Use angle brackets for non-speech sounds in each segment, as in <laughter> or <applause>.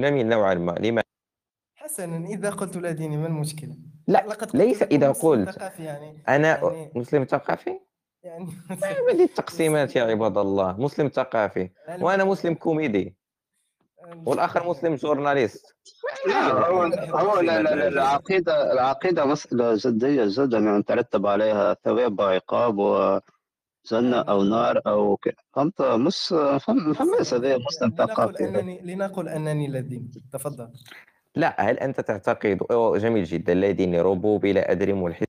جميل نوعًا ما، لماذا؟ حسنًا، إذا قلت لا ديني ما المشكلة؟ لأ، لقد قلت ليس مسلم قلت ثقافي يعني أنا يعني مسلم ثقافي؟ يعني <laughs> ما هذه التقسيمات يا عباد الله، مسلم ثقافي، وأنا مسلم كوميدي، والآخر مسلم جورناليست، لا هو لا لا لا العجيبة؟ العقيدة العقيدة مسألة جدية جدا يعني ترتب عليها ثواب وعقاب وجنة نعم أو نار أو ك... فأنت مش فم... فماش هذا ثقافي هذا أنني لنقل أنني لا دين تفضل. لأ، هل أنت تعتقد جميل جدًا، لا ديني ربوبي لا أدري ملحد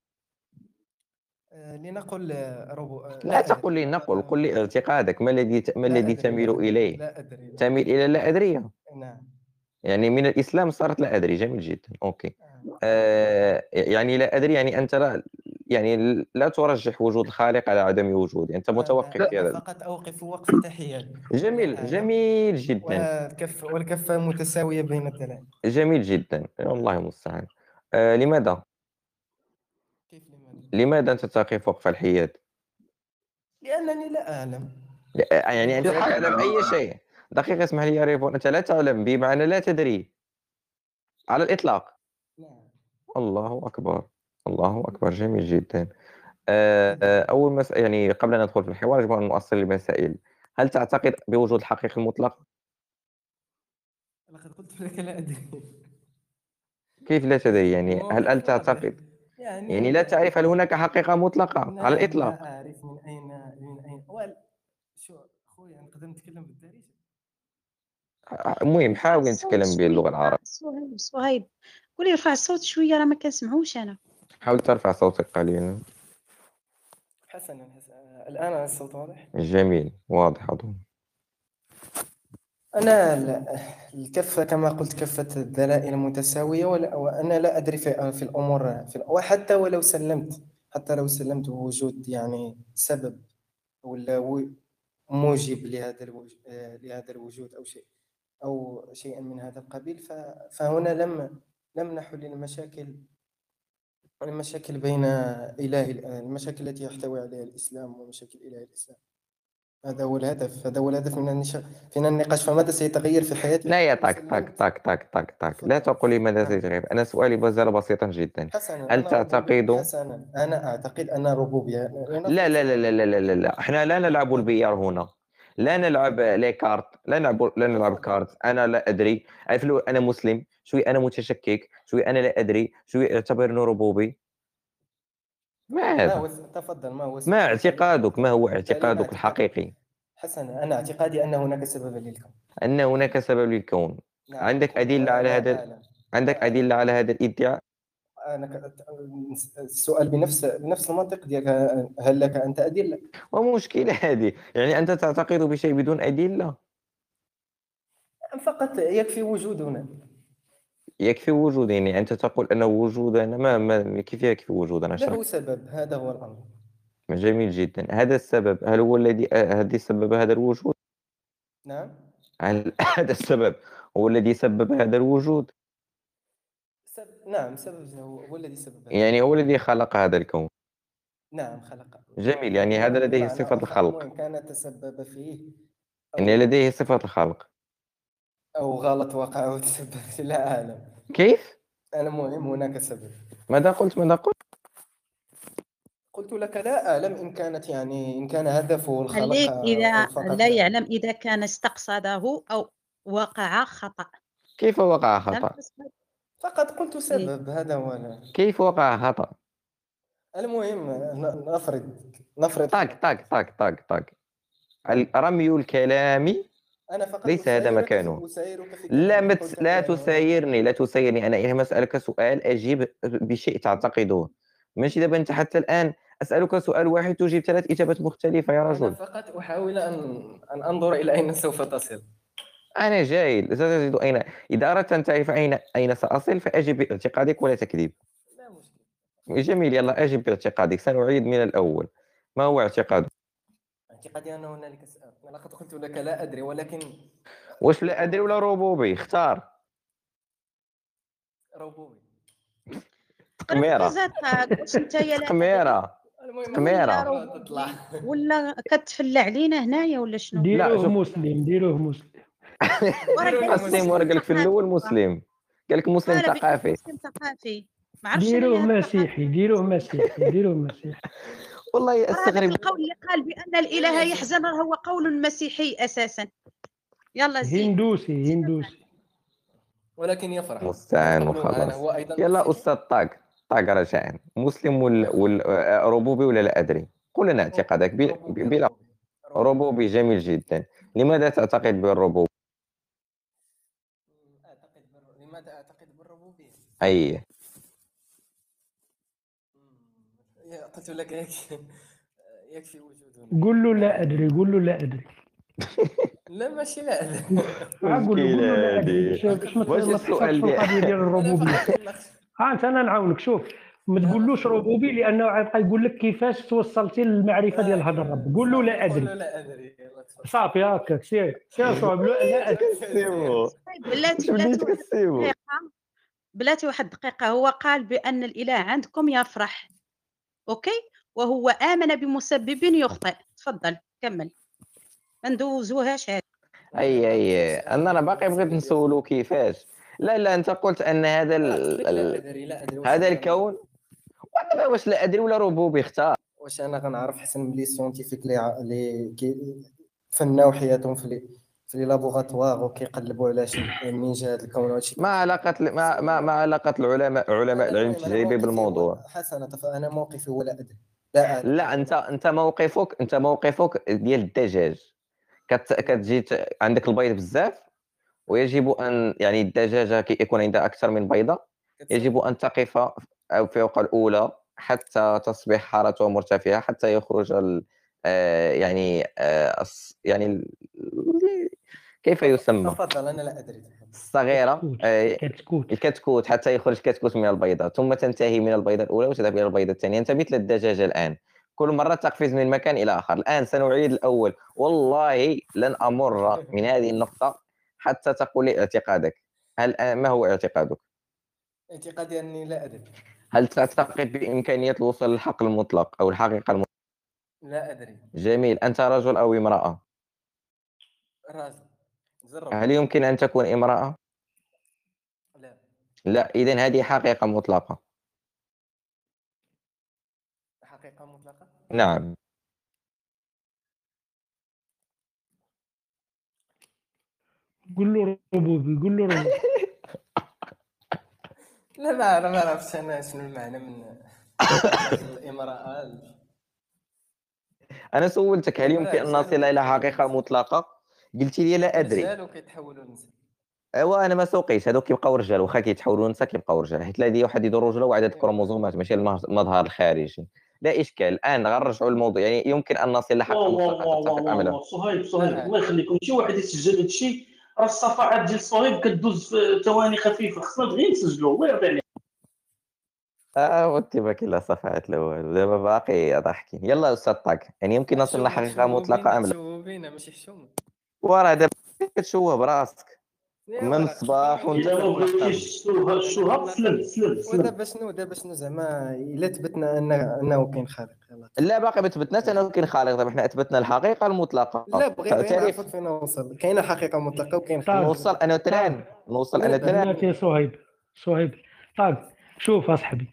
آآ لنقل آه، ربو آآ لا لا تقل أدري لي نقل، هذا قل لي اعتقادك، ما الذي ما لا الذي أدري، تميل لا أدري، إليه؟ لا أدري، لا تميل أدري. إلى اللا أدرية؟ نعم. يعني من الإسلام صارت لا أدري، جميل جدًا، أوكي. آه. آآ يعني لا أدري يعني أنت لا يعني لا ترجح وجود الخالق على عدم وجوده، أنت آه، متوقف في هذا فقط أوقف وقفة حياد، جميل، لا أعلم جميل جدًا، والكف والكفة متساوية بين الدلائل. جميل جدًا، والله المستعان. آآ لماذا؟ كيف لماذا؟ لماذا أنت تقف وقف الحياد؟ لأنني لا أعلم. ل يعني في لا تعلم أي شيء. دقيقة اسمح لي يا ريفون، أنت لا تعلم بمعنى لا تدري على الإطلاق. نعم. الله أكبر، الله أكبر، جميل جدًا. آآ أول مس يعني قبل أن ندخل في الحوار يجب أن نؤصل المسائل. هل تعتقد بوجود الحقيقة المطلقة؟ لقد قلت لك لا أدري. كيف لا تدري يعني هل هل. تعتقد يعني يعني لا تعرف هل هناك حقيقة مطلقة على نعم الإطلاق؟ لا أعرف من أين من أين وال شو خويا نقدر نتكلم؟ المهم ارفع حاول الصوت نتكلم باللغة شوية العربية. صهيب صهيب قولي ارفع الصوت شوية راه ما كنسمعوش أنا. حاول ترفع صوتك قليلًا. حسنًا، حسنًا. الآن الصوت واضح؟ جميل، واضح أظن. أنا ال الكفة كما قلت كفة الدلائل متساوية ولا وأنا لا أدري في في الأمور في وحتى ولو سلمت حتى لو سلمت بوجود يعني سبب ولا موجب لهذا لهذا الوجود أو شيء أو شيئًا من هذا القبيل فهنا لم لم نحل المشاكل المشاكل بين إله ال المشاكل التي يحتوي عليها الإسلام ومشاكل إله الإسلام. هذا هو الهدف، هذا هو الهدف من النش من النقاش، فماذا سيتغير في حياتي لا يا طاق سلمت؟ طاق طاق طاق طاق لا تفضل. تقل لي ماذا. سيتغير أنا سؤالي ما زال بسيطا جدا حسنًا هل تعتقد حسنًا أنا أعتقد أن الربوبية لنفرض لا لا لا لا لا لا لا إحنا لا نلعب. البيار هنا لا نلعب. لي كارت؟ لا نلعب لا نلعب. كارت. أنا لا أدري. عارف لو أنا مسلم. شوي أنا متشكك. شوي أنا لا أدري. شوي اعتبرني ربوبي. ما هذا تفضل. ما هو ما؟ اعتقادك ما هو اعتقادك اعتقادك؟ الحقيقي؟ حسنًا أنا اعتقادي أن هناك سببًا للكون. أن هناك سبب للكون. نعم عندك أدلة على هذا عندك أدلة على هذا الإدعاء؟ أنا ك السؤال بنفس بنفس المنطق ديالك هل لك أنت أدلة؟ ومشكلة هذه يعني أنت تعتقد بشيء بدون ادله فقط يكفي وجودنا. يكفي وجود يعني أنت تقول أن وجودنا ما ما كيف يكفي وجودنا له سبب هذا هو الأمر. جميل جدًا هذا السبب هل هو الذي هذه سبب هذا الوجود؟ نعم؟ هل <laughs> هذا السبب هو الذي سبب هذا الوجود؟ نعم سبب هو هو الذي سبب هذا يعني هو. الذي خلق هذا الكون نعم خلق جميل يعني هذا لديه بمعنى صفة آخر الخلق المهم كان تسبب فيه يعني لديه صفة الخلق أو غلط وقع وتسبب <laughs> فيه لا أعلم. كيف؟ المهم هناك سبب. ماذا قلت ماذا قلت؟ قلت لك لا أعلم إن كانت يعني إن كان هدفه الخلق خليك إذا لا يعلم إذا كان استقصده أو وقع خطأ. كيف وقع خطأ؟ فقط قلت إيه. سبب هذا هو ال كيف وقع خطأ؟ المهم نفرض نفرض طق طق طق نعم. ال رمي الكلام أنا فقط ليس هذا مكانه. لا لك لا هناك تسايرني لا تسايرني أنا حينما أسألك سؤال أجيب بشيء تعتقده ماشي دابا أنت حتى الآن أسألك سؤال واحد تجيب ثلاث إجابات مختلفة يا أنا رجل فقط أحاول أن أن أنظر إلى أين سوف تصل. أنا جاهل ستجد أين إذا أردت أن تعرف أين أين سأصل فأجب باعتقادك ولا تكذب لا مشكل. جميل يلا أجب باعتقادك سنعيد من الأول ما هو اعتقادك؟ اعتقادي أن هنالك. لقد قلت لك لا أدري ولكن واش لا أدري ولا ربوبي اختار ربوبي. تقميرة لا تقميرة تقميرة. ولا كتفلى علينا هنايا ولا شنو؟ لا، ديروه. مسلم ديروه مسلم وراه <laughs> قال لك مسلم وراه قال لك في. الأول مسلم. قال لك مسلم ثقافي. مسلم ثقافي. ما عرفتش ديروه مسيحي ديروه مسيحي ديروه مسيحي. <laughs> والله استغرب القول اللي قال بأن الإله <laughs> يحزن هو قول مسيحي أساسا. يلا زيد هندوسي هندوسي. ولكن يفرح. مستعان وخلاص. يلا. أستاذ طاق. طاق رجعان مسلم ولا ولا ربوبي ولا لا أدري؟ قل لنا اعتقادك بلا ربوبي، جميل جدا. لماذا تعتقد بالربوبية؟ اي قلت لك يكفي يكفي وجودنا. قول له لا أدري قول له لا أدري. <laughs> لا ماشي لا عا قول له لا أدري. واش السؤال ديال- الربوبية؟ ها أنت أنا نعاونك. شوف ما تقولوش ربوبي لأنه غيبقى يقول لك كيفاش توصلتي للمعرفة ديال هذا الرب. قول له لا قول له أدري. لا تفضل. صافي هكاك سير. سير صعب لا لا أدري. طيب بلاتي واش بلاتي بديت واحد كسيبو الدقيقة بلاتي واحد الدقيقة هو قال بأن الإله عندكم يفرح أوكي وهو آمن بمسبب يخطئ تفضل كمل ما ندوزوهاش هذه اي اي أنا أنا باقي بغيت نسولو كيفاش لا لا انت قلت ان هذا ال... ال... هذا الكون وأنا واش لا ادري ولا ربوبي اختار واش أنا غنعرف حسن ملي scientifiques اللي ع- اللي كي فناو حياتهم في لي في لي لابوغاتوار وكيقلبوا على شي جا هذا الكون وهادشي. ما علاقة ما ما, ما علاقة العلماء علماء العلم التجريبي بالموضوع. حسنا تف- أنا موقفي هو لا أدري. لا أدري. لا انت أنت موقفك أنت موقفك ديال الدجاج. كت كتجي عندك البيض بزاف ويجب ان يعني الدجاجة كي يكون عندها أكثر من بيضة يجب أن تقف فوق الأولى حتى تصبح حارتها مرتفعه حتى يخرج ال يعني آه، يعني ال- كيف يسمى؟ تفضل أنا لا أدري الصغيرة كتكوت. آه، كتكوت. الكتكوت حتى يخرج كتكوت من البيضة ثم تنتهي من البيضة الأولى وتذهب إلى البيضة الثانية. أنت مثل الدجاجة الآن. كل مرة تقفز من مكان إلى آخر. الآن سنعيد الأول. والله لن أمر <laughs> من هذه النقطة حتى تقول لي اعتقادك. هل ما هو اعتقادك؟ اعتقادي أني لا أدري. هل تعتقد بإمكانية الوصول للحق المطلق أو الحقيقة المطلقة؟ لا أدري. جميل. أنت رجل أو امرأة؟ راجل. جرب هل يمكن أن تكون امرأة؟ لا. لا. إذا هذه حقيقة مطلقة. حقيقة مطلقة؟ نعم. قول له ربوبي قول له ربوبي <laughs> لا ما ما عرفتش أنا شنو المعنى من <coughs> الامراه أنا سولتك هل يمكن أن نصل إلى حقيقة مطلقة؟ قلت لي لا أدري. رجال وكيتحولوا لنساء ايوا أنا ما سوقيش هذوك كيبقاو رجال. واخا كيتحولوا نساء كيبقاو رجال. حيت لا يحددوا الرجوله وعدد الكروموزومات ماشي المه- المظهر الخارجي. لا إشكال. الآن غنرجعوا للموضوع. يعني يمكن أن نصل لحق واه واه مطلقة. صهيب صهيب. الله يخليكم. شي واحد يسجل هذا الشيء راه الصفحات ديال صهيب كدوز في ثواني خفيفة. خصنا غير نسجلوا الله يرضي عليك. آه واتباك الا صفحات الأول دابا باقي ضحكي يلا أستاذ طاق يعني يمكن نصل لحقيقة مطلقة أم لا؟ شوبينا ماشي حشومه وراه دابا كتشوه براسك. يا من الصباح. وانت الا ما بغيتيش تشوها تشوها سلم سلم سلم. ودابا شنو دابا شنو زعما؟ إلا ثبتنا أن أنه كاين خالق. يلا. لا باقي ما تبتناش أنه كاين خالق. دابا حنا أثبتنا الحقيقة المطلقة. لا بغيت غير نعرفك فين نوصل. كاينة حقيقة مطلقة وكاين طيب. خالق نوصل أنا تران نوصل أنا تران بناتي صهيب صهيب. طيب شوف اصاحبي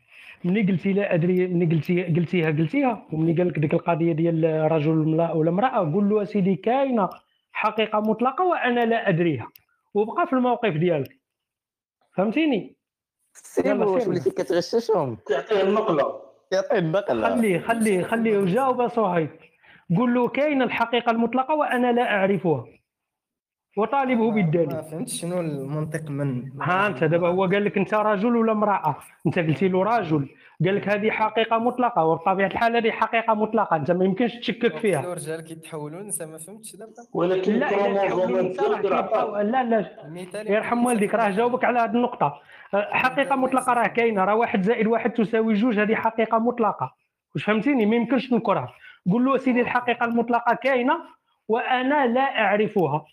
ملي قلتي لا أدري ملي قلتي قلتيها قلتيها. وملي قال لك ديك القضية ديال رجل ولا- امراه قول له أسيدي كاينة حقيقة مطلقة وأنا لا أدريها. وبقى في الموقف ديالك. فهمتيني؟ سيبو. وليتي كتغششهم. تعطيه النقلة. يعطي النقلة. خليه خليه خليه وجاوب صهيب قول له كاينة الحقيقة المطلقة وأنا لا أعرفها. وطالبه ما بالدليل. فهمتش شنو المنطق من ها انت دابا هو قال لك انت رجل ولا امرأة؟ انت قلتي له رجل. قال لك هذه حقيقة مطلقة وبطبيعة الحال هذه حقيقة مطلقة. انت ما يمكنش تشكك فيها. الرجال كيتحولوا لنساء ما فهمتش دابا؟ ولكن لا نساء لا لا يرحم والديك راه جاوبك على هذه النقطة. أه، حقيقة مطلقة راه كاينة. راه واحد زائد واحد تساوي جوج هذه حقيقة مطلقة. واش فهمتيني؟ ما يمكنش ننكرها قول له سيدي الحقيقة المطلقة كاينة وأنا لا أعرفها.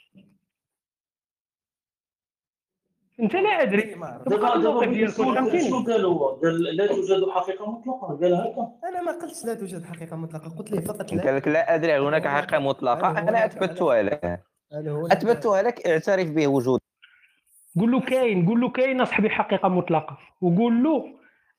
أنت لا أدري. ما. تبقى دابا دابا شنو قال هو قال لا توجد حقيقة مطلقة قال هكا. أنا ما قلتش لا توجد حقيقة مطلقة قلت لي فقط قال لا لك لا أدري هناك حقيقة مطلقة. أنا اثبتها له الإدعاء. اثبتها لك اعترف به وجود قول له كاين قول له كاين اصاحبي حقيقه مطلقة. وقول له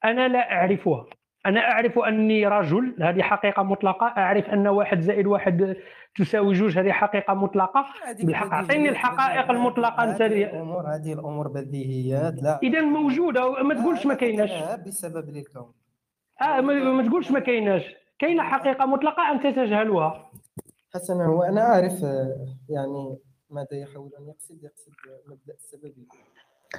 أنا لا أعرفها. أنا أعرف أني رجل هذه حقيقة مطلقة. أعرف أن واحد زائد واحد تساوي جوج هذه حقيقة مطلقة. بالحق أعطيني الحقائق. المطلقة أنت هذه الأمور هذه الأمور بديهيات لا. إذا موجودة ما تقولش ما كايناش. بسبب للكون آه ما, ما تقولش ما كايناش. كاينة حقيقة مطلقة أنت تجهلها حسنا وأنا عارف آه، يعني ماذا يحاول أن يقصد يقصد مبدأ السببيه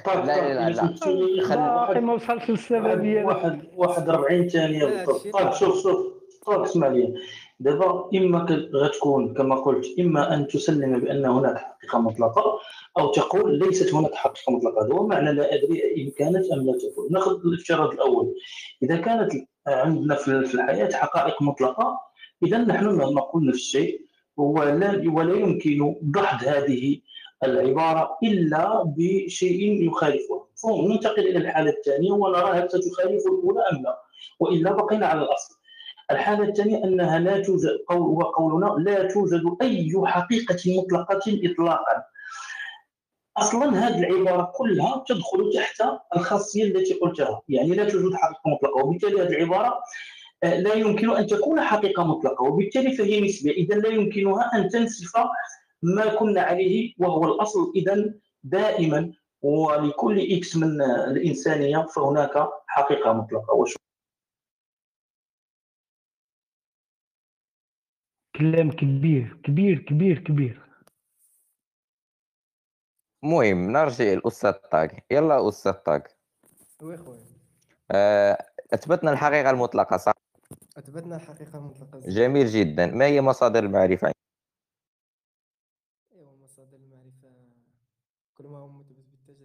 لا، لا، لا، إلا لا. خل- واحد- باقي ما وصلش للسببيه واحد واحد 40 ثانية. لا، بالضبط طيب لا. شوف شوف طيب اسمع لي. دابا إما غتكون كما قلت إما أن تسلم بأن هناك حقيقة مطلقة أو تقول ليست هناك حقيقة مطلقة. هذا هو معنى لا أدري إن كانت أم لا تكون. ناخذ الافتراض الأول. إذا كانت عندنا في في الحياة حقائق مطلقة إذا نحن نقول نفس الشيء ولا ولا يمكن ضحض هذه العبارة إلا بشيء يخالفها فننتقل إلى الحالة الثانية ونرى هل ستخالف الأولى أم لا. وإلا بقينا على الأصل. الحالة الثانية أنها لا توجد قول وقولنا لا توجد أي حقيقة مطلقة اطلاقا. أصلا هذه العبارة كلها تدخل تحت الخاصية التي قلتها. يعني لا توجد حقيقة مطلقة وبالتالي هذه العبارة آه، لا يمكن أن تكون حقيقة مطلقة. وبالتالي فهي نسبية. اذا لا يمكنها أن تنسف ما كنا عليه وهو الأصل. اذا دائما ولكل إكس من الانسانيه فهناك حقيقة مطلقة. وش كلام كبير كبير كبير كبير. المهم نرجع للأستاذ طاق. يلا أستاذ طاق. وي خويا. آه، أثبتنا الحقيقة المطلقة صح؟ أثبتنا الحقيقة المطلقة جميل جدا. ما هي مصادر المعرفة ايوا مصادر المعرفه مثبت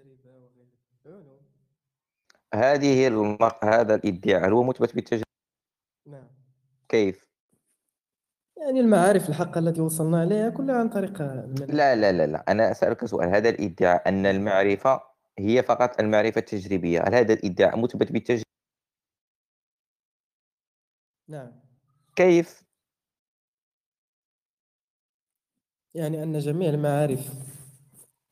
علوم هذه المق... هذا الإدعاء هل هو مثبت بالتجربة؟ نعم. كيف؟ يعني المعارف الحقه التي وصلنا إليها كلها عن طريق المنهج لا لا لا لا. أنا أسألك سؤال. هذا الإدعاء أن المعرفة هي فقط المعرفة التجريبية هل هذا الإدعاء مثبت بالتجربة؟ نعم. كيف؟ يعني أن جميع المعارف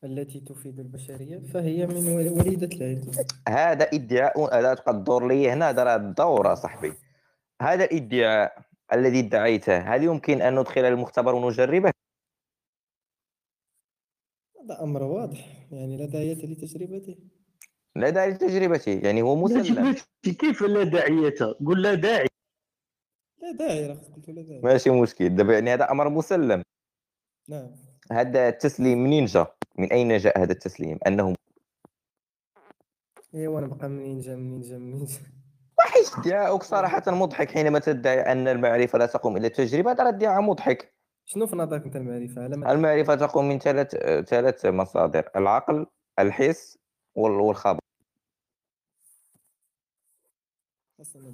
التي تفيد البشرية فهي من ول- وليدة العلم. هذا إدعاء لا تبقى تدور لي هنا هذا راه الدوره صاحبي. هذا الإدعاء الذي ادعيته هل يمكن أن ندخل المختبر ونجربه؟ هذا أمر واضح يعني لا داعي لتجربته. لا داعي لتجربته يعني هو مسلم. كيف لا داعية؟ قل لا داعي. لا داعي قلت لا داعي. ماشي مشكل دابا يعني هذا أمر مسلم. نعم. هذا التسليم منين جا من أين جاء هذا التسليم؟ انه ايوا نبقى منين جا منين جا منين جا؟ وحش ادعاؤك صراحة مضحك حينما تدعي أن المعرفة لا تقوم إلا التجربة. هذا ادعاء مضحك. شنو في نظرك على ما المعرفة تقوم من ثلاث ثلاث مصادر العقل الحس وال- والخبر حسنا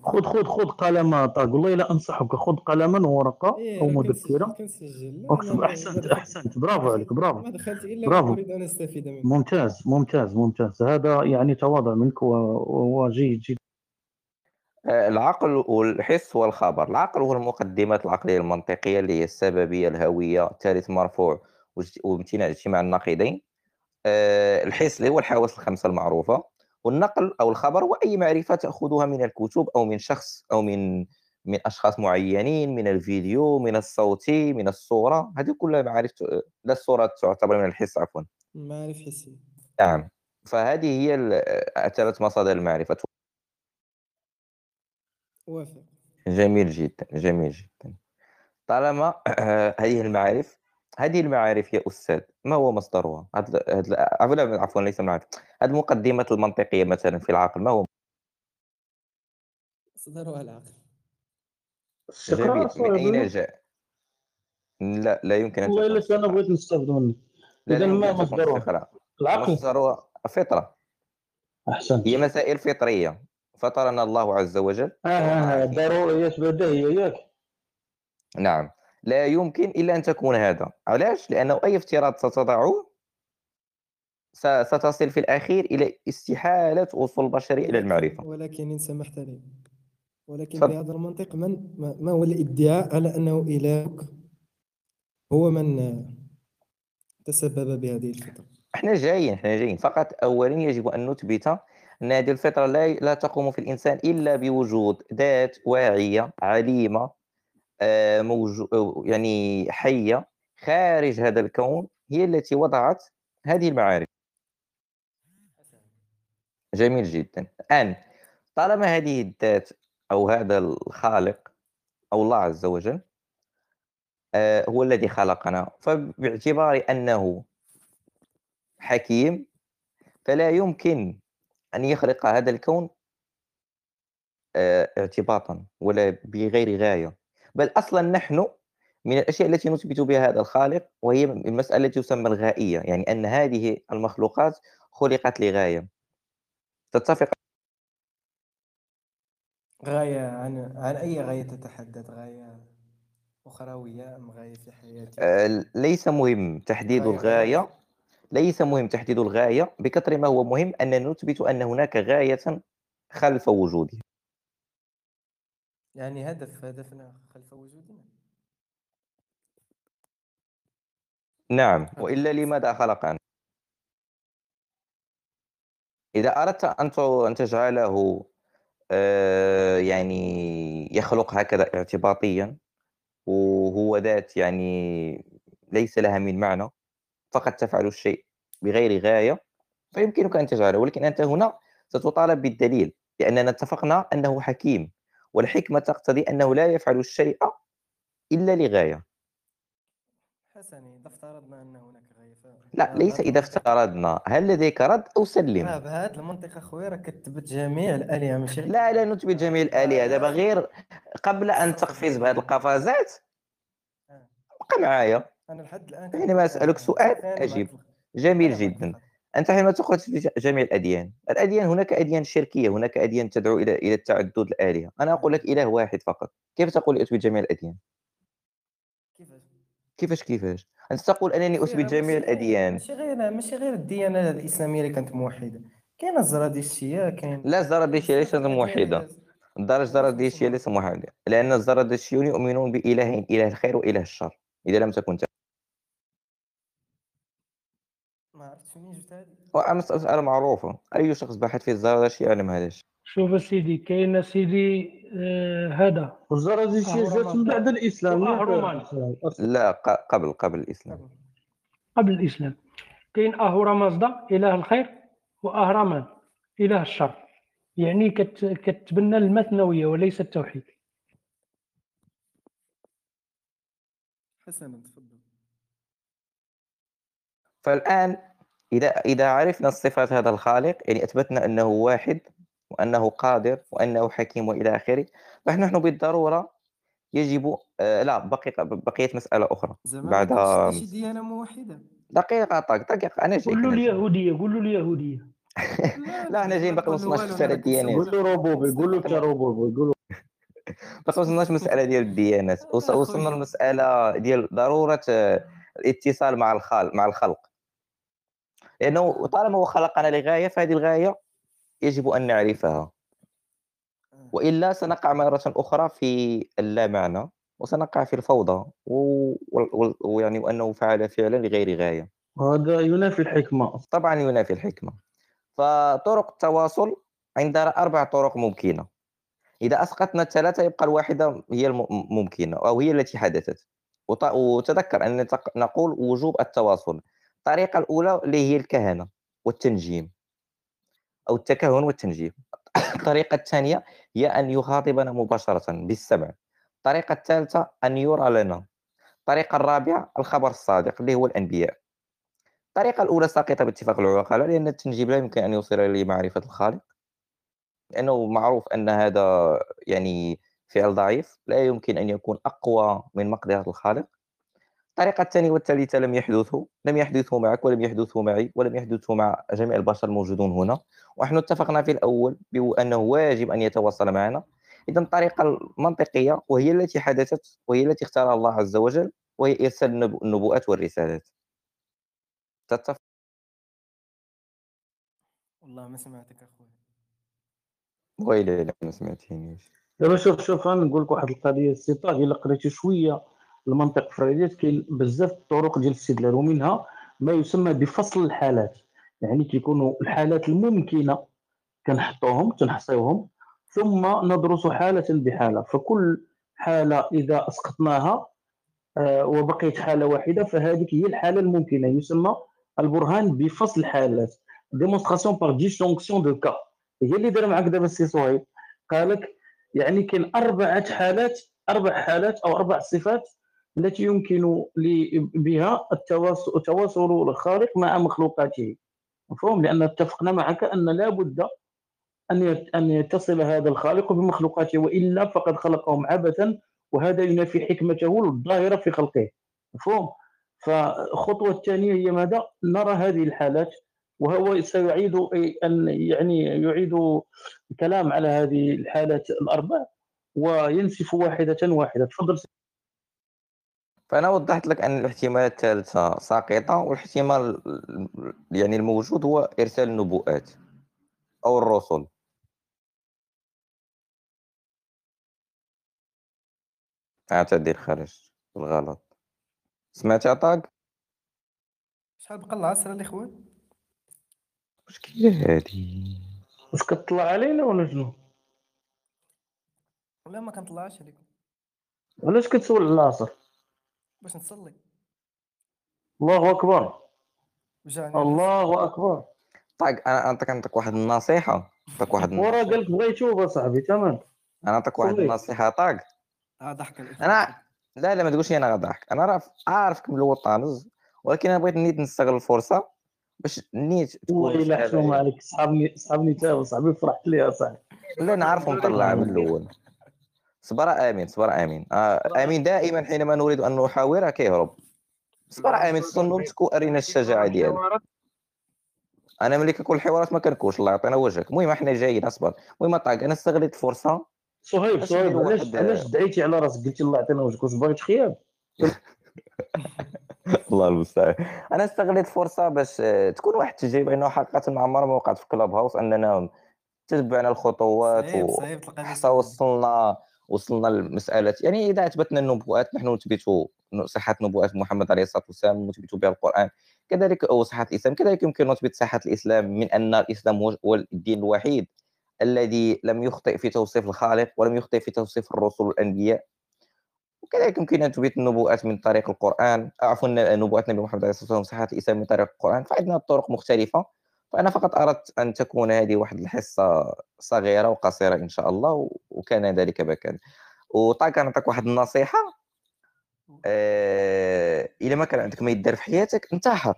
خذ خذ خذ قلم طاق والله لا انصحك خذ قلما وورقه إيه، أو مذكرة. اكتب احسنت أحسنت. برافو عليك برافو. ما دخلت إلا برافو. أريد أن أستفيد منه. ممتاز ممتاز ممتاز. هذا يعني تواضع منك وجيد جدا. آه، العقل والحس والخبر. العقل هو المقدمات العقلية المنطقية اللي هي السببية الهوية ثالث مرفوع وامتناع اجتماع النقيضين. آه، الحس اللي هو الحواس الخمسة المعروفة. والنقل أو الخبر هو اي معرفة تأخذها من الكتب أو من شخص أو من من أشخاص معينين من الفيديو من الصوتي من الصورة. هذه كلها معارف لا الصورة تعتبر من الحس عفوا. معارف حسية. نعم. فهذه هي ثلاث مصادر المعرفة. وافق. جميل جدا جميل جدا. طالما <clears throat> هذه المعارف هذه المعارف يا أستاذ ما هو مصدرها؟ هاد هاد عفوا عفوا ليس المعارف هذه المقدمات المنطقية مثلا في العقل ما هو؟ صدرها العقل. جميل. من أين جاء؟ لا لا يمكن أن والله تكون الا أنا بغيت نستافد لا ما مصدرها؟ فطرة. العقل. مصدرها فطرة. أحسنت. هي مسائل فطرية. فطرنا الله عز وجل. آه آه ضروريات بديهية. ياك نعم. لا يمكن إلا أن تكون هذا. علاش؟ لأنه أي افتراض ستضعه ستصل في الأخير إلى استحالة وصول البشر إلى ولكن- المعرفة. ولكن إن سمحت لي ولكن تفضل. بهذا المنطق من ما هو الإدعاء على أنه إلهك هو من تسبب بهذه الفطرة؟ إحنا جايين إحنا جايين. فقط اولا يجب أن نثبت أن هذه الفطرة لا لا تقوم في الإنسان إلا بوجود ذات واعية عليمه موجو يعني حية خارج هذا الكون هي التي وضعت هذه المعارف جميل جدا. الان طالما هذه الذات أو هذا الخالق أو الله عز وجل آه، هو الذي خلقنا فباعتبار أنه حكيم فلا يمكن أن يخلق هذا الكون آه، اعتباطا ولا بغير غاية. بل أصلا نحن من الأشياء التي نثبت بها هذا الخالق وهي المسألة التي تسمى الغائية يعني أن هذه المخلوقات خلقت لغاية. تتفق؟ غاية عن عن أي غاية تتحدث؟ غاية أخروية أم غاية في حياتك آه، ليس مهم تحديد غاية الغاية. ليس مهم تحديد الغاية بكثر ما هو مهم أن نثبت أن هناك غاية خلف وجودها يعني هدف هدفنا خلف وجودنا. نعم. وإلا لماذا خلقنا إذا أردت أن تجعله آه، يعني يخلق هكذا اعتباطيا وهو ذات يعني ليس لها من معنى فقط تفعل الشيء بغير غاية فيمكنك أن تجعله. ولكن أنت هنا ستطالب بالدليل لأننا اتفقنا أنه حكيم. والحكمة تقتضي أنه لا يفعل الشيء إلا لغاية. حسن إذا افترضنا أن هناك غاية. لا آه، ليس إذا افترضنا. هل لديك رد أو سلم؟ آه بهذا المنطق أخويا راك كتبت جميع الآلهة ماشي؟ لا لا نثبت جميع الآلهة. دابا غير قبل أن تقفز بهذه القفزات آه. بقى معايا. أنا لحد الآن حينما أسألك سؤال أجيب. جميل جدا. أنت حينما تقول تثبت جميع الأديان الأديان هناك أديان شركية هناك أديان تدعو إلى إلى التعدد الآلهة. أنا أقول لك إله واحد فقط. كيف تقول أثبت جميع الأديان؟ كيفاش؟ كيفاش كيفاش؟ أنت تقول أثبت راه جميع الأديان. ماشي غير ماشي غير الديانة الإسلامية اللي كانت موحدة. كاين الزرادشتية كاين لا الزرادشتية ليست بزاف د الأديان موحدة. اللي- الدرجة علاش الزرادشتية ماشي ليس موحدة لأن الزرادشتيون يؤمنون بإلهين إله الخير وإله الشر. إذا لم تكن هذه مسألة معروفة أي شخص باحث في الزرادشت يعلم هذا الشيء شوف سيدي كاين سيدي آه هذا. الزرادشتية جات من بعد الإسلام. لا قبل قبل الإسلام. قبل. الإسلام. كاين أهورا مازدا إله الخير وأهرمان إله الشر. يعني كت كتبنى المثنوية وليس التوحيد. حسنا تفضل. فالآن إذا إذا عرفنا صفات هذا الخالق يعني أثبتنا أنه واحد وأنه قادر وأنه حكيم وإلى آخره فنحن بالضرورة يجب آه لا بقي بقيت مسألة أخرى. زعما بعد شي ديانة موحدة. دقيقة طق دقيقة أنا جاي. قولوا أنا جاي. اليهودية قولوا اليهودية <laughs> لا إحنا جايين باقي ما وصلناش والو، مسألة أنا كنت الديانات قول له ربوبي قول له انت ربوبي قول له <laughs> باقي ما وصلناش مسألة ديال الديانات. وصلنا المسألة ديال ضرورة آه، الاتصال مع الخالق مع الخلق. لأنه طالما هو خلقنا لغاية فهذه الغاية يجب أن نعرفها. وإلا سنقع مرة أخرى في اللامعنى وسنقع في الفوضى ويعني وانه فعل فعلا لغير غاية. هذا ينافي الحكمة. طبعا ينافي الحكمة. فطرق التواصل عندنا أربع طرق ممكنة. إذا أسقطنا الثلاثة يبقى الواحدة هي الممكنه أو هي التي حدثت. وتذكر أن نقول وجوب التواصل. الطريقة الأولى اللي هي الكهنه والتنجيم أو التكهن والتنجيم. <coughs> الطريقة الثانية هي أن يخاطبنا مباشرة بالسمع. الطريقة الثالثة أن يرى لنا. الطريقة الرابعة الخبر الصادق اللي هو الأنبياء. الطريقة الأولى ساقطة باتفاق العقلاء لأن التنجيم لا يمكن أن يوصل لمعرفه الخالق. لأنه معروف أن هذا يعني فعل ضعيف. لا يمكن أن يكون أقوى من مقدرة الخالق. الطريقة الثانية والثالثة لم يحدثوا لم يحدثوا معك ولم يحدثوا معي ولم يحدثوا مع جميع البشر الموجودون هنا. ونحن اتفقنا في الأول بأنه واجب أن يتواصل معنا. إذا الطريقة المنطقية وهي التي حدثت وهي التي اختارها الله عز وجل وهي إرسال النبو- النبوءات والرسالات. تتفق؟ والله ما سمعتك اخويا ويلي لا ما سمعتينيش دابا شوف شوف أنا نقول لك واحد القضية بسيطة إلا قريتي شوية. المنطق الفريديت كاين بزاف الطرق ديال الاستدلال ومنها ما يسمى بفصل الحالات. يعني كيكونوا الحالات الممكنة كنحطوهم تنحصيوهم ثم ندرس حالة بحالة. فكل حالة إذا أسقطناها آه، وبقيت حالة واحدة فهذه هي الحالة الممكنة. يسمى البرهان بفصل الحالات. démonstration par distinction de cas هي اللي دار معك دابا السي صهيب. قال لك يعني كاين أربعة حالات أربع حالات أو أربع صفات التي يمكن بها التواصل الخالق مع مخلوقاته. مفهوم؟ لأن اتفقنا معك أن لا بد أن أن يتصل هذا الخالق بمخلوقاته وإلا فقد خلقهم عبثا وهذا ينافي حكمته الظاهرة في خلقه. مفهوم؟ فالخطوه الثانية هي ماذا؟ نرى هذه الحالات وهو سيعيد أن يعني يعيد الكلام على هذه الحالات الأربع وينسف واحدة واحدة. تفضل فأنا وضحت لك أن الاحتمالات الثالثة ساقطة والاحتمال يعني الموجود هو إرسال النبوءات أو الرسل. أعتذر خرج بالغلط. سمعت طاق شحال بقى العصر الاخوان واش كاين هادي. واش كتطلع علينا ولا شنو؟ ولا ما كنطلعش عليكم. علاش كتسول على العصر باش نصلي. الله أكبر. وجعني الله أكبر. طاق أنا نعطيك نعطيك واحد النصيحة. نعطيك واحد ورا. قال لك بغا يتوب أصاحبي تمام. أنا نعطيك واحد. النصيحة طاق. آه ضحك. أنا لا لا ما تقولش أنا غضحك أنا راه عارفك من الأول طانز ولكن أنا بغيت نيت نستغل الفرصة باش نيت تكون والله الا شهادة حشوم عليك. صحابني صحابني تاب صاحبي فرحت ليه اصاحبي لا نعرف نطلع من الأول. صبر آمين صبر آمين. آه آمين دائما حينما نريد أن نحاور كيهرب صبر آمين صنمتك وارينا الشجاعة ديالك أنا ملي كنكون الحوارات ما كنكونش الله يعطينا وجهك. المهم إحنا جايين أصبر. المهم طاق أنا استغليت الفرصة. صهيب صهيب علاش علاش دعيتي على راسك؟ قلتي الله يعطينا وجهك. واش باغي تخياب <laughs> الله المستعان. أنا استغليت الفرصة باش آه، تكون واحد التجربة إنه حقيقة ما عمرها ما وقعت في كلاب هاوس أننا تتبعنا الخطوات صعيب و... صعيب تلقى حتى وصلنا وصلنا لمسألة يعني إذا أثبتنا النبوءات نحن نثبت صحة نبوءات محمد عليه الصلاة والسلام نثبت بها القرآن. كذلك أو صحة الإسلام. كذلك يمكن نثبت صحة الإسلام من أن الإسلام هو- الدين الوحيد الذي لم يخطئ في توصيف الخالق ولم يخطئ في توصيف الرسل والأنبياء وكذلك يمكن أن تثبت النبوءات من طريق القرآن. عفوا نبوءات النبي محمد عليه الصلاة والسلام صحة الإسلام من طريق القرآن. فعندنا طرق مختلفة. فأنا فقط أردت أن تكون هذه واحد الحصة صغيرة وقصيرة إن شاء الله وكان ذلك ما كان وطاق نعطيك واحد النصيحة. آه، إلا ما كان عندك ما يدار في حياتك انتحر.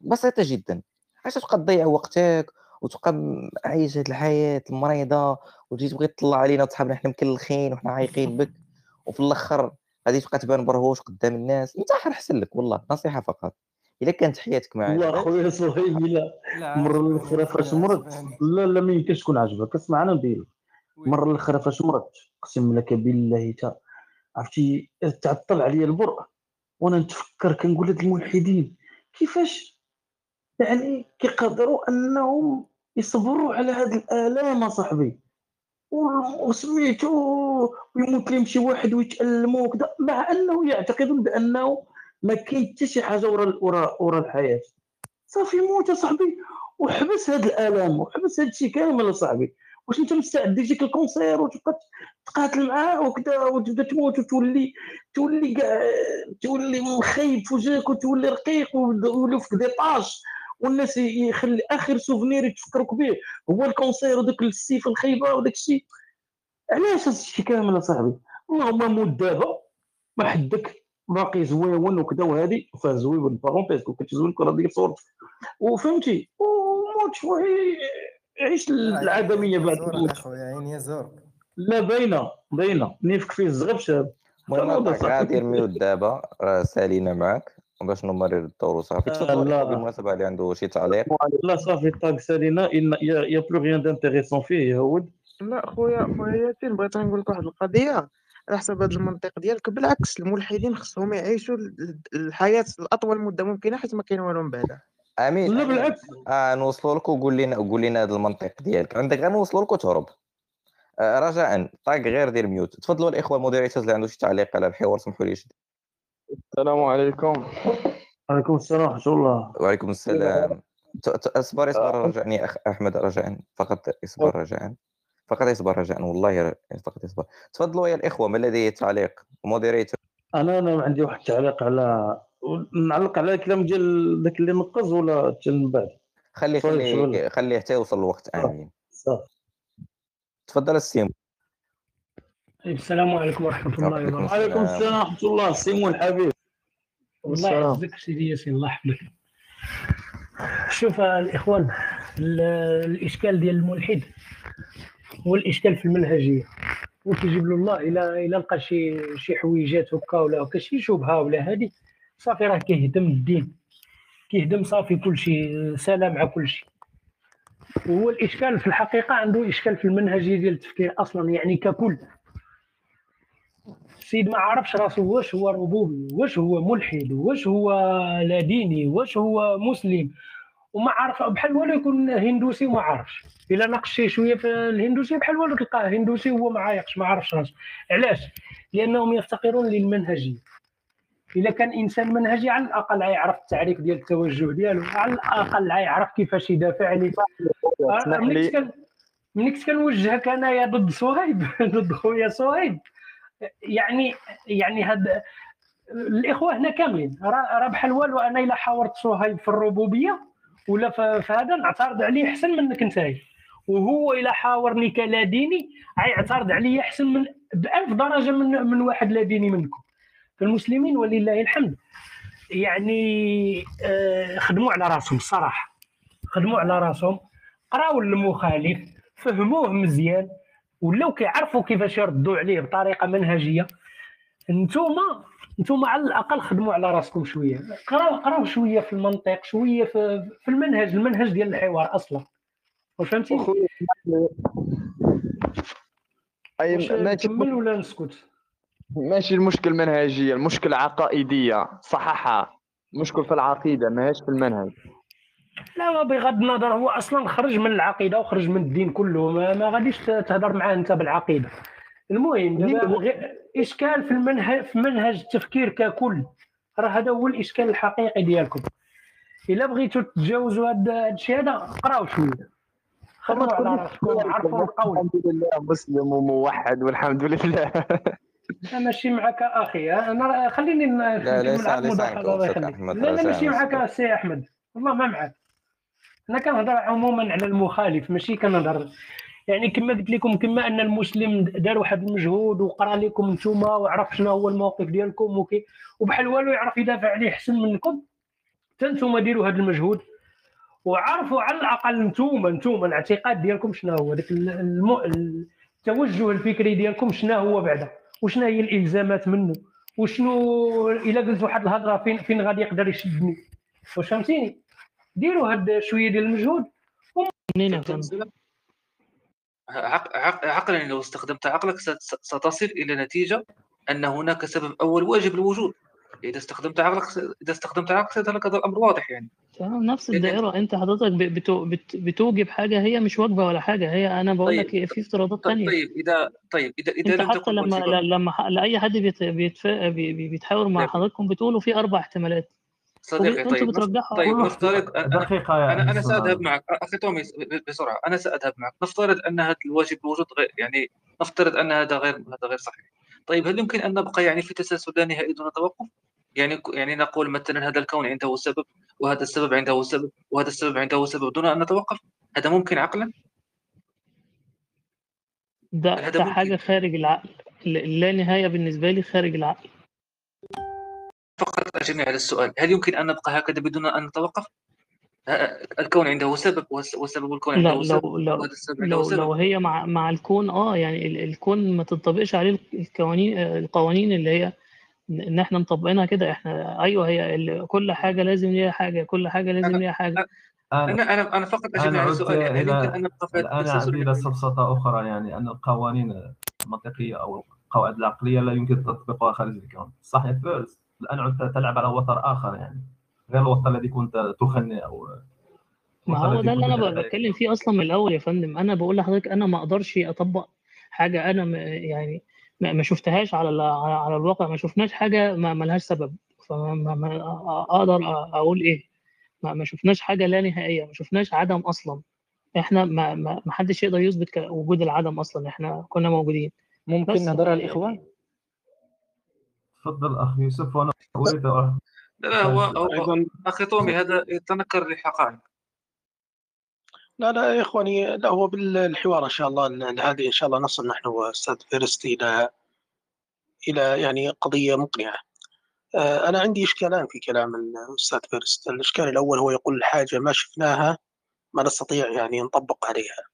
بسيطة جدا. علاش تبقى تضيع وقتك وتبقى عايش هاد الحياة المريضة وتجي تبغي تطلع علينا وصحابنا حنا مكلخين وحنا عايقين بك. <laughs> وفي الآخر غادي تبقى تبان برهوش قدام الناس. انتحر احسن لك والله. نصيحة فقط. إلا كانت حياتك مع والله عجبك خويا صهيب إلا لا المره عجباني، الاخرى فاش مرضت. لا لا ما يمكنش تكون عجبك اسمع أنا ندير. المره الاخرى فاش مرضت أقسم لك بالله تا عرفتي تعطل عليا البرء وأنا نتفكر كنقول هاد الملحدين كيفاش يعني كيقدروا أنهم يصبروا على هاد الآلام أصاحبي؟ و- وسميتو ويموت لهم شي واحد ويتألموا وكذا مع أنه يعتقدون بأنه ما كاين حتى شي حاجة ورا ورا ورا الحياة. صافي موت اصاحبي وحبس هاد الآلام وحبس هاد الشيء كامل اصاحبي واش أنت مستعد يجيك الكونسير وتبقى تقاتل معاه وكذا وتبدا تموت وتولي تولي كاع تولي مخيب في وجهك وتولي رقيق ويولوا فيك دي طاش والناس يخلي آخر سوفنير يتفكروك به هو الكونسير وداك السيف الخيبة وداك الشيء علاش هاد الشيء كامل اصاحبي اللهم موت دابا. ما حدك. باقي زويون وكذا زويون بارونتيز كون كتزوين الكره ديال صورتك وفهمتي؟ وموت شوية. عيش العدمية بعد اخويا عيني يا زورك لا باينة باينة. نيفك فيه الزغب شاب. غادي ميوت دابا راه سالينا معاك باش نمرر الدور وصافي آه، تفضل. بالمناسبة اللي عنده شي تعليق. لا صافي طاق سالينا. يا يا بلو غيان دانتيريسون فيه يهود لا خويا خويا ياسين بغيت نقول لك واحد القضية. على حسب هذا المنطق ديالك بالعكس الملحدين خصهم يعيشوا ال- الحياة الأطول مدة ممكنة حيت ما كاين والو من بعدها أمين لا أمين. بالعكس. آه نوصلوا لك وقول لنا قول لنا هذا المنطق ديالك. عندك غير نوصلوا لك وتهرب آه رجاء طاق غير دير mute. تفضلوا الإخوة ال moderators اللي عنده شي تعليق على الحوار سمحوا لي يشد السلام عليكم. عليكم السلام ورحمة الله. وعليكم السلام. إصبر إصبر رجعني أخ أحمد رجاء. فقط إصبر رجاء. فقط اصبر رجاء والله فقط اصبر تفضلوا يا الإخوة ما لديه تعليق moderator أنا أنا عندي واحد التعليق على نعلق على الكلام ديال داك اللي نقز ولا حتى من بعد؟ خلي خلي. خليه حتى يوصل الوقت آمين. صافي تفضل السيم طيب، السلام عليكم ورحمة الله وعليكم وبركاته. عليكم السلام ورحمة الله سيمون الحبيب. الله السلام. يعزك سيدي ياسين الله يحفظك. شوف الإخوان ال- الإشكال ديال الملحد. هو الاشكال في المنهجية. وكيجيب له الله إلى إلى لقى شي شي حويجات هكا ولا هكا شي شبهة ولا هادي صافي راه كيهدم الدين. كيهدم صافي كل شيء سلام مع كل شيء وهو الاشكال في الحقيقة عنده إشكال في المنهجية ديال التفكير أصلا يعني ككل. السيد ما عرفش راسو واش هو ربوبي واش هو ملحد واش هو لا ديني واش هو مسلم وما عارف بحال والو يكون هندوسي وما عارفش. إلا ناقش شي شوية في الهندوسيه بحال والو تلقاه هندوسي وهو ما عايقش ما عارفش راسو. علاش؟ لأنهم يفتقرون للمنهجية. إلا كان إنسان منهجي على الأقل يعرف التعريف ديال التوجه ديالو على الأقل يعرف كيفاش يدافع عليه ملي كان ملي كنت كنوجهك أنايا ضد صهيب؟ <laughs> ضد خويا صهيب. يعني يعني هاد الإخوة هنا كاملين. راه بحال والو أنا إلا حاورت صهيب في الربوبية ولا في في هذا نعترض عليه أحسن منك انت وهو إلا حاورني كلا ديني غيعترض عليا أحسن من بألف درجة من من واحد لا ديني منكم. فالمسلمين ولله الحمد. يعني آه، خدموا على راسهم الصراحة. خدموا على راسهم. قراو المخالف فهموه مزيان. ولاو كيعرفوا كيفاش يردوا عليه بطريقة منهجية نتوما نتوما على الأقل خدموا على راسكم شوية. قراو قراو شوية في المنطق شوية في, في المنهج المنهج ديال الحوار أصلا. واش فهمتي. أي ماشي نكمل ولا نسكت؟ ماشي المشكل منهجيه المشكل عقائدية صححها. المشكل في العقيدة ماهيش في المنهج. لا بغض النظر هو أصلا خرج من العقيدة وخرج من الدين كله. ما, ما غاديش تهضر معاه أنت بالعقيدة. المهم دابا إشكال في المنهج في منهج التفكير ككل. راه هذا هو الإشكال الحقيقي ديالكم. إلا بغيتوا تتجاوزوا هذا الشيء هذا قراو شوية. خدموا على راسكم عرفوا القول. الحمد لله مسلم وموحد والحمد لله. أنا ماشي معك أخي أنا خليني ن- لا، نكمل ليس- لا لا ماشي. معك السي أحمد. والله ما معك. أنا كنهضر عموما على المخالف ماشي كنهضر يعني كما قلت لكم كما أن المسلم دار واحد المجهود وقرأ لكم نتوما وعرف شنو هو الموقف ديالكم وكي وبحال والو يعرف يدافع عليه احسن منكم حتى نتوما ديروا هذا المجهود. وعرفوا على الأقل نتوما نتوما الاعتقاد ديالكم شنو هو داك الم... التوجه الفكري ديالكم شنو هو بعدا وشنو هي الإلزامات منه وشنو إلا قلت واحد الهضرة فين فين غادي يقدر يشدني. واش فهمتيني؟ ديروا هاد شوية ديال المجهود؟ عق- عق- عقلا لو استخدمت عقلك ست- ستصل إلى نتيجة أن هناك سبب أول واجب الوجود إذا استخدمت عقلك إذا استخدمت عقلك هذا الأمر واضح يعني. تمام نفس لأن- الدائرة. أنت حضرتك ب- بتو بت بتوجب حاجة هي مش واجبة ولا حاجة. هي أنا بقول طيب. لك في افتراضات طيب, تانية. طيب إذا طيب إذا إذا أنت حتى لما لما لأي حد بيت بيتف... بي- بي- بيتحاور مع طيب. حضرتك بتقولوا في أربع احتمالات. صديقي طيب طيب نفترض أنا- دقيقة يا أنا أنا سأذهب. معك. أخي تومي بسرعة أنا سأذهب معك. نفترض أن هذا الواجب الوجود غير يعني نفترض أن هذا غير هذا غير صحيح. طيب هل يمكن أن نبقى يعني في تسلسل لا نهائي دون توقف؟ يعني يعني نقول مثلا هذا الكون عنده سبب وهذا السبب عنده سبب وهذا السبب عنده سبب دون أن نتوقف؟ هذا ممكن عقلا؟ ده ده. حاجة خارج العقل ل- لا نهاية بالنسبة لي خارج العقل. فقط اجبني على السؤال. هل يمكن أن نبقى هكذا بدون أن نتوقف؟ ه- الكون عنده سبب وسبب الكون لا عنده سبب. لو لو عنده لو سبب. لو هي مع مع الكون آه يعني ال- الكون ما تطبقش عليه القوانين القوانين اللي هي ان إحنا مطبقينها كده. إحنا أيوه هي كل حاجة لازم ليها حاجة كل حاجة لازم ليها حاجة. أنا أنا أنا أنا فقط أنا على السؤال. يعني هل يمكن إلى أن نبقى في هذا الآن التسلسل أعود إلى سفسطة أخرى يعني أن القوانين المنطقية أو القواعد العقلية لا يمكن تطبيقها خارج الكون. صح يا فارس الآن عدت تلعب على وتر آخر يعني. غير الوتر الذي كنت تغني أو ما هو ده اللي أنا. بتكلم فيه أصلا من الأول يا فندم. أنا بقول لحضرتك أنا ما أقدرش أطبق حاجة أنا م- يعني ما ما شفتهاش على ال- على على الواقع. ما شفناش حاجة ما ما لهاش سبب. فما ما ما أقدر أقول إيه. ما, ما شفناش حاجة لا نهائية. ما شفناش عدم أصلا. إحنا ما ما ما حدش يقدر يثبت وجود العدم أصلا. إحنا كنا موجودين. ممكن على يعني- الإخوان؟ تفضل اخ يوسف وأنا أريد أ- لا لا هو, هو أيضا أخي تومي هذا يتنكر للحقائق لا لا يا إخواني لا هو بالحوار إن شاء الله ال- هذه إن شاء الله نصل نحن وأستاذ فيرست إلى إلى يعني قضية مقنعة. آه، أنا عندي اشكالان في كلام الأستاذ فيرست، الإشكال الأول هو يقول الحاجة ما شفناها ما نستطيع يعني نطبق عليها.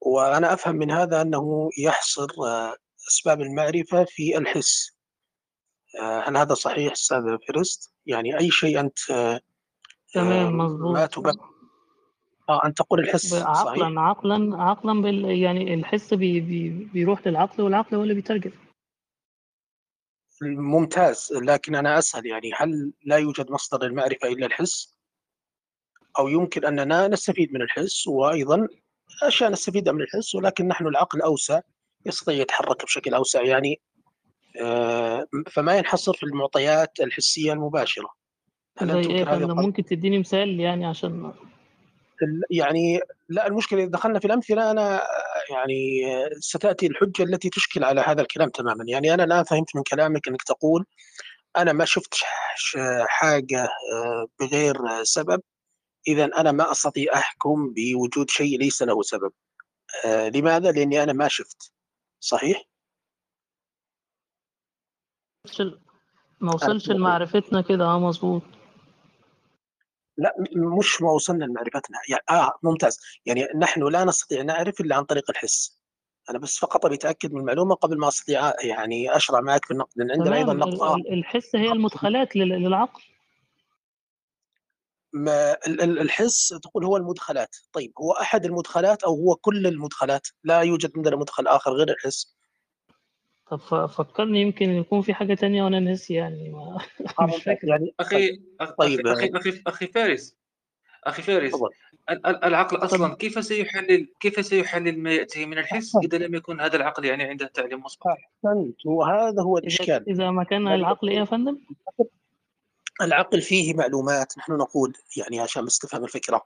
وأنا أفهم من هذا أنه يحصر آه، أسباب المعرفة في الحس. آه، هل هذا صحيح أستاذ فيرست؟ يعني أي شيء أنت آه، تمام ما مظبوط تبقى آه ان تقول الحس صحيح؟ عقلا عقلا عقلا بال يعني الحس بي بي بيروح للعقل والعقل هو اللي بيترجم ممتاز لكن أنا أسأل يعني هل لا يوجد مصدر للمعرفة إلا الحس؟ أو يمكن أننا نستفيد من الحس وأيضا أشياء نستفيد من الحس ولكن نحن العقل أوسع يستطيع يتحرك بشكل أوسع يعني فما ينحصر في المعطيات الحسية المباشرة هل زي هذا فندم القول؟ ممكن تديني مثال يعني عشان يعني لا المشكلة إذا دخلنا في الأمثلة أنا يعني ستأتي الحجة التي تشكل على هذا الكلام تماما يعني أنا الآن فهمت من كلامك أنك تقول أنا ما شفت حاجة آه، بغير سبب إذا أنا ما أستطيع أحكم بوجود شيء ليس له سبب آه، لماذا؟ لأني أنا ما شفت صحيح؟ وصلش- ما وصلش لمعرفتنا كده. آه مظبوط. لا مش ما وصلنا لمعرفتنا. يعني آه ممتاز. يعني نحن لا نستطيع نعرف إلا عن طريق الحس. أنا بس فقط أبي أتأكد من المعلومة قبل ما أستطيع يعني أشرع معك في النقد لأن عندنا نقطة. ال- ال- الحس هي المدخلات لل- للعقل. ما ال- ال- الحس تقول هو المدخلات. طيب هو أحد المدخلات أو هو كل المدخلات؟ لا يوجد عندنا مدخل آخر غير الحس. طب ف- فكرني يمكن يكون في حاجة تانية وأنا ناسي يعني ما <laughs> مش فاكر. يعني أخي أخي طيب أخي أخي أخي فارس. أخي فارس ال- العقل أصلا كيف سيحلل كيف سيحلل ما ياتيه من الحس إذا لم يكن هذا العقل يعني عنده تعليم مسبق أحسنت. وهذا هو إذا الإشكال. إذا ما كان يعني العقل إيه يا فندم؟ العقل فيه معلومات. نحن نقول يعني عشان بس تفهم الفكرة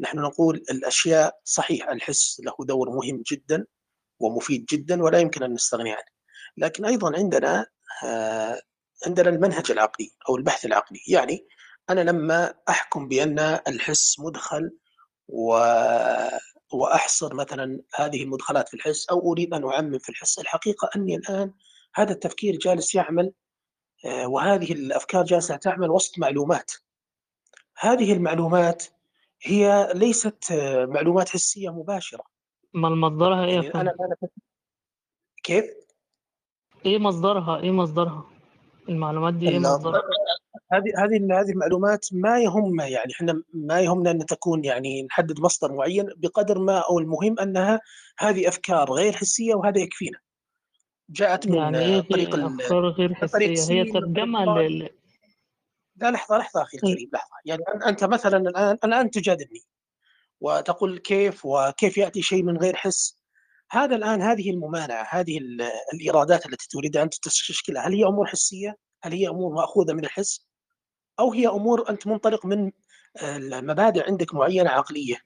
نحن نقول الأشياء صحيح الحس له دور مهم جدا ومفيد جدا ولا يمكن أن نستغني عنه. لكن أيضا عندنا آه، عندنا المنهج العقلي أو البحث العقلي يعني أنا لما أحكم بأن الحس مدخل و... وأحصر مثلا هذه المدخلات في الحس أو أريد أن أعمم في الحس الحقيقة أني الآن هذا التفكير جالس يعمل آه، وهذه الأفكار جالسة تعمل وسط معلومات هذه المعلومات هي ليست آه، معلومات حسية مباشرة ما مصدرها إيه يا يعني؟ أنا كيف؟ إيه مصدرها؟ إيه مصدرها؟ المعلومات دي إيه ال- مصدرها؟ هذه هذه هذه المعلومات ما يهم يعني إحنا ما يهمنا أن تكون يعني نحدد مصدر معين بقدر ما أو المهم أنها هذه أفكار غير حسية وهذا يكفينا. جاءت من يعني إيه آه، طريق أفكار غير حسية؟ هي صاد. لل لا لحظة لحظة أخي الكريم لحظة يعني أنت مثلا الآن الآن تجادلني وتقول كيف وكيف يأتي شيء من غير حس هذا الآن هذه الممانعة هذه ال- الإيرادات التي تريد أن تشكلها هل هي أمور حسية؟ هل هي أمور مأخوذة من الحس؟ أو هي أمور أنت منطلق من المبادئ عندك معينة عقلية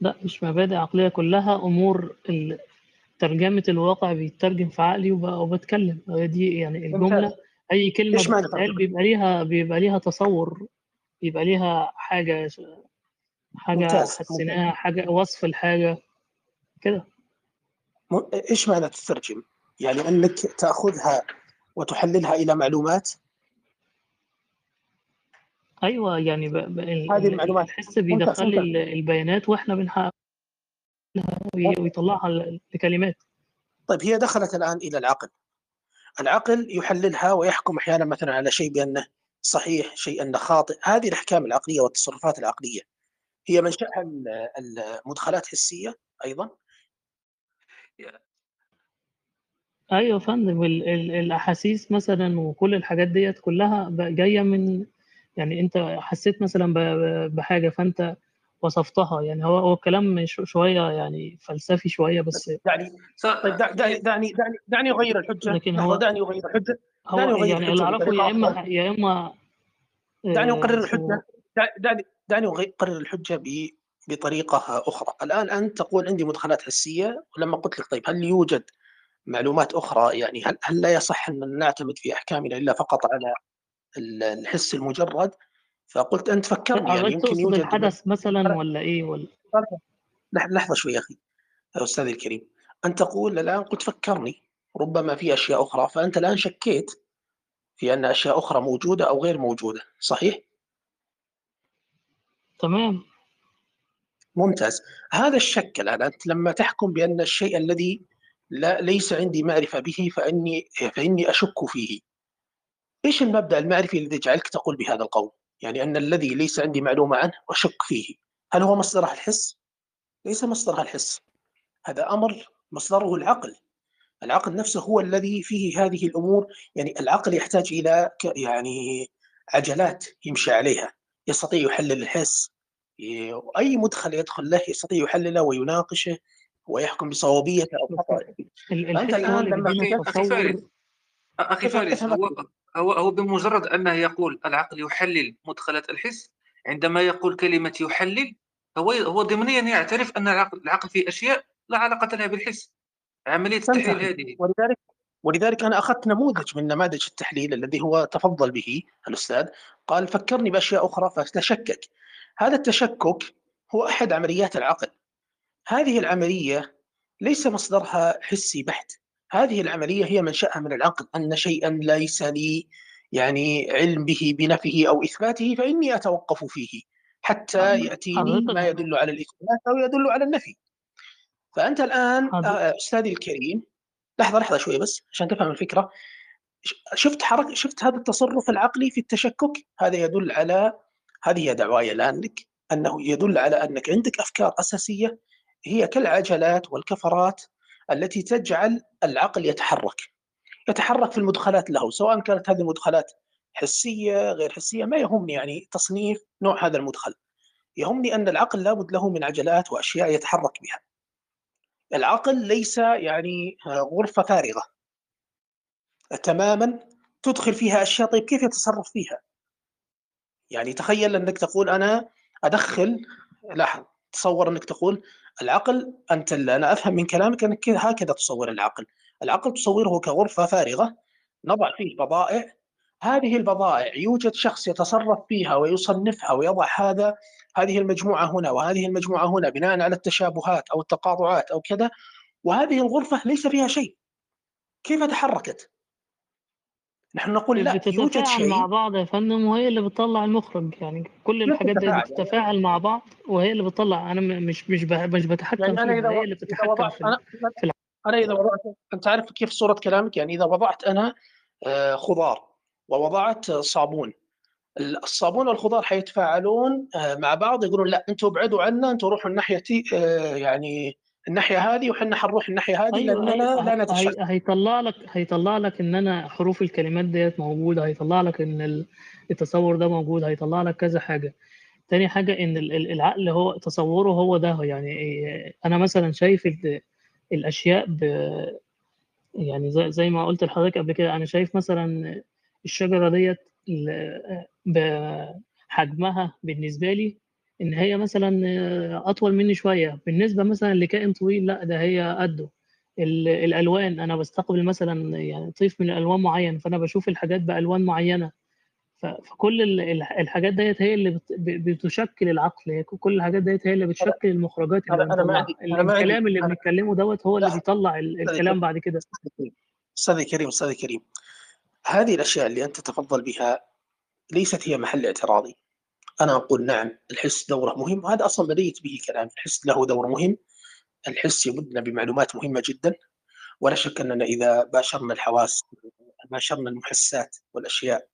لا مش مبادئ عقلية كلها أمور ال- ترجمة الواقع بيترجم في عقلي وب- وبتكلم دي يعني كلمة إيش معنى بتتقال ترجمة؟ بيبقى ليها بيبقى ليها تصور بيبقى ليها ممتاز ممتاز حسيناها حاجة وصف الحاجة كده. إيش معنى تترجم؟ يعني أنك تأخذها وتحللها إلى معلومات؟ أيوة يعني ب... ب... هذه ال- المعلومات الحس بيدخل البيانات وإحنا بنحققها وي- ويطلعها لكلمات. طيب هي دخلت الآن إلى العقل. العقل يحللها ويحكم أحيانا مثلا على شيء بأنه صحيح شيء أنه خاطئ. هذه الأحكام العقلية والتصرفات العقلية. هي منشأها ال- المدخلات حسية أيضا. أيوة يا فندم ال... ال... الأحاسيس مثلا وكل الحاجات ديت كلها ب- جاية من يعني أنت حسيت مثلا ب... ب- بحاجة فأنت وصفتها يعني هو هو الكلام ش- شوية يعني فلسفي شوية بس دعني طيب دع- دعني دعني دعني دعني أغير الحجة. لكن هو دعني أغير الحجة. هو دعني أغير يعني الحجة اللي أعرفه بطريقة يا إما أفضل. يا إما دعني آه، أقرر اسمه الحجة. دع- دعني دعني أغي- أقرر الحجة ب- بطريقة أخرى. الآن أنت تقول عندي مدخلات حسية ولما قلت لك طيب هل يوجد معلومات أخرى يعني هل, هل لا يصح أن نعتمد في أحكامنا إلا فقط على ال- الحس المجرد؟ فقلت أنت فكرني يعني يمكن يوجد الحدث مثلا ولا إيه؟ ولا لح- لحظة شوي يا أخي يا أستاذي الكريم. أنت تقول الآن قلت فكرني ربما في أشياء أخرى فأنت الآن شكيت في أن أشياء أخرى موجودة أو غير موجودة صحيح؟ تمام. ممتاز. هذا الشك الآن أنت لما تحكم بأن الشيء الذي لا ليس عندي معرفة به فإني فإني أشك فيه. إيش المبدأ المعرفي الذي يجعلك تقول بهذا القول؟ يعني أن الذي ليس عندي معلومة عنه أشك فيه. هل هو مصدرها الحس؟ ليس مصدرها الحس. هذا أمر مصدره العقل. العقل نفسه هو الذي فيه هذه الأمور. يعني العقل يحتاج إلى يعني عجلات يمشي عليها. يستطيع يحلل الحس. أي مدخل يدخل له يستطيع يحلله ويناقشه. ويحكم بصوابيته أو هو الآن لما أخي فارس هو هو هو بمجرد أنه يقول العقل يحلل مدخلات الحس عندما يقول كلمة يحلل هو هو ضمنيا يعترف أن العقل العقل فيه أشياء لا علاقة لها بالحس. عملية التحليل هذه. ولذلك ولذلك أنا أخذت نموذج من نماذج التحليل الذي هو تفضل به الأستاذ. قال فكرني بأشياء أخرى فتشكك هذا التشكك هو أحد عمليات العقل. هذه العملية ليس مصدرها حسي بحت. هذه العملية هي منشاها من العقل. أن شيئا ليس لي يعني علم به بنفيه أو إثباته فإني أتوقف فيه حتى يأتيني ما حضرتك يدل على الاثبات أو يدل على النفي. الآن حضرتك. آه، أستاذي الكريم لحظة لحظة شوية بس عشان تفهم الفكرة. ش- شفت حركه شفت هذا التصرف العقلي في التشكك؟ هذا يدل على هذه هي دعواي الآن لك أنه يدل على أنك عندك أفكار أساسية هي كالعجلات والكفرات التي تجعل العقل يتحرك يتحرك في المدخلات له سواء كانت هذه المدخلات حسية غير حسية ما يهمني يعني تصنيف نوع هذا المدخل. يهمني أن العقل لابد له من عجلات وأشياء يتحرك بها. العقل ليس يعني غرفة فارغة. تماما تدخل فيها أشياء طيب كيف يتصرف فيها؟ يعني تخيل أنك تقول أنا أدخل لاحظ تصور أنك تقول العقل أنت أنا أفهم من كلامك أنك كذا هكذا تصور العقل، العقل تصوره كغرفة فارغة نضع فيه بضائع هذه البضائع يوجد شخص يتصرف فيها ويصنفها ويضع هذا هذه المجموعة هنا وهذه المجموعة هنا بناء على التشابهات أو التقاطعات أو كذا وهذه الغرفة ليس فيها شيء كيف تحركت؟ نحن نقول لا يوجد بتتفاعل مع شيء بعض يا فندم وهي اللي بتطلع المخرج يعني كل الحاجات دي تتفاعل؟ بتتفاعل مع بعض وهي اللي بتطلع. أنا مش مش مش بتحكم يعني فيها إذا هي اللي بتتحكم في أنا في أنا إذا وضعت أنت عارف كيف صورة كلامك؟ يعني إذا وضعت أنا آه، خضار ووضعت صابون الصابون والخضار حيتفاعلون آه، مع بعض يقولون لا أنتم ابعدوا عنا أنتم روحوا الناحية آه، يعني الناحية هذه وحنا حنروح الناحية هذه أيوه لاننا أيوه لا هي- هيطلع لك هيطلع لك إن أنا حروف الكلمات ديت موجودة هيطلع لك إن ال- التصور ده موجود هيطلع لك كذا حاجة. تاني حاجة إن ال- ال- العقل هو تصوره هو ده يعني أنا مثلا شايف ال- الأشياء ب يعني زي, زي ما قلت لحضرتك قبل كده أنا شايف مثلا الشجرة ديت بحجمها بالنسبة لي إن هي مثلا أطول مني شوية. بالنسبة مثلا لكائن طويل لا ده هي قده. ال- الألوان أنا بستقبل مثلا يعني طيف من الالوان معين فأنا بشوف الحاجات بألوان معينة. فكل ال- ال- الحاجات ديت هي اللي بتشكل العقل. هي كل الحاجات ديت هي اللي بتشكل المخرجات اللي أنا ما عندي الكلام اللي بنتكلمه دوت هو اللي بيطلع الكلام بعد كده. أستاذ كريم أستاذ كريم. هذه الأشياء اللي أنت تتفضل بها ليست هي محل اعتراضي. أنا أقول نعم الحس دورة مهم وهذا أصلا بديت به كلام الحس له دور مهم الحس يمدنا بمعلومات مهمة جدا ولا شك أننا إذا باشرنا الحواس باشرنا المحسات والأشياء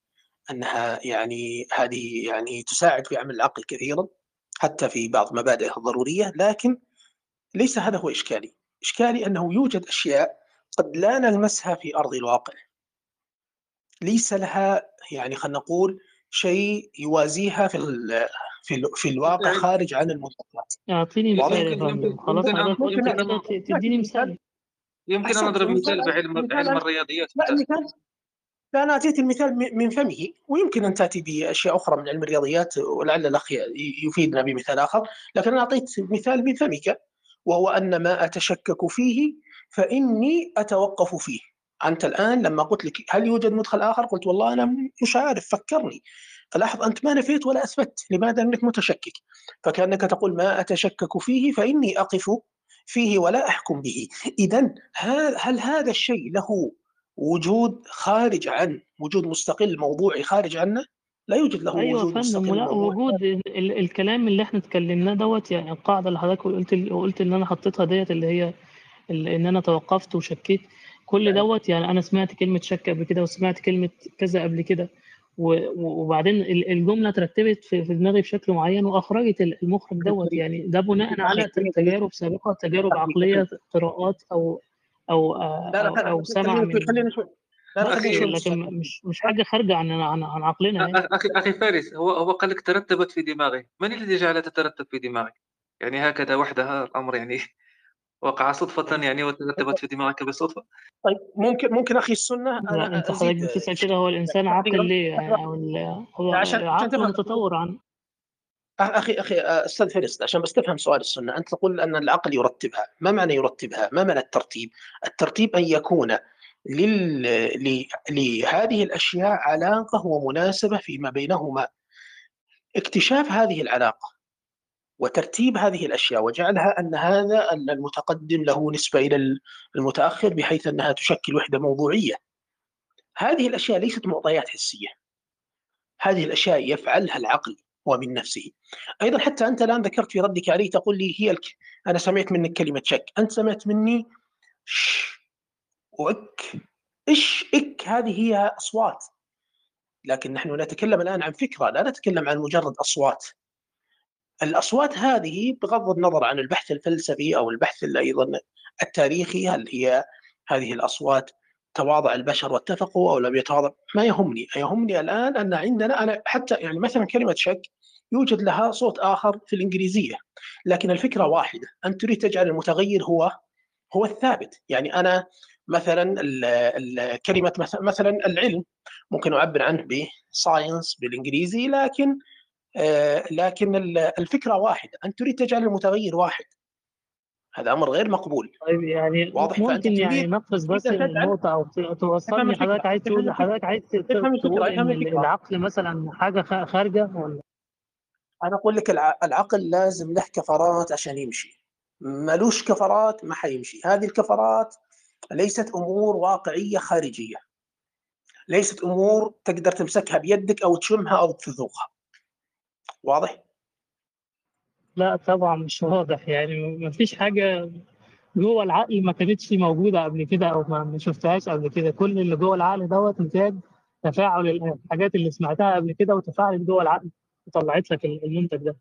أنها يعني هذه يعني تساعد في عمل العقل كثيرا حتى في بعض مبادئه الضرورية لكن ليس هذا هو إشكالي. إشكالي أنه يوجد أشياء قد لا نلمسها في أرض الواقع. ليس لها يعني خلينا نقول شيء يوازيها في ال في ال في الواقع خارج عن المدركات اعطيني واضح؟ مثال خلاص تديني مثال. يمكن أنا احسنت أضرب مثال. بعلم أنا الرياضيات. لا أنا اتيت المثال من فمه. ويمكن أن تأتي بأشياء أخرى من علم الرياضيات ولعل الأخ يفيدنا بمثال آخر. لكن أنا اعطيت مثال من فمك وهو أن ما أتشكك فيه فإني أتوقف فيه. أنت الآن لما قلت لك هل يوجد مدخل آخر؟ قلت والله أنا مش عارف فكرني. فلاحظ أنت ما نفيت ولا أثبت لماذا أنك متشكك؟ فكأنك تقول ما أتشكك فيه فإني أقف فيه ولا أحكم به. اذا هل هذا الشيء له وجود خارج عن وجود مستقل موضوعي خارج عنه؟ لا يوجد له يا وجود مستقل موضوعي وجود ال- ال- الكلام اللي إحنا اتكلمناه دوت يعني القاعدة اللي حضرتك قلت قلت إن أنا حطيتها ديت اللي هي ال- إن أنا توقفت وشكيت. كل دوت يعني أنا سمعت كلمة شك قبل كده وسمعت كلمة كذا قبل كده. وبعدين ال- الجملة ترتبت في في دماغي بشكل معين وأخرجت ال- المخرج دوت. يعني ده بناء <laughs> على تجارب سابقة تجارب عقلية قراءات أو أو أو أو سمع من لكن مش مش حاجة خارجة عن عن عن عقلنا يعني. أخي أخي فارس هو هو قال لك ترتبت في دماغي. من الذي جعلها تترتب في دماغي يعني هكذا وحدها الأمر يعني. وقع صدفة يعني وترتبت في دماغك بصدفة؟ طيب ممكن ممكن أخي السنة لا أنا أنت حضرتك بتسأل كده هو الإنسان عاقل تقديرا ليه يعني؟ ال- هو عشان عشان عقله تفهم متطور عن أخي أخي أستاذ فارس عشان بس تفهم سؤال السنة أنت تقول أن العقل يرتبها. ما معنى يرتبها؟ ما معنى الترتيب؟ الترتيب أن يكون لل... ل... لهذه الأشياء علاقة ومناسبة فيما بينهما. اكتشاف هذه العلاقة. وترتيب هذه الأشياء وجعلها أن هذا أن المتقدم له نسبة إلى المتأخر بحيث أنها تشكل وحدة موضوعية. هذه الأشياء ليست معطيات حسية. هذه الأشياء يفعلها العقل هو من نفسه. أيضا حتى أنت الآن ذكرت في ردك علي تقول لي هي الك... أنا سمعت منك كلمة شك. أنت سمعت مني ش واك إيش إك هذه هي أصوات. لكن نحن نتكلم الآن عن فكرة لا نتكلم عن مجرد أصوات. الأصوات هذه بغض النظر عن البحث الفلسفي أو البحث أيضا التاريخي هل هي هذه الأصوات تواضع البشر واتفقوا أو لم يتواضع؟ ما يهمني. يهمني الآن أن عندنا أنا حتى يعني مثلا كلمة شك يوجد لها صوت آخر في الإنجليزية لكن الفكرة واحدة انت تريد تجعل المتغير هو هو الثابت. يعني أنا مثلا كلمة مثلا العلم ممكن أعبر عنه بساينس بالإنجليزي لكن لكن الفكرة واحدة انت تريد تجعل المتغير واحد. هذا أمر غير مقبول. طيب يعني واضح ممكن يعني نقص بس النقطة أو توصلني. حضرتك عايز تقول حضرتك عايز تقول إن العقل مثلا حاجة خارجة ولا؟ أنا أقول لك العقل لازم له كفرات عشان يمشي. ملوش كفرات ما حيمشي. هذه الكفرات ليست أمور واقعية خارجية. ليست أمور تقدر تمسكها بيدك أو تشمها أو تذوقها. واضح؟ لا طبعا مش واضح يعني ما فيش حاجة جوه العقل ما كانتش موجودة قبل كده أو ما شفتهاش قبل كده. كل اللي جوه العقل دوت نتاج تفاعل الحاجات اللي سمعتها قبل كده وتفاعلت جوه العقل وطلعت لك المنتج ده.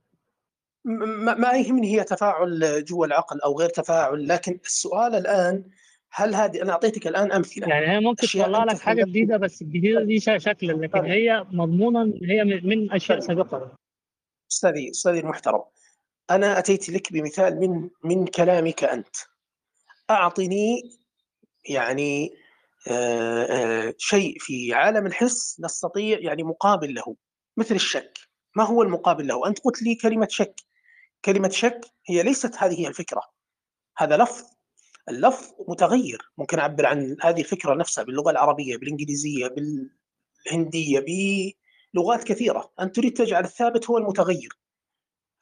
ما يهمني هي تفاعل جوه العقل أو غير تفاعل لكن السؤال الآن هل هذه أنا أعطيتك الآن أمثلة. يعني هي ممكن تطلع لك حاجة جديدة بس الجديدة دي شكلا لكن هي مضمونا هي من أشياء سابقة. أستاذي أستاذي المحترم أنا أتيت لك بمثال من من كلامك أنت. أعطني يعني آآ آآ شيء في عالم الحس نستطيع يعني مقابل له مثل الشك. ما هو المقابل له؟ أنت قلت لي كلمة شك. كلمة شك هي ليست هذه هي الفكرة. هذا لفظ. اللفظ متغير. ممكن أعبر عن هذه الفكرة نفسها باللغة العربية بالإنجليزية بالهندية بلغات كثيرة. أنت تريد تجعل الثابت هو المتغير.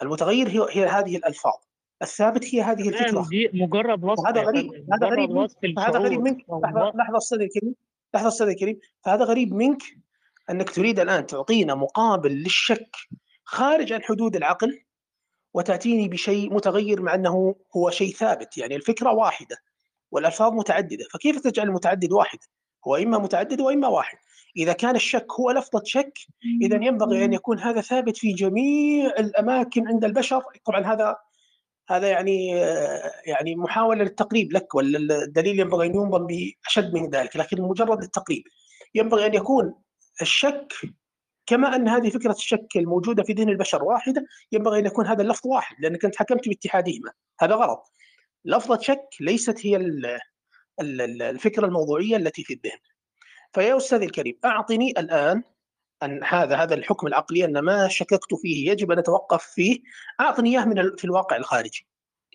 المتغير هي, هي هذه الألفاظ. الثابت هي هذه الفكرة. دي مجرد وصف هذا غريب. هذا غريب منك. هذا غريب منك. لحظة لحظة أستاذ الكريم. لحظة أستاذ الكريم. فهذا غريب منك أنك تريد الآن تعطينا مقابل للشك خارج عن حدود العقل وتأتيني بشيء متغير مع أنه هو شيء ثابت. يعني الفكرة واحدة والألفاظ متعددة. فكيف تجعل المتعدد واحد؟ هو إما متعدد وإما واحد. إذا كان الشك هو لفظة شك إذا ينبغي أن يكون هذا ثابت في جميع الأماكن عند البشر. طبعا هذا هذا يعني يعني محاولة للتقريب لك ولا الدليل ينبغي أن ينظم بأشد من ذلك لكن مجرد التقريب. ينبغي أن يكون الشك كما أن هذه فكرة الشك الموجودة في ذهن البشر واحدة ينبغي أن يكون هذا اللفظ واحد لأنك أنت حكمت باتحادهما. هذا غلط. لفظة شك ليست هي الفكرة الموضوعية التي في الذهن. فيا أستاذي الكريم أعطني الآن أن هذا هذا الحكم العقلي أن ما شككت فيه يجب أن أتوقف فيه أعطني إياه من في الواقع الخارجي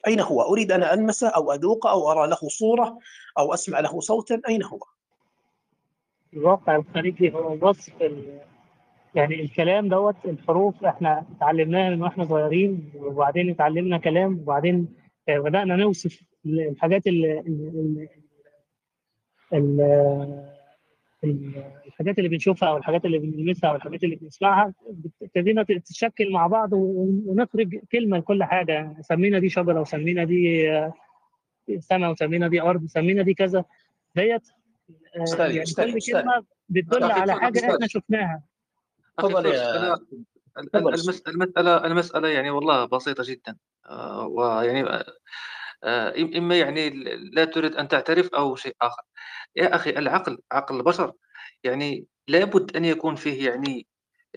أين هو؟ أريد أن ألمسه أو أذوقه أو أرى له صورة أو أسمع له صوتا أين هو؟ الواقع الخارجي هو وصف. يعني الكلام دوت الحروف إحنا اتعلمناها من وإحنا صغيرين وبعدين اتعلمنا كلام وبعدين بدأنا نوصف الحاجات اللي الحاجات اللي بنشوفها أو الحاجات اللي بنلمسها أو الحاجات اللي بنسمعها ابتدينا تتشكل مع بعض ونخرج كلمة لكل حاجة سمينا دي شجرة وسمينا دي آه، سماء وسمينا دي أرض سمينا دي كذا ديت آه، يعني كل. كلمة بتدل على حاجة. إحنا شفناها تفضل يا- أنا ال- تفضل ال- أستاذ. المس- المسألة المسألة يعني والله بسيطة جدا آه، ويعني آه، آه، إما يعني لا تريد أن تعترف أو شيء آخر. يا أخي العقل عقل البشر يعني لابد أن يكون فيه يعني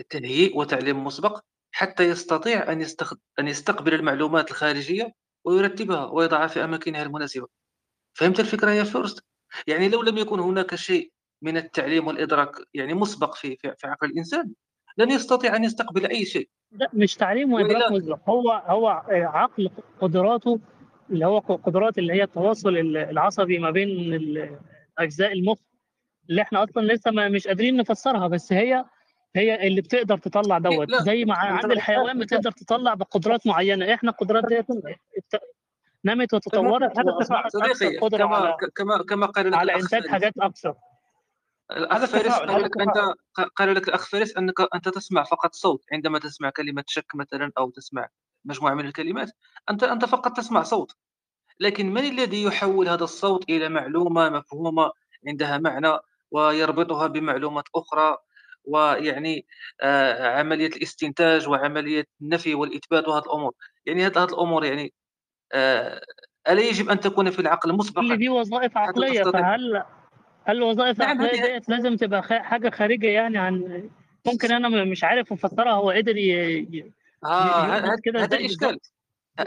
تهيئ وتعليم مسبق حتى يستطيع أن يستخد... أن يستقبل المعلومات الخارجية ويرتبها ويضعها في أماكنها المناسبة. فهمت الفكرة يا فورست؟ يعني لو لم يكن هناك شيء من التعليم والإدراك يعني مسبق في في عقل الإنسان لن يستطيع أن يستقبل أي شيء. لا مش تعليم وإدراك مسبق هو هو عقل قدراته اللي هو قدرات اللي هي التواصل العصبي ما بين أجزاء المخ اللي إحنا أصلا لسه ما مش قادرين نفسرها بس هي هي اللي بتقدر تطلع دوت لا. زي ما عند الحيوان بتقدر تطلع بقدرات معينة إحنا القدرات ديت نمت وتطورت وأصبحت صديقي أكثر قدرة كما على كما كما قال لك على إنتاج. حاجات أكثر هذا فارس قال لك التفاعل. قال لك الأخ فارس أنك أنت تسمع فقط صوت عندما تسمع كلمة شك مثلا أو تسمع مجموعة من الكلمات. أنت أنت فقط تسمع صوت. لكن من الذي يحول هذا الصوت إلى معلومة مفهومة عندها معنى ويربطها بمعلومات أخرى؟ ويعني آه، عملية الاستنتاج وعملية النفي والإثبات وهذه الأمور. يعني هذه الأمور يعني آه، ألا يجب أن تكون في العقل مسبقا؟ دي وظائف عقلية فهل هل الوظائف نعم، العقليه ديت لازم تبقى حاجة خارجة يعني عن ممكن أنا مش عارف أفسرها هو قدر ي... آه هذا كده هذا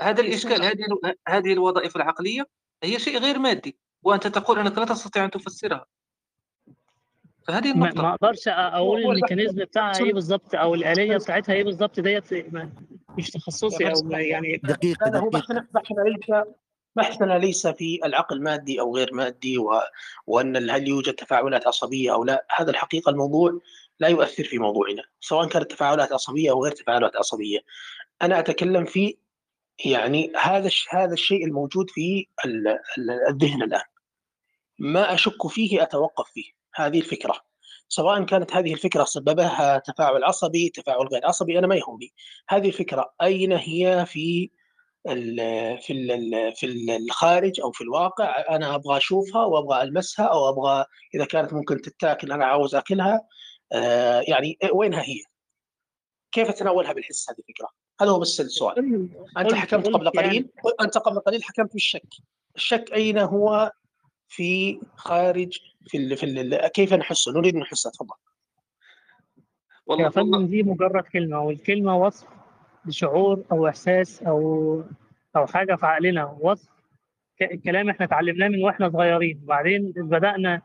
هذا الإشكال هذه ال- هذه الوظائف العقلية هي شيء غير مادي وأنت تقول أنك لا تستطيع أن تفسرها. فهذه ما النقطة. ما أقدرش أقول الميكانيزم بتاعها إيه بالظبط أو الآلية بتاعتها إيه بالظبط ديت ما- مش تخصصي أو ما- يعني هو دقيقة بحثنا بحثنا ليس بحثنا ليس في العقل مادي أو غير مادي و... وأن هل يوجد تفاعلات عصبية أو لا. هذا الحقيقة الموضوع لا يؤثر في موضوعنا سواء كانت تفاعلات عصبية أو غير تفاعلات عصبية. أنا أتكلم في يعني هذا. هذا الشيء الموجود في ال... ال- الذهن الآن. ما أشك فيه أتوقف فيه. هذه الفكرة. سواء كانت هذه الفكرة سببها تفاعل عصبي تفاعل غير عصبي أنا ما يهمني. هذه الفكرة أين هي في ال- في ال- في الخارج أو في الواقع؟ أنا أبغى أشوفها وأبغى ألمسها أو أبغى إذا كانت ممكن تتاكل أنا عاوز أكلها. يعني وينها هي؟ كيف اتناولها بالحس هذه الفكرة؟ هذا هو بس السؤال أنت حكمت قبل يعني- قليل أنت قبل قليل حكمت بالشك الشك أين هو في خارج في ال في ال كيف نحسه؟ نريد نحسه تفضل يا والله فندم والله دي مجرد كلمة والكلمة وصف لشعور أو إحساس أو أو حاجة في عقلنا وصف كلام إحنا اتعلمناه من وإحنا صغيرين وبعدين بدأنا.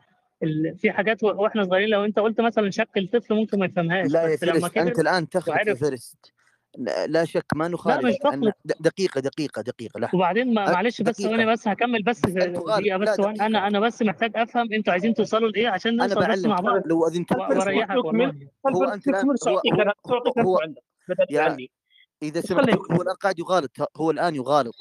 في حاجات وإحنا صغيرين لو انت قلت مثلا شكل طفل ممكن ما يفهمهاش لا يا فيرست أنت كبر الآن تخلط يا فيرست. لا لا شك ما نخالف مش أن بخلط. د- دقيقة دقيقة دقيقة لحظة. وبعدين ما أ- معلش بس. ثواني بس هكمل بس. دقيقة لا، بس أنا أنا بس محتاج أفهم أنتوا عايزين توصلوا لإيه عشان أنا نوصل بس مع بعض. لو أذنت و- وأريحك والله. هو أنت الآن هو هو هو نفسه عندك بدل يا عني إذا خليه سمحت يكمل. هو الآن قاعد يغالط. هو الآن يغالط.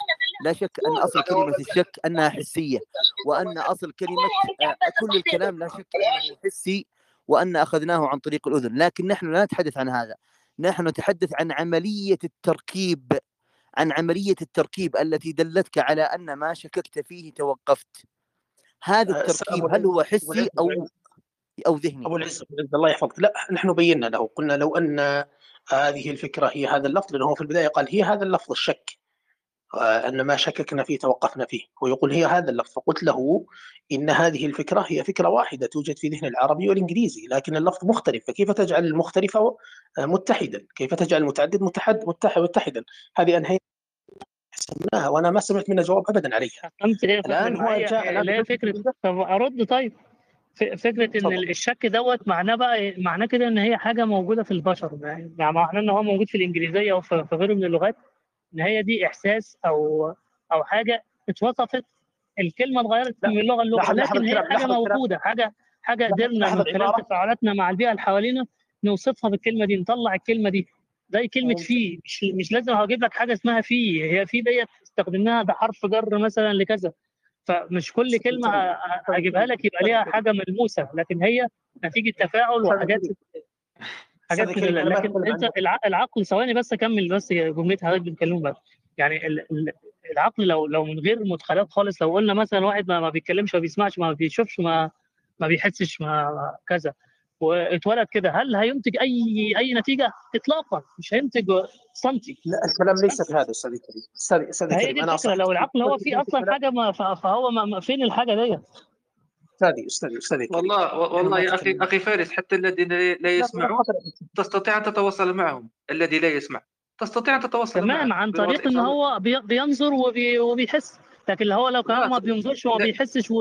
لا شك أن أصل كلمة الشك أنها حسية وأن أصل كلمة آه، كل الكلام لا شك أنه حسي وأن أخذناه عن طريق الأذن. لكن نحن لا نتحدث عن هذا. نحن نتحدث عن عملية التركيب عن عملية التركيب التي دلتك على أن ما شككت فيه توقفت. هذا أه، التركيب هل هو حسي أو أو ذهني؟ أبو العز أبو العز الله يحفظك. لا نحن بينا له. قلنا لو أن هذه الفكرة هي هذا اللفظ لأنه هو في البداية قال هي هذا اللفظ الشك. آه، أن ما شككنا فيه توقفنا فيه. هو يقول هي هذا اللفظ. فقلت له إن هذه الفكرة هي فكرة واحدة توجد في ذهن العربي والإنجليزي لكن اللفظ مختلف. فكيف تجعل المختلف آه، متحدا؟ كيف تجعل المتعدد متحد متحد متحدا؟ هذه أنهينا حسبناها وأنا ما سمعت منه جواب ابدا عليها. فكرة هو جاء فكرة؟ طب أرد طيب. فكرة إن. الشك دوت معناه بقى إيه؟ معناه كده إن هي حاجة موجودة في البشر. يعني معناه إن هو موجود في الإنجليزية وفي في غيره من اللغات. إن هي دي إحساس أو أو حاجة اتوصفت الكلمة اتغيرت من اللغة للغة لكن هي حاجة. موجودة حاجة حاجة قدرنا من خلال. تفاعلاتنا مع البيئة اللي حوالينا نوصفها بالكلمة دي نطلع الكلمة دي زي كلمة في مش مش لازم هجيب لك حاجة اسمها في هي في ديت استخدمناها بحرف جر مثلا لكذا فمش كل كلمة هجيبها لك يبقى ليها حاجة ملموسة لكن هي نتيجة تفاعل وحاجات حاجات كده لكن أنت العقل ثواني بس اكمل بس جملتها حضرتك بنتكلم بقى. يعني ال- ال- العقل لو لو من غير مدخلات خالص لو قلنا مثلا واحد ما, ما بيتكلمش ما بيسمعش ما بيشوفش ما ما بيحسش ما كذا واتولد كده هل هينتج اي أي نتيجة؟ اطلاقا مش هينتج سنتي لا الكلام ليس في هذا أستاذ كريم أستاذ هي كريم دي أنا الفكرة. أصلاً- لو العقل هو فيه أصلا حاجة ما فهو ما ما- فين الحاجة ديت؟ استاذي استاذي استاذي. والله والله يا أخي. أخي فارس حتى الذين لا يسمعون تستطيع أن تتواصل معهم الذي لا يسمع. تستطيع أن تتواصل معه تمام عن طريق إن. هو بي- بينظر وبي وبيحس. لكن اللي هو لو كمان لا، ما بينظرش وما. بيحسش و...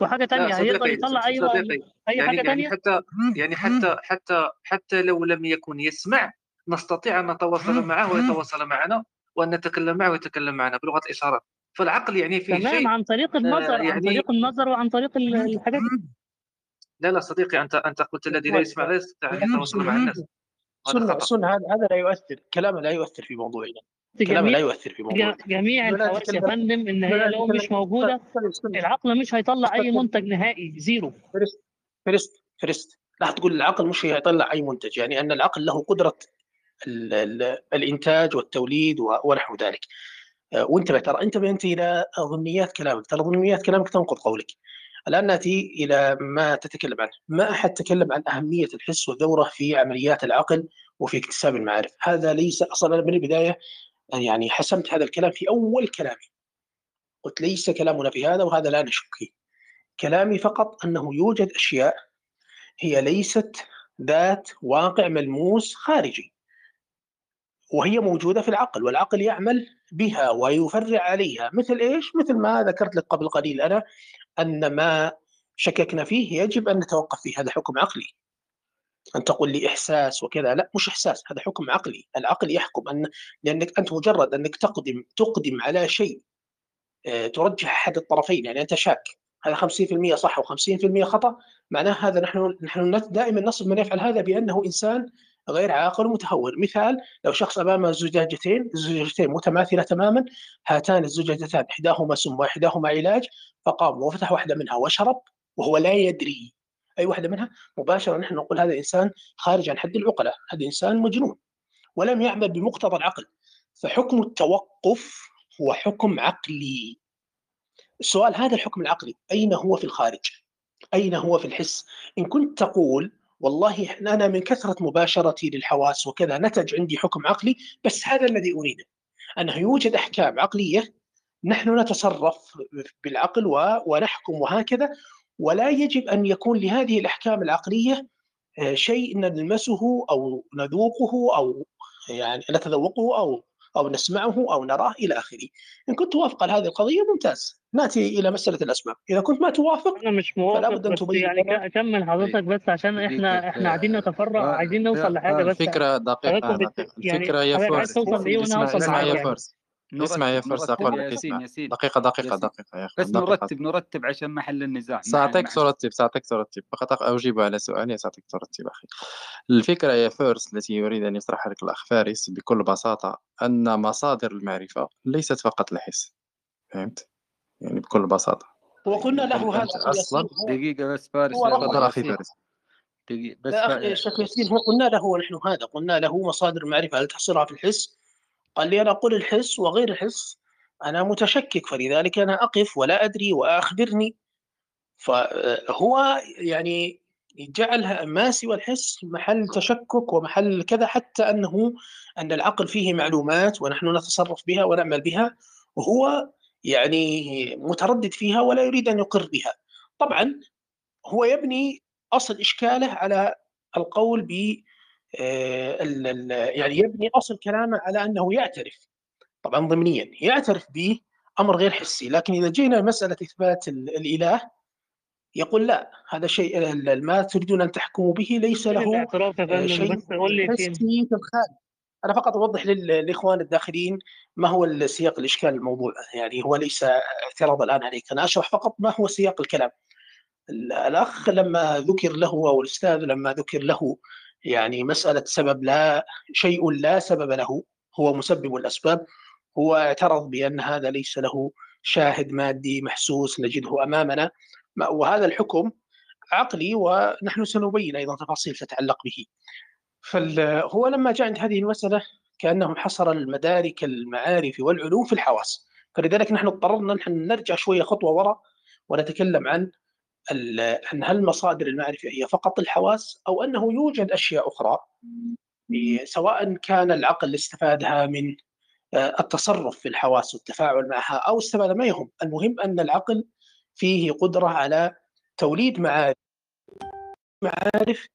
وحاجة تانية. هيقدر يطلع أي صديقي. أي يعني حاجة يعني تانية؟ حتى يعني حتى حتى حتى لو لم يكن يسمع نستطيع أن نتواصل معه ويتواصل معنا وأن نتكلم معه ويتكلم معنا بلغه الاشارات فالعقل يعني فيه تمام شيء عن طريق النظر عن يعني- طريق النظر وعن طريق ال- الحاجات. لا لا صديقي أنت أنت قلت الذي لا يسمع لا يستطيع ان يتواصل مع الناس خطأ. سنة هذا هذا لا يؤثر كلامه لا يؤثر في موضوعنا. كلامه لا يؤثر في موضوعنا. جميع الحواس يا فندم إن هي لو مش موجودة. العقل مش هيطلع أي. منتج نهائي zero. فرست فرست فرست. لا تقول العقل مش هيطلع أي منتج يعني أن العقل له قدرة ال ال الإنتاج والتوليد ونحو ذلك. آه، وانتبه ترى انتبه انت إلى ضمنيات كلامك. ترى ضمنيات كلامك تنقض قولك. الآن نأتي إلى ما تتكلم عنه. ما أحد تكلم عن أهمية الحس ودوره في عمليات العقل وفي اكتساب المعارف؟ هذا ليس أصلا أنا من البداية يعني حسمت هذا الكلام في أول كلامي. قلت ليس كلامنا في هذا وهذا لا نشك فيه. كلامي فقط أنه يوجد أشياء هي ليست ذات واقع ملموس خارجي. وهي موجودة في العقل والعقل يعمل بها ويفرع عليها. مثل إيش؟ مثل ما ذكرت لك قبل قليل أنا أن ما شككنا فيه يجب أن نتوقف فيه. هذا حكم عقلي. أن تقول لي إحساس وكذا. لا مش إحساس هذا حكم عقلي. العقل يحكم أن لأنك أنت مجرد أنك تقدم تقدم على شيء آه، ترجح أحد الطرفين يعني أنت شاك. هذا 50% صح و50% خطأ. معناه هذا نحن نحن دائما نصف من يفعل هذا بأنه إنسان غير عاقل ومتهور. مثال لو شخص أمامه زجاجتين الزجاجتين متماثلة تماما هاتان الزجاجتان إحداهما سم وإحداهما علاج فقام وفتح واحدة منها وشرب وهو لا يدري. أي واحدة منها؟ مباشرة نحن نقول هذا إنسان خارج عن حد العقلاء هذا إنسان مجنون ولم يعمل بمقتضى العقل. فحكم التوقف هو حكم عقلي. السؤال هذا الحكم العقلي أين هو في الخارج؟ أين هو في الحس؟ إن كنت تقول والله أنا من كثرة مباشرتي للحواس وكذا نتج عندي حكم عقلي بس هذا الذي أريده. أنه يوجد أحكام عقلية نحن نتصرف بالعقل ونحكم وهكذا ولا يجب أن يكون لهذه الأحكام العقلية آه، شيء نلمسه أو نذوقه أو يعني نتذوقه أو أو نسمعه أو نراه إلى آخره. إن كنت توافق على هذه القضية ممتاز. نأتي إلى مسألة الأسباب. إذا كنت ما توافق أنا مش فلا موافق بد أن بس تبين يعني كمل حضرتك بس عشان إحنا إحنا قاعدين نتفرع آه، عايزين نوصل لحاجة بس. الفكرة دقيقة. حضرتكم بت... دقيقة يعني يا حضرتك عايز فارس توصل لإيه وأنا اسمع يا فارس. اسمع يا أقول يا لك ياسين اسمع. ياسين. دقيقة دقيقة ياسين. دقيقة يا أخي بس نرتب نرتب عشان محل النزاع. مع ترتب ساعتك ترتب فقط أجيب على سؤالي ساعتك ترتب أخي. الفكرة يا فارس التي يريد أن يطرحها لك الأخ فارس بكل بساطة أن مصادر المعرفة ليست فقط الحس فهمت؟ يعني بكل بساطة. وقلنا له يعني هذا هو دقيقة بس فارس تفضل أخي ياسين فارس. دقيقة بس شيخ ياسين هو قلنا له ونحن هذا قلنا له مصادر المعرفة هل تحصرها في الحس؟ قال لي أنا أقول الحس وغير الحس أنا متشكك فلذلك أنا أقف ولا أدري وأخبرني. فهو يعني جعلها ما سوى الحس محل تشكك ومحل كذا حتى أنه أن العقل فيه معلومات ونحن نتصرف بها ونعمل بها وهو يعني متردد فيها ولا يريد أن يقر بها. طبعا هو يبني أصل إشكاله على القول ب يعني يبني أصل كلامه على أنه يعترف. طبعا ضمنيا يعترف به أمر غير حسي لكن إذا جينا مسألة إثبات ال- الإله يقول لا هذا شيء ما تريدون أن تحكموا به ليس له آه، شيء حسي في الخارج. أنا فقط أوضح لل- للإخوان الداخلين ما هو السياق الاشكال الموضوع يعني هو ليس اعتراض الآن عليك. أنا أشرح فقط ما هو سياق الكلام. ال- الأخ لما ذكر له أو الأستاذ لما ذكر له يعني مسألة سبب لا شيء لا سبب له هو مسبب الأسباب هو اعترض بأن هذا ليس له شاهد مادي محسوس نجده أمامنا ما- وهذا الحكم عقلي ونحن سنبين أيضا تفاصيل تتعلق به. فهو لما جاء عند هذه المسألة كأنه حصر المدارك المعارف والعلوم في الحواس فلذلك نحن اضطررنا نحن نرجع شوية خطوة وراء ونتكلم عن عن هل مصادر المعرفه هي فقط الحواس أو أنه يوجد أشياء أخرى؟ إيه، سواء كان العقل استفادها من آه، التصرف في الحواس والتفاعل معها أو استفاد ما يهم، المهم أن العقل فيه قدرة على توليد معارف. معارف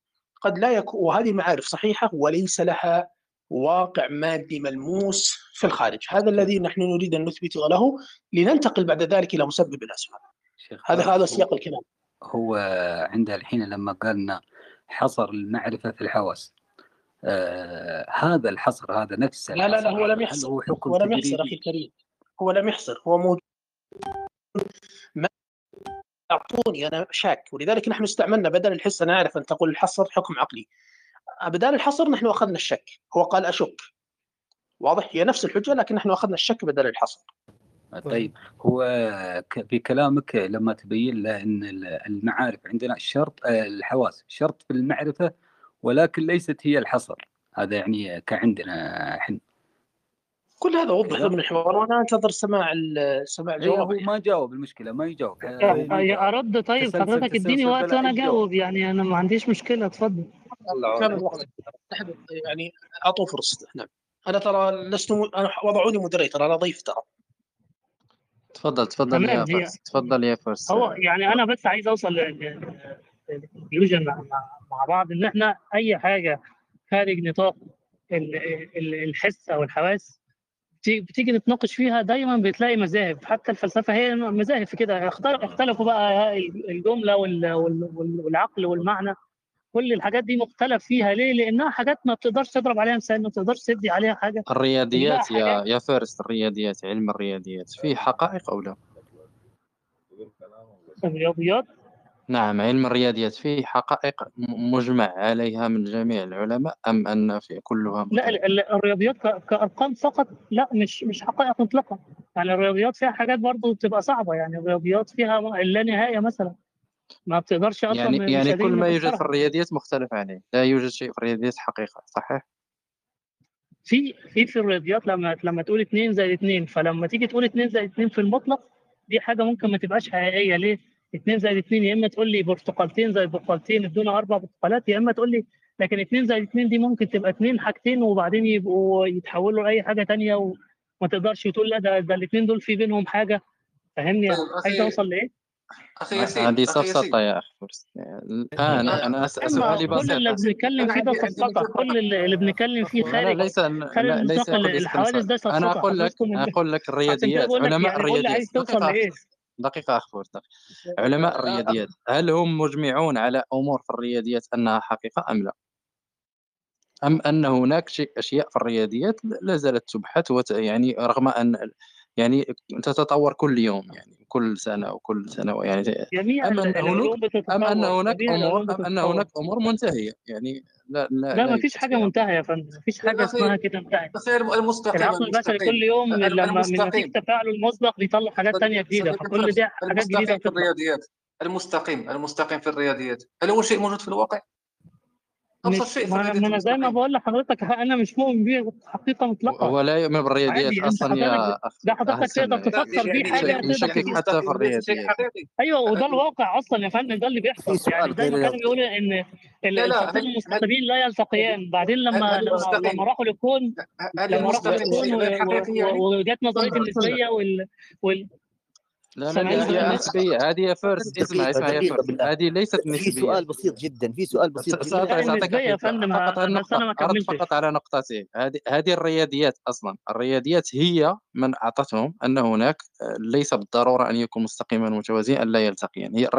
قد لا يكون وهذه المعارف صحيحة وليس لها واقع مادي ملموس في الخارج، هذا الذي نحن نريد أن نثبته له لننتقل بعد ذلك إلى مسبب الأسباب. شيخ هذا هذا سياق الكلام. هو عندها الحين لما قالنا حصر المعرفة في الحواس. آه هذا الحصر هذا نفس لا لا لا هو لم يحصر. هو حكم هو لم يحصر أخي الكريم. هو لم يحصر. هو موجود. ما أعطوني أنا شاك. ولذلك نحن استعملنا بدل الحس أنا أعرف أن تقول الحصر حكم عقلي. بدل الحصر نحن أخذنا الشك. هو قال أشك. واضح؟ هي نفس الحجة لكن نحن أخذنا الشك بدل الحصر. طيب. هو ك- في كلامك لما تبين له إن ال- المعارف عندنا الشرط آه، الحواس شرط في المعرفة ولكن ليست هي الحصر. هذا يعني كعندنا إحنا. كل هذا وضح ضمن الحوار وأنا أنتظر سماع ال- سماع اي هو جوابك ما جاوب المشكلة ما يجاوب. آه، يجاوب أرد طيب حضرتك اديني وقت وأنا اجاوب يعني أنا ما عنديش مشكلة اتفضل. كامل الوقت. أحد يعني اعطوا فرصته نعم. أنا ترى لست م... أنا وضعوني مودريتر أنا ضيف ترى. تفضل تفضل يا فارس. تفضل يا فارس. هو يعني أنا بس عايز أوصل للكونكلوجن مع, بعض إن إحنا أي حاجة خارج نطاق ال- ال- الحس أو الحواس بتيجي نتناقش فيها دايما بتلاقي مذاهب. حتى الفلسفة هي مذاهب في كده. اختلفوا بقى الجملة وال- وال- وال- والعقل والمعنى. كل الحاجات دي مختلف فيها. ليه؟ لأنها حاجات ما بتقدرش تضرب عليها مثال ما بتقدرش تدي عليها حاجة. الرياضيات يا يا فارس الرياضيات علم الرياضيات فيه حقائق أو لا؟ الرياضيات؟ نعم علم الرياضيات فيه حقائق مجمع عليها من جميع العلماء أم أن في كلها لا ال- ال- الرياضيات ك- كأرقام فقط لا مش مش حقائق مطلقة. يعني الرياضيات فيها حاجات برضو بتبقى صعبة. يعني الرياضيات فيها اللانهايه مثلا. ما بتقدرش أصلا يعني يعني كل ما يوجد في الرياضيات مختلف عليه لا يوجد شيء في الرياضيات حقيقة صحيح؟ في في في الرياضيات لما لما تقول 2 زائد 2 فلما تيجي تقول 2 زائد 2 في المطلق دي حاجة ممكن ما تبقاش حقيقية ليه؟ 2 زائد 2 يا إما تقول لي برتقالتين زائد برتقالتين ادونا أربع برتقالات يا إما تقول لي لكن 2 زائد 2 دي ممكن تبقى 2 حاجتين وبعدين يبقوا يتحولوا لأي حاجة تانية وما تقدرش تقول لا ده ده الاثنين دول في بينهم حاجة فاهمني طيب عايز أوصل لإيه؟ أخي ياسين هذه سفسطة يا أخي فارس الآن أنا أنا أسأل أما سؤالي كل اللي بسيط بنتكلم أنا فيه ده سفسطه كل اللي اللي بنتكلم فيه خارج ليس خارج ليس الحوادث ده سفسطه أنا أقول لك أقول لك الرياضيات علماء يعني الرياضيات دقيقة أخ دقيقة. <laughs> علماء الرياضيات هل هم مجمعون على أمور في الرياضيات أنها حقيقة أم لا؟ أم أن هناك شيء أشياء في الرياضيات لا زالت تبحث وت... يعني رغم أن يعني تتطور كل يوم يعني كل سنة وكل سنة يعني جميع أم أن هناك أم أن هناك أمور أم أن هناك أمور منتهية يعني لا لا لا ما فيش فيها منتهية يا فندم ما فيش حاجة أخي اسمها كده انتهت أخي المستقيم العقل البشري كل يوم لما من المستقيم. تفاعله المسبق بيطلع حاجات جديدة صديقي فكل دي حاجات جديدة المستقيم في الرياضيات المستقيم المستقيم في الرياضيات. هل هو شيء موجود في الواقع؟ ابسط شيء ما أنا زي ما بقول لحضرتك أنا مش مؤمن بيه حقيقة مطلقة. هو لا يؤمن بالرياضيات حضرتك يا ده حضرتك تقدر لا تفسر بيه حاجة تقدر مشكك حتى في الرياضيات أيوه وده الواقع أصلا يا فندم ده اللي في بيحصل يعني زي ما كانوا بيقولوا إن ال- لا المستقيمين يلتقيان. بعدين لما لما راحوا للكون لما راحوا للكون يعني؟ وجت نظرية تفضل النسبيه وال, وال... لا سامعني نسبية هذه يا دقيقة فارس بالله. هذه ليست في نسبية سؤال بسيط جدا في سؤال بسيط سأعطيك سأعطيك فقط هذه النقطة فقط على نقطتين هذه هذه الرياضيات أصلا. الرياضيات هي من أعطتهم أن هناك آه، ليس بالضرورة أن يكون مستقيما متوازيا لا يلتقيان. هي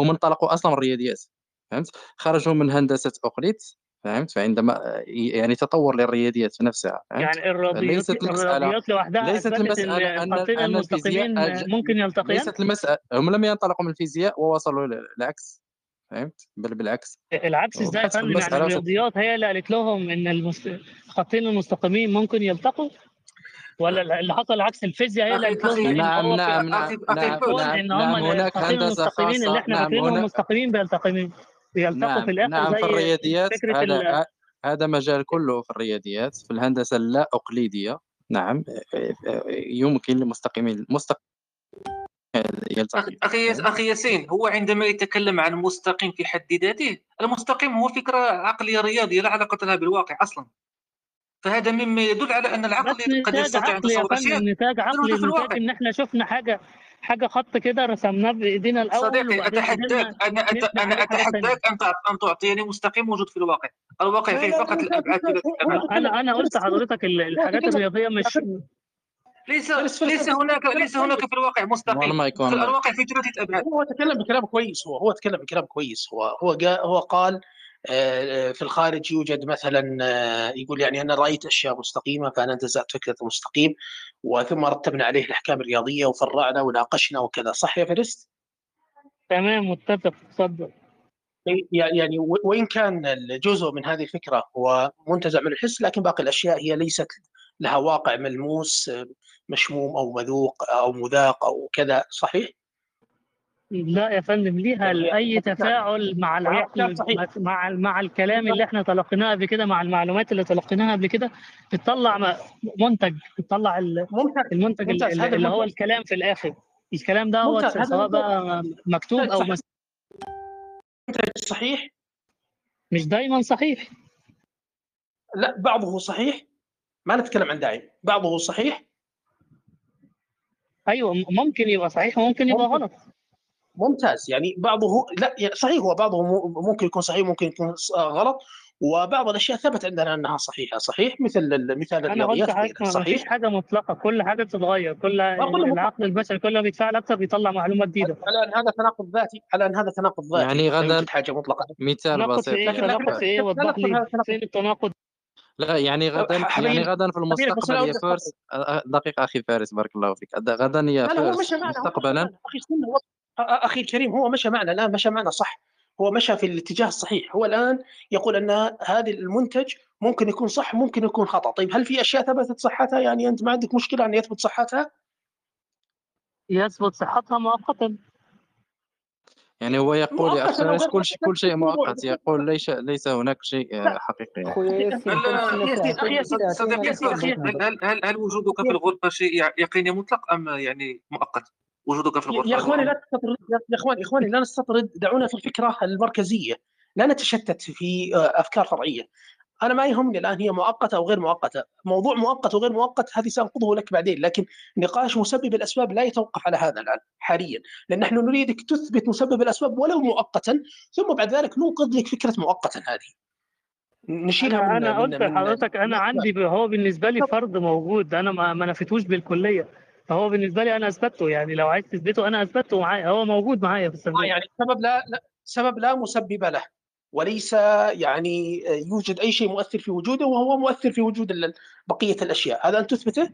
هم انطلقوا أصلا من الرياضيات فهمت؟ خرجوا من هندسة أوقليت فهمت؟ فعندما يعني تطور للرياضيات نفسها فهمت؟ يعني الرياضيات ليست المسألة لوحدها ليست المسألة أن أن الفيزياء ممكن يلتقيان؟ ليست المسألة هم لم ينطلقوا من الفيزياء ووصلوا للعكس فهمت؟ بل بالعكس. العكس إزاي يا فندم؟ يعني الرياضيات هي اللي قالت لهم إن المست... الخطين المستقيمين ممكن يلتقوا؟ ولا اللي حصل عكس الفيزياء هي اللي قالت لهم نعم نعم نعم نعم نعم هناك هندسة المستقيمين اللي إحنا نعم مستقيمين بيلتقمين بيلتقوا نعم في الآخر نعم في زي الرياضيات فكرة ال... هذا هذا مجال كله في الرياضيات في الهندسة اللا أقليدية نعم يمكن للمستقيمين المستقيم يلتقي. أخي أخي ياس- أخي ياسين هو عندما يتكلم عن مستقيم في حد ذاته المستقيم هو فكرة عقلية رياضية لا علاقة لها بالواقع أصلا. فهذا مما يدل على أن العقل قد يستطيع يا يتصور أشياء فندم نتاج عقلي في نتاج الواقع. إن إحنا شفنا حاجة حاجة خط كده رسمناه بإيدينا الأول صديقي أتحداك أنا أت... أتحداك أن تع- أن تعطيني مستقيم موجود في الواقع. الواقع فيه فقط أمامك أنا أنا قلت لحضرتك ال- الحاجات الرياضية مش ليس ليس هناك ليس هناك في الواقع مستقيم. في الواقع في ثلاثة أبعاد. هو تكلم بكلام كويس هو هو تكلم بكلام كويس. هو هو جاء هو قال في الخارج يوجد مثلا آه، يقول يعني أنا رأيت أشياء مستقيمة فأنا انتزعت فكرة المستقيم وثم رتبنا عليه الأحكام الرياضية وفرعنا وناقشنا وكذا صح يا فارس؟ تمام متفق اتفضل يعني وإن كان الجزء من هذه الفكرة هو منتزع من الحس لكن باقي الأشياء هي ليست لها واقع ملموس آه، مشموم أو مذوق أو مذاق أو كذا صحيح؟ لا يا فندم ليها اي تفاعل مع العقل. مع مع الكلام اللي إحنا تلقيناه قبل كده مع المعلومات اللي تلقيناها قبل كده بتطلع منتج بتطلع المنتج اللي, هذا اللي هو الكلام في الآخر. الكلام ده هو سواء بقى مكتوب أو. منتج صحيح. مش دايما صحيح. لا بعضه صحيح. ما نتكلم عن دائم بعضه صحيح. أيوه ممكن يبقى صحيح وممكن يبقى غلط. ممتاز. يعني بعضه لا يعني صحيح هو بعضه ممكن يكون صحيح ممكن يكون ص- غلط. وبعض الأشياء ثبت عندنا أنها صحيحة. صحيح مثل ال- مثال الرياضيات صحيح. حاجة مطلقة كل حاجة بتتغير. كل العقل البشري كل ما بيتفاعل أكتر بيطلع معلومة جديدة. على ان هذا تناقض ذاتي على ان هذا تناقض ذاتي. يعني غدا حاجة مطلقة. مثال بسيط. إيه؟ لكن تناقض في إيه؟ وضح لي التناقض فين التناقض. لا يعني غدا يعني غدا في المستقبل يا فارس. استطرد دقيقة أخي فارس بارك الله فيك. غدا يا فارس. مستقبلا. أخي أخي الكريم هو مشى معنا الآن مشى معنا صح. هو مشى في الاتجاه الصحيح. هو الآن يقول أن هذا المنتج ممكن يكون صح ممكن يكون خطأ. طيب هل في أشياء ثبتت صحتها؟ يعني أنت ما عندك مشكلة أن يثبت صحتها؟ يثبت صحتها مؤقتا. يعني هو يقول يا غير كل شيء كل شيء مؤقت. يقول ليس ليس هناك شيء آه، حقيقي. يعني. أخي صديقي أخي هل هل هل وجودك في الغرفة شيء يقيني مطلق أم يعني مؤقت؟ وجودك في يا الغرفة. يا إخواني لا تستطرد يا إخواني إخواني لا نستطرد. دعونا في الفكرة المركزية. لا نتشتت في آه، أفكار فرعية. أنا ما يهمني الآن هي مؤقتة أو غير مؤقتة. موضوع مؤقت وغير مؤقت هذه سأنقضه لك بعدين لكن نقاش مسبب الأسباب لا يتوقف على هذا الآن حاليا. لأن نحن نريدك تثبت مسبب الأسباب ولو مؤقتا ثم بعد ذلك ننقذ لك فكرة مؤقتا هذه. نشيلها أنا من أنا من قلت لحضرتك أنا عندي هو بالنسبة لي فرض موجود. أنا ما ما نفيتوش بالكلية. فهو بالنسبة لي أنا أثبته يعني لو عايز تثبته أنا أثبته معايا هو موجود معايا في آه الصندوق يعني سبب لا, لا سبب لا مسبب له وليس يعني يوجد أي شيء مؤثر في وجوده وهو مؤثر في وجود بقية الأشياء هذا أنت تثبته؟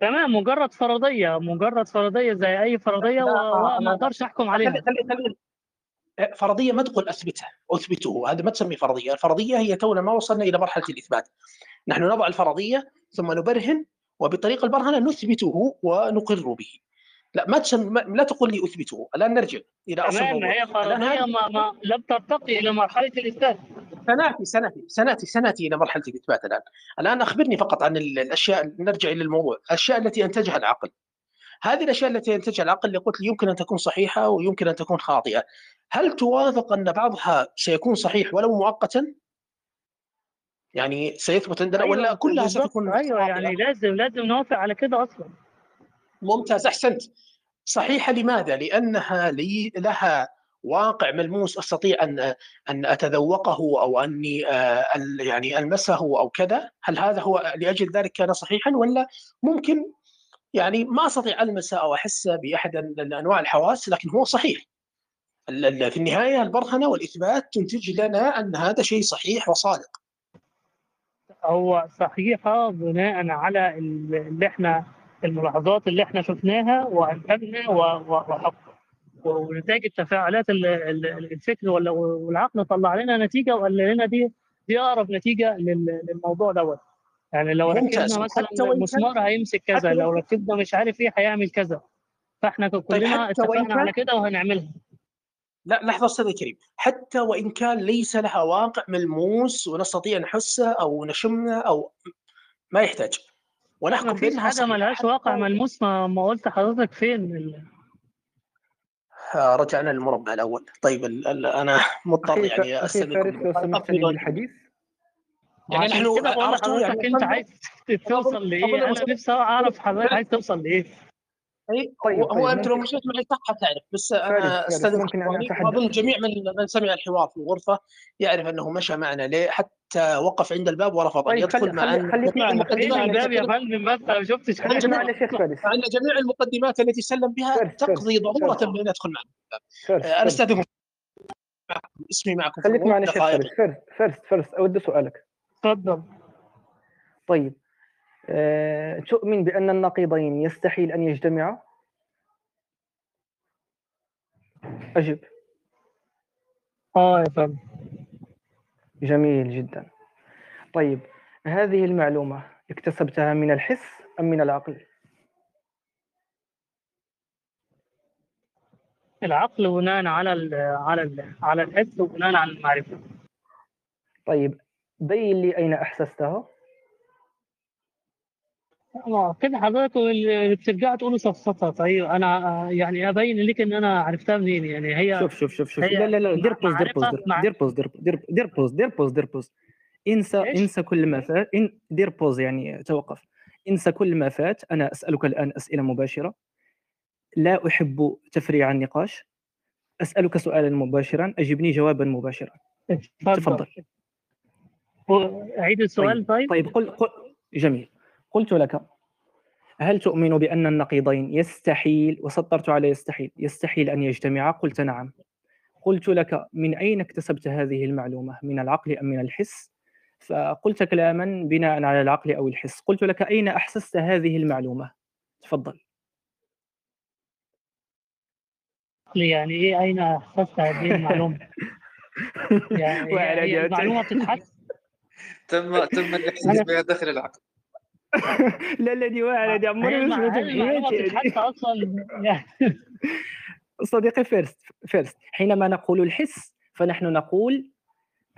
تمام مجرد فرضية مجرد فرضية زي أي فرضية وما أقدرش أحكم عليها خلي فرضية ما تقول اثبته أثبته هذا ما تسميه فرضية، الفرضية هي تونا ما وصلنا إلى مرحلة الإثبات. نحن نضع الفرضية ثم نبرهن وبطريقة البرهنة نثبته ونقر به. لا ما. ما- لا تقول لي أثبته، الآن نرجع إلى أصل تمام الموضوع. هي هذه ما, ما لم ترتقي إلى مرحلة الإثبات سنأتي سنأتي سنأتي سنأتي إلى مرحلة الإثبات الآن. الآن أخبرني فقط عن ال- الأشياء نرجع إلى الموضوع، الأشياء التي انتجها العقل. هذه الأشياء التي ينتجها العقل اللي قلت لي يمكن أن تكون صحيحة ويمكن أن تكون خاطئة. هل توافق أن بعضها سيكون صحيح ولو مؤقتا؟ يعني سيثبت عندنا ولا أيوه كلها ستكون أيوه خاطئه؟ يعني لازم لازم نوافق على كده أصلا. ممتاز. أحسنت. صحيحة لماذا؟ لأنها لي لها واقع ملموس. أستطيع أن أن أتذوقه أو أني آه، يعني ألمسه أو كذا؟ هل هذا هو لأجل ذلك كان صحيحا ولا ممكن؟ يعني ما أستطيع ألمسه أو أحسه بأحد ال- أنواع الحواس لكن هو صحيح. في النهاية البرهنة والإثبات تنتج لنا أن هذا شيء صحيح وصادق. هو صحيحة بناء على ال- اللي إحنا الملاحظات اللي إحنا شفناها وأنتجنا و- و- وحق ونتائج التفاعلات ال- ال- الفكر والعقل طلع لنا نتيجة وقال لنا دي دي أقرب نتيجة لل- للموضوع دوت. يعني لو. ركبنا مثلا حتى وإن كان- مسمار هيمسك كذا لو ركبنا مش عارف إيه هيعمل كذا. فإحنا كلنا طيب وإن اتفقنا على كده وهنعملها. لا لحظة أستاذ الكريم. حتى وإن كان ليس لها واقع ملموس ونستطيع نحسه أو نشمه أو ما يحتاج. ما ونحكم بأنها حاجة صحيحة. ملهاش حتى واقع ملموس ما, ما قلت حضرتك فين؟ آه، رجعنا للمربع الأول. طيب ال ال أنا مضطر يعني سمحت لي أفضل بالحديث. يعني نحن عرفتوا يعني أنت عايز توصل لإيه؟ أنا نفسي أعرف حضرتك عايز توصل لإيه؟ أي طيب، هو, طيب، أنت لو مشيت معي صح حتعرف بس فارس، أستاذن ممكن أن إخواني أتحدث؟ وأظن جميع من من سمع الحوار في الغرفة يعرف أنه مشى معنا ليه حتى وقف عند الباب ورفض أن طيب، يدخل مع خليك معنا. الباب يا فندم بس شفتش مع خليك جميع معنا شيخ فارس مع أن جميع المقدمات التي سلم بها تقضي فارس. بأن يدخل معنا. أستاذنكم معكم اسمي معكم خليك معنا شيخ فارس فارس فارس أود سؤالك. اتفضل طيب. تؤمن بأن النقيضين يستحيل أن يجتمعا؟ أجب آه يا فندم جميل جدا طيب هذه المعلومة اكتسبتها من الحس أم من العقل؟ العقل بناء على ال على ال على الحس وبناء على المعرفة طيب بين لي أين أحسستها؟ ما كده حضرتك بترجع تقولوا صفصفة. طيب أنا آه، يعني أبين لك إن أنا عرفتها منين؟ يعني هي شوف شوف شوف شوف هي لا لا لا دير pause دير pause دير- pause دير pause دير pause دير pause انسى؟ انسى كل ما فات. دير pause يعني توقف. انسى كل ما فات. أنا أسألك الآن أسئلة مباشرة. لا أحب تفريع النقاش. أسألك سؤالا مباشرا. اجبني جوابا مباشرا. تفضل. هو- عيد السؤال. طيب. طيب قل, قل. جميل. قلت لك هل تؤمن بأن النقيضين يستحيل وسطرت على يستحيل يستحيل أن يجتمعا؟ قلت نعم. قلت لك من أين اكتسبت هذه المعلومة؟ من العقل أم من الحس؟ فقلت كلاما بناء على العقل أو الحس. قلت لك أين أحسست هذه المعلومة؟ تفضل. يعني إيه أين أحسست هذه المعلومة؟ <laughs> يعني وعلى. المعلومه بتتحس تم تم الإحساس بها داخل العقل. لا لا دي واعرة دي عمري ما سمعتها في حياتي. بتتحس أصلا <laughs> صديقي فيرست فيرست حينما نقول الحس فنحن نقول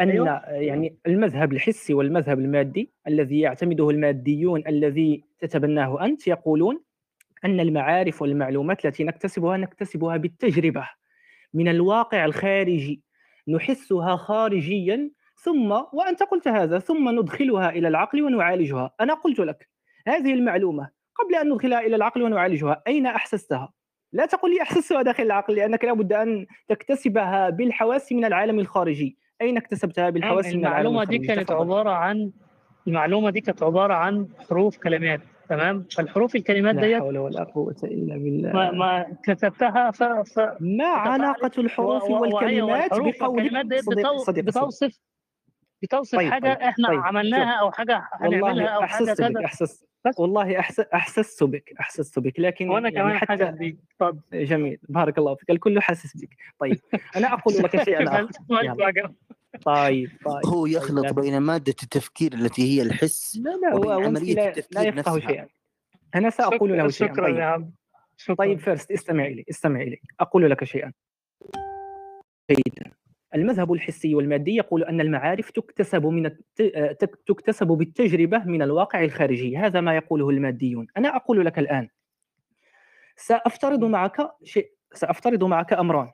أن أيوة. يعني المذهب الحسي والمذهب المادي الذي يعتمده الماديون الذي تتبناه أنت يقولون أن المعارف والمعلومات التي نكتسبها نكتسبها بالتجربة من الواقع الخارجي نحسها خارجيا ثم وأنت قلت هذا ثم ندخلها إلى العقل ونعالجها. أنا قلت لك هذه المعلومة قبل أن ندخلها إلى العقل ونعالجها أين أحسستها؟ لا تقل لي احسستها داخل العقل لأنك لابد أن تكتسبها بالحواس من العالم الخارجي. أين اكتسبتها؟ بالحواس من العالم المعلومة دي الخارجي كانت. عبارة عن المعلومة دي كانت عبارة عن حروف كلمات تمام؟ فالحروف الكلمات لا ديت حول ولا قوة إلا بالله. ما, ما كتبتها ف, ف... ما علاقة الحروف و- والكلمات والحروف بقولك؟ والكلمات ديت. صديق بتوصف بتوصف طيب، حاجة طيب، إحنا طيب، عملناها. أو حاجة هنعملها والله أو حاجة بك كذا. أحسست والله أحس- أحسست بك أحسست بك لكن وأنا يعني كمان حتى حاجة بيك. اتفضل. جميل بارك الله فيك الكل حاسس بك طيب أنا أقول لك شيئا. طيب طيب هو طيب، يخلط لا. بين مادة التفكير التي هي الحس لا لا وبين هو لا, لا التفكير يفقه نفسها. شيئا. أنا سأقول له شيئا. شكرا طيب. يا عم شكرا. طيب first استمع الي استمع الي أقول لك شيئا. جيدا المذهب الحسي والمادي يقول أن المعارف تكتسب من الت... تك- تكتسب بالتجربة من الواقع الخارجي. هذا ما يقوله الماديون. أنا أقول لك الآن سأفترض معك شيء سأفترض معك أمران.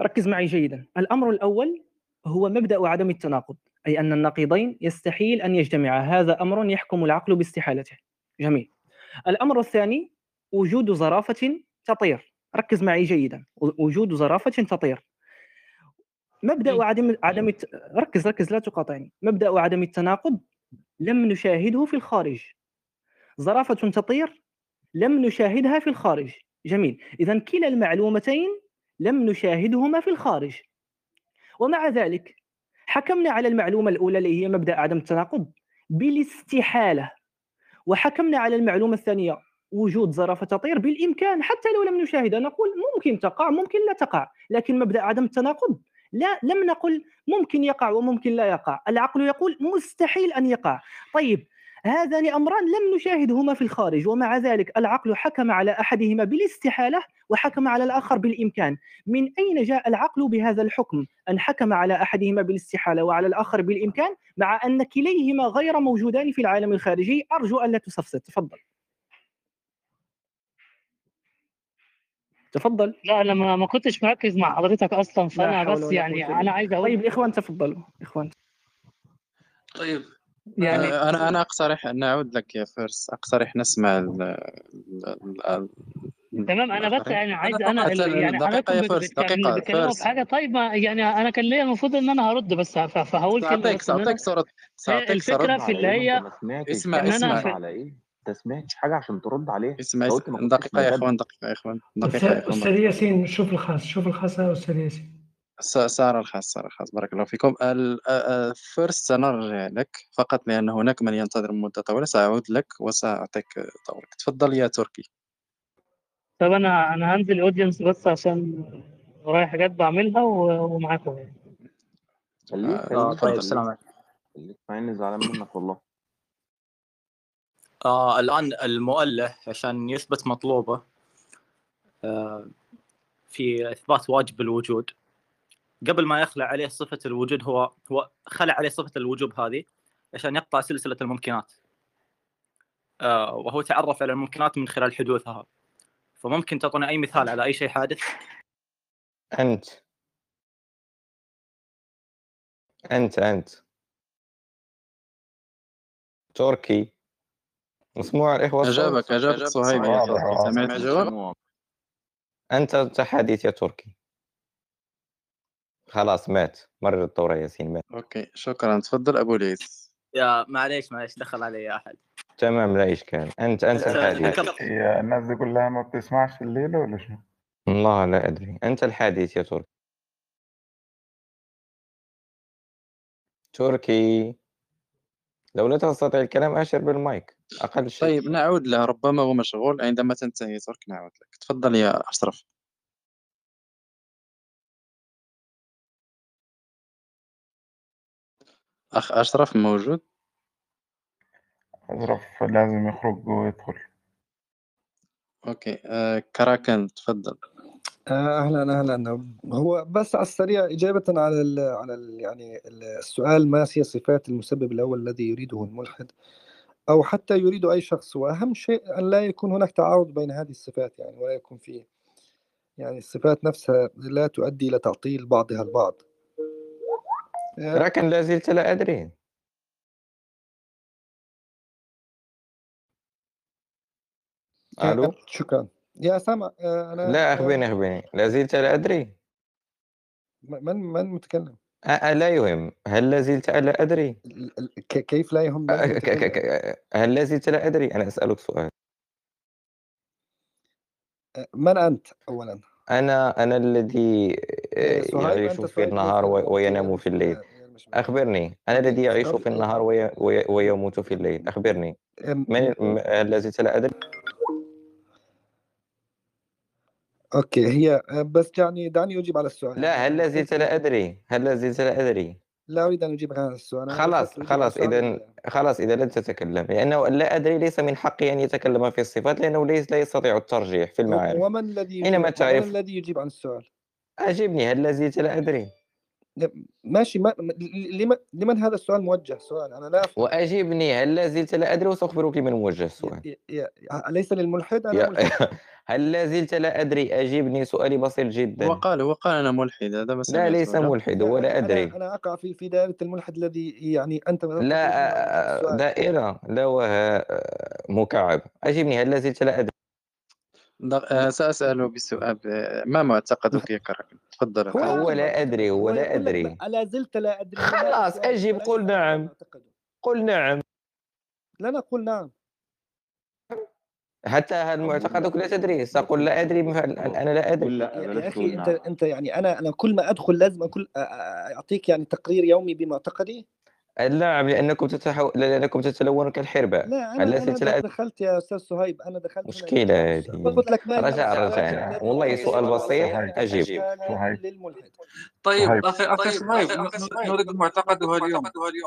ركز معي جيدا. الأمر الأول هو مبدأ عدم التناقض أي أن النقيضين يستحيل أن يجتمعا. هذا أمر يحكم العقل باستحالته. جميل. الأمر الثاني وجود زرافة تطير. ركز معي جيدا. وجود زرافة تطير. مبدأ عدم عدم الت... ركز ركز لا تقاطعني. مبدأ عدم التناقض لم نشاهده في الخارج. زرافة تطير لم نشاهدها في الخارج. جميل. إذا كلا المعلومتين لم نشاهدهما في الخارج. ومع ذلك حكمنا على المعلومة الأولى اللي هي مبدأ عدم التناقض بالاستحالة. وحكمنا على المعلومة الثانية وجود زرافة تطير بالإمكان حتى لو لم نشاهدها. نقول ممكن تقع ممكن لا تقع لكن مبدأ عدم التناقض لا لم نقل ممكن يقع وممكن لا يقع. العقل يقول مستحيل أن يقع. طيب هذان أمران لم نشاهدهما في الخارج ومع ذلك العقل حكم على أحدهما بالاستحالة وحكم على الآخر بالإمكان. من أين جاء العقل بهذا الحكم؟ أن حكم على أحدهما بالاستحالة وعلى الآخر بالإمكان مع أن كليهما غير موجودان في العالم الخارجي. أرجو أن لا تفضل. تفضل. لا أنا ما ما كنتش مركز مع حضرتك أصلا لا فأنا بس يعني أنا عايز أقول طيب الإخوان تفضلوا. إخوان. طيب يعني آه، أنا أنا أقترح أن أعود لك يا فارس. أقترح نسمع ال تمام أنا بس. يعني عايز أنا يعني حضراتكم يا فارس يعني بتتكلموا فارس. حاجة؟ طيب ما يعني أنا كان ليا المفروض إن أنا هرد بس فهقول كلمة سرد هي سأعطيك الفكرة في اللي هي ما سمعتش اسمع اسمع. على إيه انت سمعتش حاجة عشان ترد عليها. اسمع أنت قلت ما كنتش دقيقة يا إخوان دقيقة يا إخوان دقيقة يا إخوان. أستاذ ياسين شوف الخاص شوف الخاص يا أستاذ ياسين. س- سارة الخاص سارة الخاص. بارك الله فيكم. الفرست سنرجع لك فقط لأن هناك من ينتظر مدة طويلة سأعود لك وسأعطيك دورك تفضل يا تركي. طب أنا أنا هنزل اودينس بس عشان ورايا حاجات بعملها و- ومعاكم يعني. خليك آه، خليك آه طيب خليك السلام عليكم. خليك مع اني زعلان منك والله. آه الآن المؤلف عشان يثبت مطلوبه آه في إثبات واجب الوجود. قبل ما يخلع عليه صفة الوجود هو هو خلع عليه صفة الوجوب هذه عشان يقطع سلسلة الممكنات. آه وهو تعرف على الممكنات من خلال حدوثها. فممكن تعطوني أي مثال على أي شيء حادث؟ أنت. أنت أنت. تركي. مسموع الإخوة أجابك أجابك صهيب يا تركي سمعت الجواب؟ أنت أنت حديث يا تركي. خلاص مات. مرر الدور يا ياسين مات. أوكي. شكرا. تفضل أبو ليث يا معليش معليش. دخل علي أحد. تمام. لا إشكال. أنت أنت الحديث هي الناس دي كلها ما بتسمعش الليلة ولا شو؟ والله لا أدري. أنت الحديث يا تركي. تركي. لو لا تستطيع الكلام أشر بالمايك. أقل شيء. طيب نعود له ربما هو مشغول. عندما تنتهي ترك نعود لك. تفضل يا أشرف. أخ أشرف موجود؟ أشرف لازم يخرج ويدخل. أوكي. آه كراكن تفضل. آه، أهلا أهلا. هو بس على السريع إجابة على ال على ال يعني ال- السؤال ما هي صفات المسبب الأول الذي يريده الملحد أو حتى يريد أي شخص؟ وأهم شيء أن لا يكون هناك تعارض بين هذه الصفات يعني ولا يكون في يعني الصفات نفسها لا تؤدي إلى تعطيل بعضها البعض. آه، لكن لا زلت لا أدري. آه، ألو؟ شكرا. يا سامع آه، أنا لا آه، أخبرني أخبرني. لا زلت لا أدري. من من متكلم؟ أ- أ- لا يهم. هل لا زلت لا أدري؟ ك- كيف لا يهم؟ من أ- ك- المتكلم ك- ك- هل لا زلت لا أدري؟ أنا أسألك سؤال. آه، من أنت اولا؟ أنا أنا الذي آه، يعيش في النهار وينام في الليل. أخبرني. أنا الذي يعيش في النهار وي... وي... ويموت في الليل. أخبرني. من م- هل لا زلت لا أدري؟ أوكي هي آه، بس يعني دعني أجيب على السؤال. لا هل لا أنا زلت كيف لا أدري؟ هل لا زلت لا أدري؟ لا أريد أن أجيب على السؤال. خلاص خلاص إذا خلاص إذا لن تتكلم لأنه لا أدري ليس من حقي أن يتكلم في الصفات لأنه ليس لا يستطيع الترجيح في المعارف. ومن الذي حينما ومن تعرف الذي يجيب عن السؤال؟ أجبني هل لا زلت لا أدري؟ ماشي ما لمن لمن هذا السؤال موجه سؤال؟ أنا لا أفهم. واجبني هل لا زلت لا أدري وسأخبرك لمن موجه السؤال اليس للملحد أنا ملحد. <laughs> هل لا زلت لا أدري؟ اجبني سؤالي بسيط جدا. وقال وقال أنا ملحد هذا لا ليس ملحد ولا أدري. أنا, أقع في في دائرة الملحد الذي يعني أنت لا آه، دائرة لا وها آه، مكعب. اجبني هل لا زلت لا أدري؟ آه، ساساله بسؤال ما معتقدك يا كرم؟ تفضل هو. هو لا أدري هو لا أدري. لا زلت لا أدري خلاص اجب قل نعم. قل نعم. لا نقول نعم. حتى هل معتقدك لا تدري. سأقول لا أدري أنا لا أدري. لا يا, أخي تقول أنت نعم. انت يعني أنا أنا كل ما أدخل لازم أ- أعطيك يعني تقرير يومي بمعتقدي؟ لا لأنكم تتحو... لأنكم تتلونون كالحرباء لا أنا, أنا تتلع... دخلت يا أستاذ صهيب أنا دخلت مشكلة هذه. قلت لك رجاء والله سؤال بسيط أجيب. طيب،, طيب أخي أخي طيب، صهيب نريد معتقده اليوم.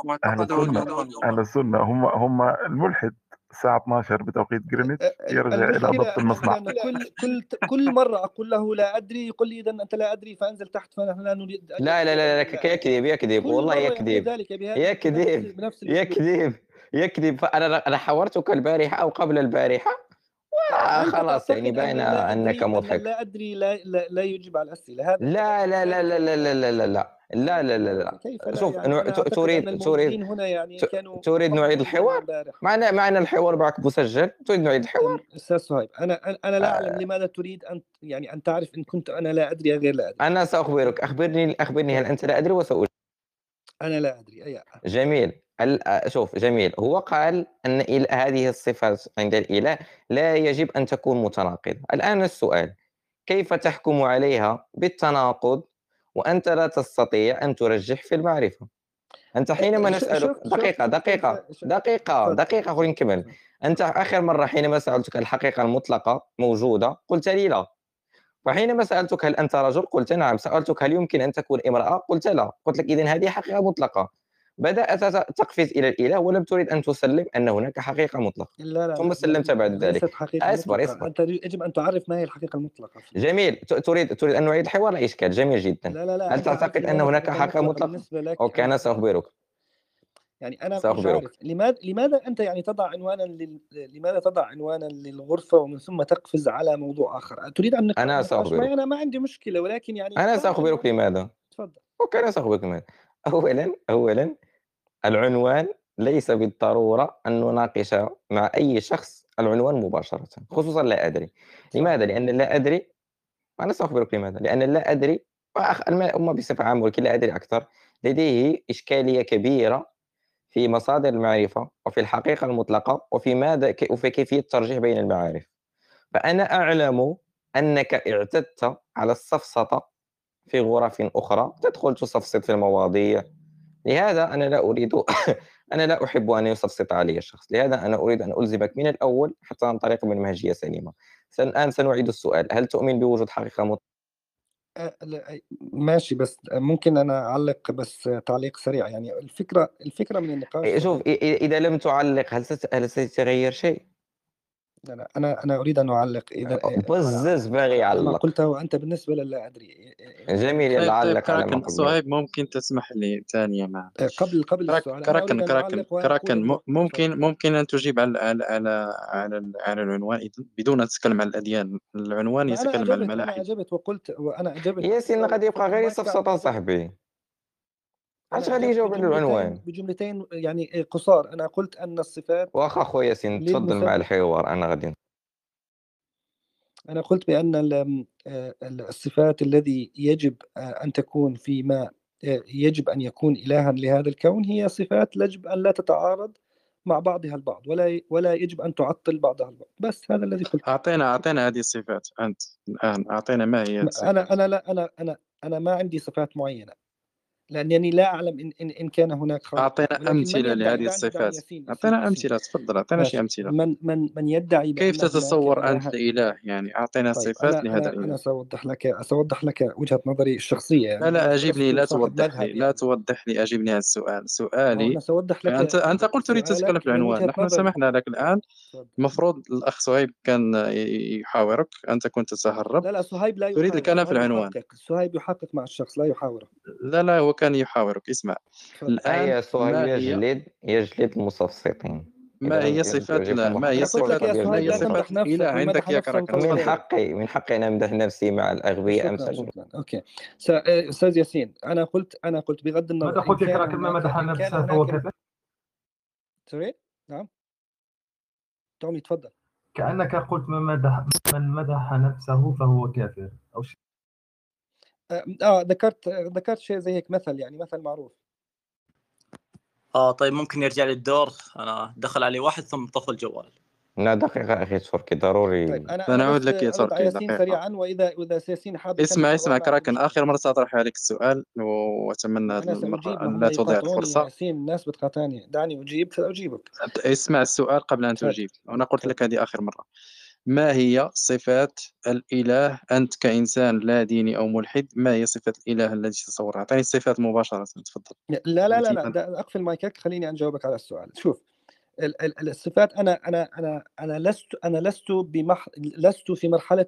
معتقده اليوم. أهل السنة هم هم الملحد. الساعة 12 بتوقيت جرينتش يرجع إلى ضبط المصنع. كل كل كل مرة أقول له لا أدري يقول لي إذا أنت لا أدري فأنزل تحت فنحن لا نريد لا لا لا لا لا أدري يكذب يكذب والله يكذب. ذلك بهذه يكذب الأسلوب. يكذب يكذب. فأنا أنا حاورتك البارحه أو قبل البارحة. أنت وخلاص يعني باين انك مضحك لا أدري لا لا, لا يجيب على الأسئلة هذا لا لا لا لا لا لا لا لا لا لا لا لا لا كيف شوف يعني تريد تريد هنا يعني كانوا تريد نعيد الحوار معنا معنا الحوار معك مسجل تريد نعيد الحوار أستاذ صهيب أنا- أنا لا أعلم آه، لماذا تريد أن يعني أن تعرف إن كنت أنا لا أدري غير لا أدري أنا ساخبرك اخبرني اخبرني هل انت لا ادري وسأجيب أنا لا أدري أي جميل آه، شوف جميل. هو قال أن هذه الصفات عند الإله لا يجب أن تكون متناقضة. الآن السؤال كيف تحكم عليها بالتناقض وأنت لا تستطيع أن ترجح في المعرفة؟ أنت حينما نسألك دقيقة دقيقة دقيقة دقيقة خلينا نكمل. أنت آخر مرة حينما سألتك الحقيقة المطلقة موجودة قلت لي لا. وحينما سألتك هل أنت رجل؟ قلت نعم. سألتك هل يمكن أن تكون امرأة؟ قلت لا. قلت لك اذا هذه حقيقة مطلقة. بدأت تقفز إلى الإله ولم تريد أن تسلم أن هناك حقيقة مطلقة. لا لا ثم سلمت بعد ذلك. مطلقة. أصبر. أنت يجب أن تعرف ما هي الحقيقة المطلقة جميل. تريد تريد أن نعيد الحوار لا إشكال جميل جدا. لا لا لا هل تعتقد أن هناك حقيقة مطلقة؟ أوكي أنا سأخبرك. يعني مش سأخبرك. لماذا لماذا أنت يعني تضع عنوانا لل... لماذا تضع عنوانا للغرفة ومن ثم تقفز على موضوع آخر؟ تريد نقاش؟ معي سأخبرك. أنا ما عندي مشكلة ولكن يعني سأخبرك عنوان لماذا. تفضل. أوكي أنا سأخبرك لماذا. أولا أولا العنوان ليس بالضرورة أن نناقش مع أي شخص العنوان مباشرة خصوصا لا أدري. لماذا؟ لأن لا أدري أنا سأخبرك لماذا؟ لأن لا أدري أما بصفة عامة ولكن لا أدري أكثر لديه إشكالية كبيرة في مصادر المعرفة وفي الحقيقة المطلقة وفي ماذا وفي كيفية الترجيح بين المعارف. فأنا أعلم أنك اعتدت على السفسطة في غرف أخرى تدخل تسفسط في المواضيع. لهذا أنا لا أريد <laughs> أنا لا أحب أن يسفسط علي الشخص لهذا أنا أريد أن ألزمك من الأول حتى ننطلق بمنهجية سليمة سن- الآن سنعيد السؤال هل تؤمن بوجود حقيقة مطلقة؟ أه، ماشي بس ممكن أنا أعلق بس تعليق سريع يعني الفكرة الفكرة من النقاش إيه، شوف إ- إذا لم تعلق هل هل سيتغير شيء؟ لا لا أنا أنا أريد أن أعلق إذا آه، إيه، بزز باغي يعلق. قلته أنت بالنسبة لا أدري إيه، إيه، جميل طيب, طيب، يعلق على صهيب ممكن تسمح لي ثانية مع قبل قبل كراكن كراكن كراكن ممكن ممكن أن تجيب على على على على, على العنوان بدون ان تتكلم على الأديان. العنوان يتكلم على الملاحد أنا اجبت وقلت وأنا اجبت ياسين قد يبقى غير يصفصط صاحبي. عشان يجاوب على العنوان بجملتين يعني إيه، قصار. أنا قلت أن الصفات واخا خويا ياسين تفضل مع الحوار أنا غادي أنا قلت بأن آه، الصفات الذي يجب آه، أن تكون فيما آه، يجب أن يكون إلها لهذا الكون هي صفات يجب أن لا تتعارض مع بعضها البعض ولا ولا يجب أن تعطل بعضها البعض. بس هذا الذي قلت. اعطينا أعطينا هذه الصفات أنت الآن أعطينا ما هي الصفات. أنا أنا لا أنا أنا أنا ما عندي صفات معينة. لأنني لا أعلم ان ان, إن كان هناك خلط أعطينا أمثلة لهذه الصفات. أعطينا أمثلة تفضل أعطينا شي أمثلة. من من من يدعي كيف تتصور أنت الاله يعني أعطينا طيب صفات أنا لهذا الاله أنا سأوضح لك سأوضح لك وجهة نظري الشخصية. يعني لا لا اجبني لا توضح لي لا توضح لي اجبني هذا السؤال. سؤالي أنا سأوضح لك انت أنت قلت تريد تتكلم في العنوان نحن سمحنا لك الآن. المفروض الأخ صهيب كان يحاورك. أنت كنت تتهرب لا لا صهيب لا تريد الكلام في العنوان. صهيب يحقق مع الشخص لا يحاوره. لا لا هو كان يحاورك. اسمع آه، الآن يجلد يجلد المستفسطين. ما هي صفات لا ما هي صفات ما هي صفات لا عندك يا راك من حقي من حقي أنا أمدح نفسي مع الاغبياء أمس. أوكي. آه، أستاذ ياسين أنا قلت أنا قلت بغض النظر ماذا قلت يا راك ما مدح نفسه سوري؟ نعم. تومي تفضل. كأنك قلت من مدح من مدح نفسه فهو كافر أو شيء. آه آه، ذكرت ذكرت شيء زي هيك مثل يعني مثل معروف. آه طيب ممكن يرجع لي الدور. أنا دخل علي واحد ثم طفى الجوال لا دقيقة أخي تركي ضروري. طيب أنا أنا أعود لك يا تركي دقيقة. سريعا وإذا وإذا ياسين حاب اسمع اسمع كراكن. آخر مرة سأطرح عليك السؤال وأتمنى أن لا تضيع الفرصة. ياسين الناس بتقاطعني. دعني أجيب سأجيبك. اسمع السؤال قبل أن تفضل تجيب. وأنا قلت تفضل لك هذه آخر مرة. ما هي صفات الإله؟ أنت كإنسان لا ديني أو ملحد ما هي صفة الإله التي تصورها أعطيني الصفات مباشرة تفضل. لا لا لا لا ده أقفل مايكك خليني أجاوبك على السؤال. شوف ال- ال- الصفات أنا أنا أنا أنا لست أنا لست بمح لست في مرحلة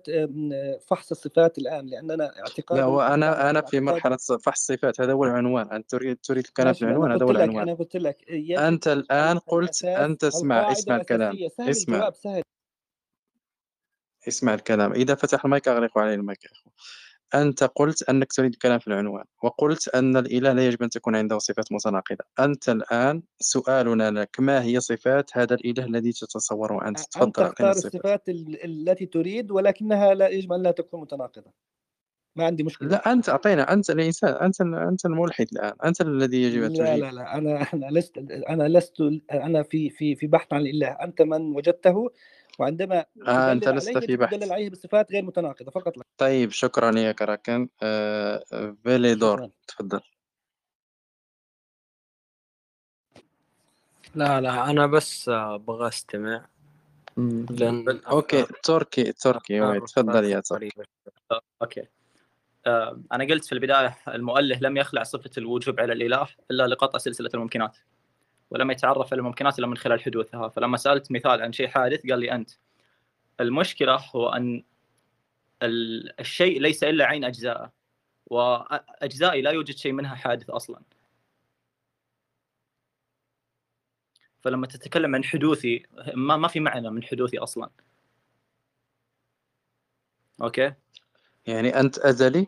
فحص الصفات الآن لأن أنا لا اعتقادي أنا أنا هو في مرحلة فحص الصفات هذا هو العنوان. أنت تريد تريد الكلام في أنا العنوان هذا هو العنوان. أنا قلت لك يجب أنت الآن ال- قلت أنت اسمع اسمع الكلام. اسمع. سهل. اسمع الكلام. إذا فتح المايك أغلق عليه المايك يا أخو أنت قلت أنك تريد الكلام في العنوان وقلت أن الإله لا يجب أن تكون عنده صفات متناقضة. أنت الآن سؤالنا لك ما هي صفات هذا الإله الذي تتصوره أنت انت تفضل؟ أعطينا تختار الصفات الصفات ال- التي تريد ولكنها لا يجب أن لا تكون متناقضة. ما عندي مشكلة. لا أنت أعطينا أنت الإنسان أنت أنت الملحد الآن. أنت الذي يجب أن لا لا لا أنا أنا لست أنا لست أنا في في في بحث عن الإله. أنت من وجدته؟ وعندما آه لست عليه في يجب تدلل بحث. عليه بصفات غير متناقضة فقط لا طيب شكرا يا كراكن. آه فيليدور تفضل. لا لا أنا بس أبغى أستمع. لأن okay تركي تركي أفكار تفضل يا تركي آه، أوكي. آه، أنا قلت في البداية المؤله لم يخلع صفة الوجوب على الإله إلا لقطع سلسلة الممكنات. ولم يتعرف على الممكنات إلا من خلال حدوثها. فلما سألت مثال عن شيء حادث قال لي أنت. المشكلة هو أن ال- الشيء ليس إلا عين اجزائه وأجزائي لا يوجد شيء منها حادث أصلا. فلما تتكلم عن حدوثي ما ما في معنى من حدوثي أصلا. okay؟ يعني أنت أزلي؟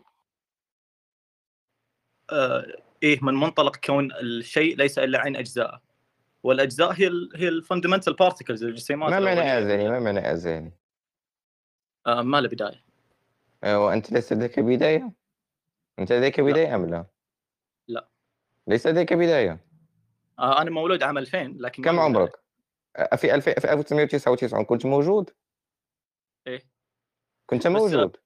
آه إيه من منطلق كون الشيء ليس إلا عين اجزائه والأجزاء هي ال هي ال fundamental particles الجسيمات ما معنى أزلي ما معنى أزلي آه ما له بداية. وأنت ليس لديك بداية؟ أنت لديك لا. بداية أم لا؟ لا. ليس لديك بداية. آه أنا مولود عام 2000 لكن كم بدايه عمرك؟ آه، في 2000 في 1999 كنت موجود؟ إيه. كنت بس موجود؟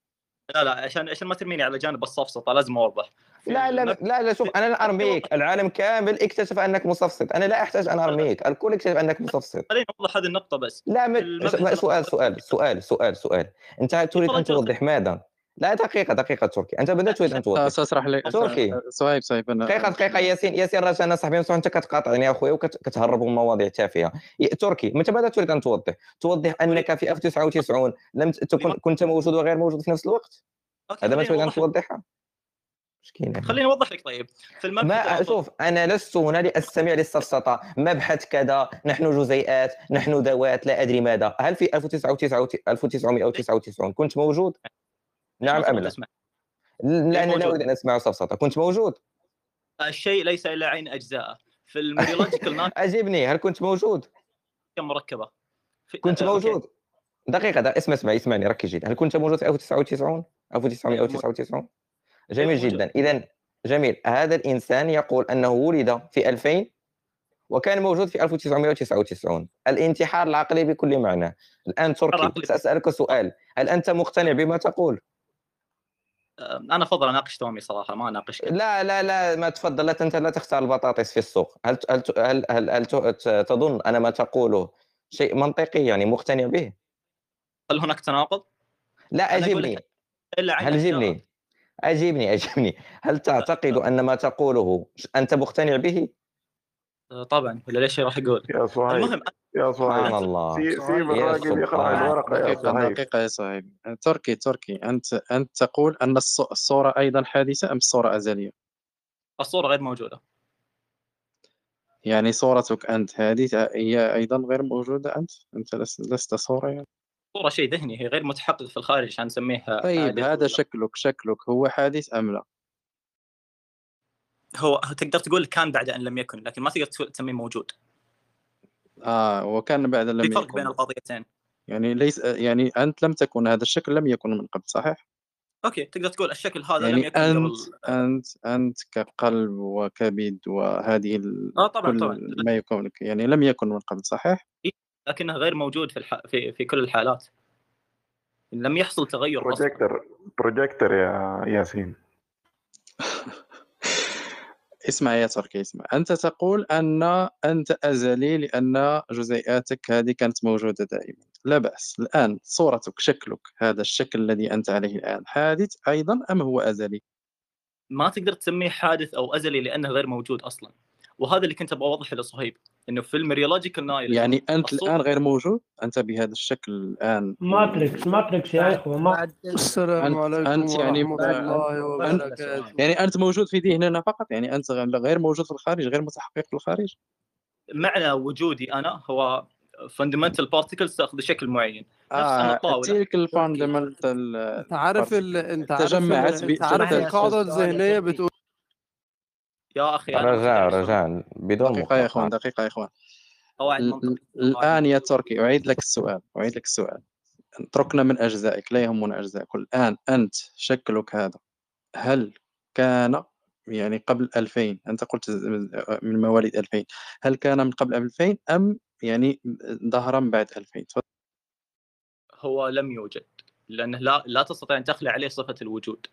لا لا عشان عشان ما ترميني على جانب السفسطه لازم أوضح. لا لا. لا لا شوف أنا لا أرميك. العالم كامل اكتشف أنك مصفصف أنا لا أحتاج أن أرميك. الكل اكتشف أنك مصفصف خليني اوضح هذه النقطة بس. لا م... المبحث سؤال سؤال سؤال سؤال سؤال. أنت تريد أن توضح ماذا؟ لا دقيقة دقيقة تركي. أنت بدأت تريد ان توضح؟ سأشرح لك. تركي. صهيب صهيب أنا دقيقة دقيقة ياسين ياسين راه أنا صاحبي انت كتقاطعني اخويا وكتهرب من مواضيع تافهة. تركي متى بدأت تريد أن توضح؟ توضح أنك في 1999 لم تكن كنت موجود وغير موجود في نفس الوقت؟ هذا ما تريد أن توضحها مسكين خليني أوضح لك طيب في المبحث ما شوف أنا لست هنا لأستمع للسفسطه مبحث كذا نحن جزيئات نحن ذوات لا أدري ماذا. هل في 1999 كنت موجود؟ ليش نعم أم لا؟ لأن لا؟ اريد أن أسمع سفسطه كنت موجود؟ الشيء ليس إلا عين اجزائه في ال mereological <laughs> nihilism اجبني هل كنت موجود؟ كم مركبة. كنت. موجود. دقيقة. اسمع اسمع اسمعني ركز جيد. هل كنت موجود في 1999 1999 جميل. جدا. اذا جميل. هذا الإنسان يقول أنه ولد في 2000 وكان موجود في 1999 الانتحار العقلي بكل معنى. الآن تركي. سأسألك سؤال. هل أنت مقتنع بما تقول؟ أنا أفضل أناقش تومي صراحة ما اناقشك لا لا لا ما تفضل. لا أنت لا تختار البطاطس في السوق. هل هل هل, هل, هل تظن أن ما تقوله شيء منطقي يعني مقتنع به؟ هل هناك تناقض؟ لا اجبني هل. جبني اجبني <laughs> اجبني هل تعتقد أن ما تقوله أنت مقتنع به؟ آه، طبعا. ولا ليش راح أقول يا صهيب المهم يا سبحان صهيب الله. سي- سيب يا الراجل يقرأ سبحان الورقة يا دقيقة صهيب دقيقة يا صهيب تركي تركي. أنت أنت تقول أن الص- الصورة أيضا حادثة أم الصورة أزلية؟ الصورة غير موجودة. يعني صورتك أنت هذه هي أيضا غير موجودة أنت؟ أنت لست لست صورة يعني؟ الصورة شيء ذهني هي غير متحقق في الخارج عشان نسميه طيب هذا شكلك شكلك هو حادث أم لا؟ هو تقدر تقول كان بعد أن لم يكن لكن ما تقدر تسميه موجود آه وكان بعد لم في فرق يكن بين القضيتين يعني ليس يعني أنت لم تكن هذا الشكل لم يكن من قبل صحيح؟ أوكي تقدر تقول الشكل هذا لم يعني يكن أنت قبل أنت أنت كقلب وكبد وهذه ال... آه طبعا طبعا ما يكون يعني لم يكن من قبل صحيح؟ لكنه غير موجود في الح... في في كل الحالات. لم يحصل تغير أصلا. بروجيكتور بروجيكتور يا ياسين. <laughs> اسمع يا تركي اسمع. أنت تقول أن أنت أزلي لأن جزيئاتك هذه كانت موجودة دائما. لا بأس. الآن صورتك شكلك هذا الشكل الذي أنت عليه الآن حادث أيضا أم هو أزلي؟ ما تقدر تسميه حادث أو أزلي لأنه غير موجود أصلا. وهذا اللي كنت أبغى أوضحه لصهيب إنه في ال mereological nihil يعني أنت الآن غير موجود؟ أنت بهذا الشكل الآن. matrix matrix يا إخوة ما السلام أنت عليكم أنت يعني الله أنت وبركاته. يعني أنت موجود في ذهننا فقط؟ يعني أنت غير موجود في الخارج غير متحقق في الخارج؟ معنى وجودي أنا هو fundamental particles تأخذ شكل معين. آه تلك ال fundamental أنت عارف ال... أنت عارف. تجمعت أنت عارف بشتى القاعدة الذهنية بتقول يا أخي رجاء رجاء بدون دقيقة يا إخوان مقاطعة. دقيقة يا إخوان. قواعد ال- منطق الآن يا تركي أعيد لك السؤال أعيد لك السؤال. اتركنا من أجزائك لا يهمنا أجزائك. الآن أنت شكلك هذا هل كان يعني قبل 2000 أنت قلت من مواليد 2000 هل كان من قبل 2000 أم يعني ظهر من بعد 2000 تفضل. هو لم يوجد لأنه لا لا تستطيع أن تخلع عليه صفة الوجود.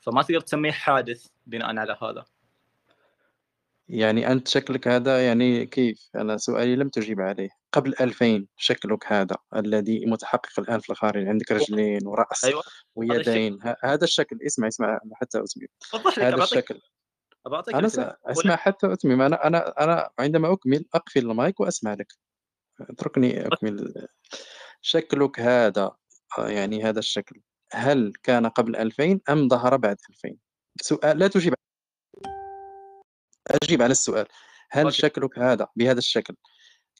فما تقدر تسميه حادث. بناء على هذا. يعني أنت شكلك هذا يعني كيف؟ أنا سؤالي لم تجيب عليه. قبل 2000 شكلك هذا الذي متحقق الآن في الخارج عندك رجلين ورأس أيوه. هذا الشكل. ويدين. هذا الشكل. اسمع اسمع حتى أتمم هذا بعطيك الشكل. بعطيك أنا. اسمع حتى أتمم أنا أنا أنا عندما أكمل أقفل المايك وأسمع لك. اتركني أكمل. شكلك هذا آه، يعني هذا الشكل. هل كان قبل 2000 أم ظهر بعد 2000 سؤال لا تجيب أجيب على السؤال. هل أوكي. شكلك هذا بهذا الشكل؟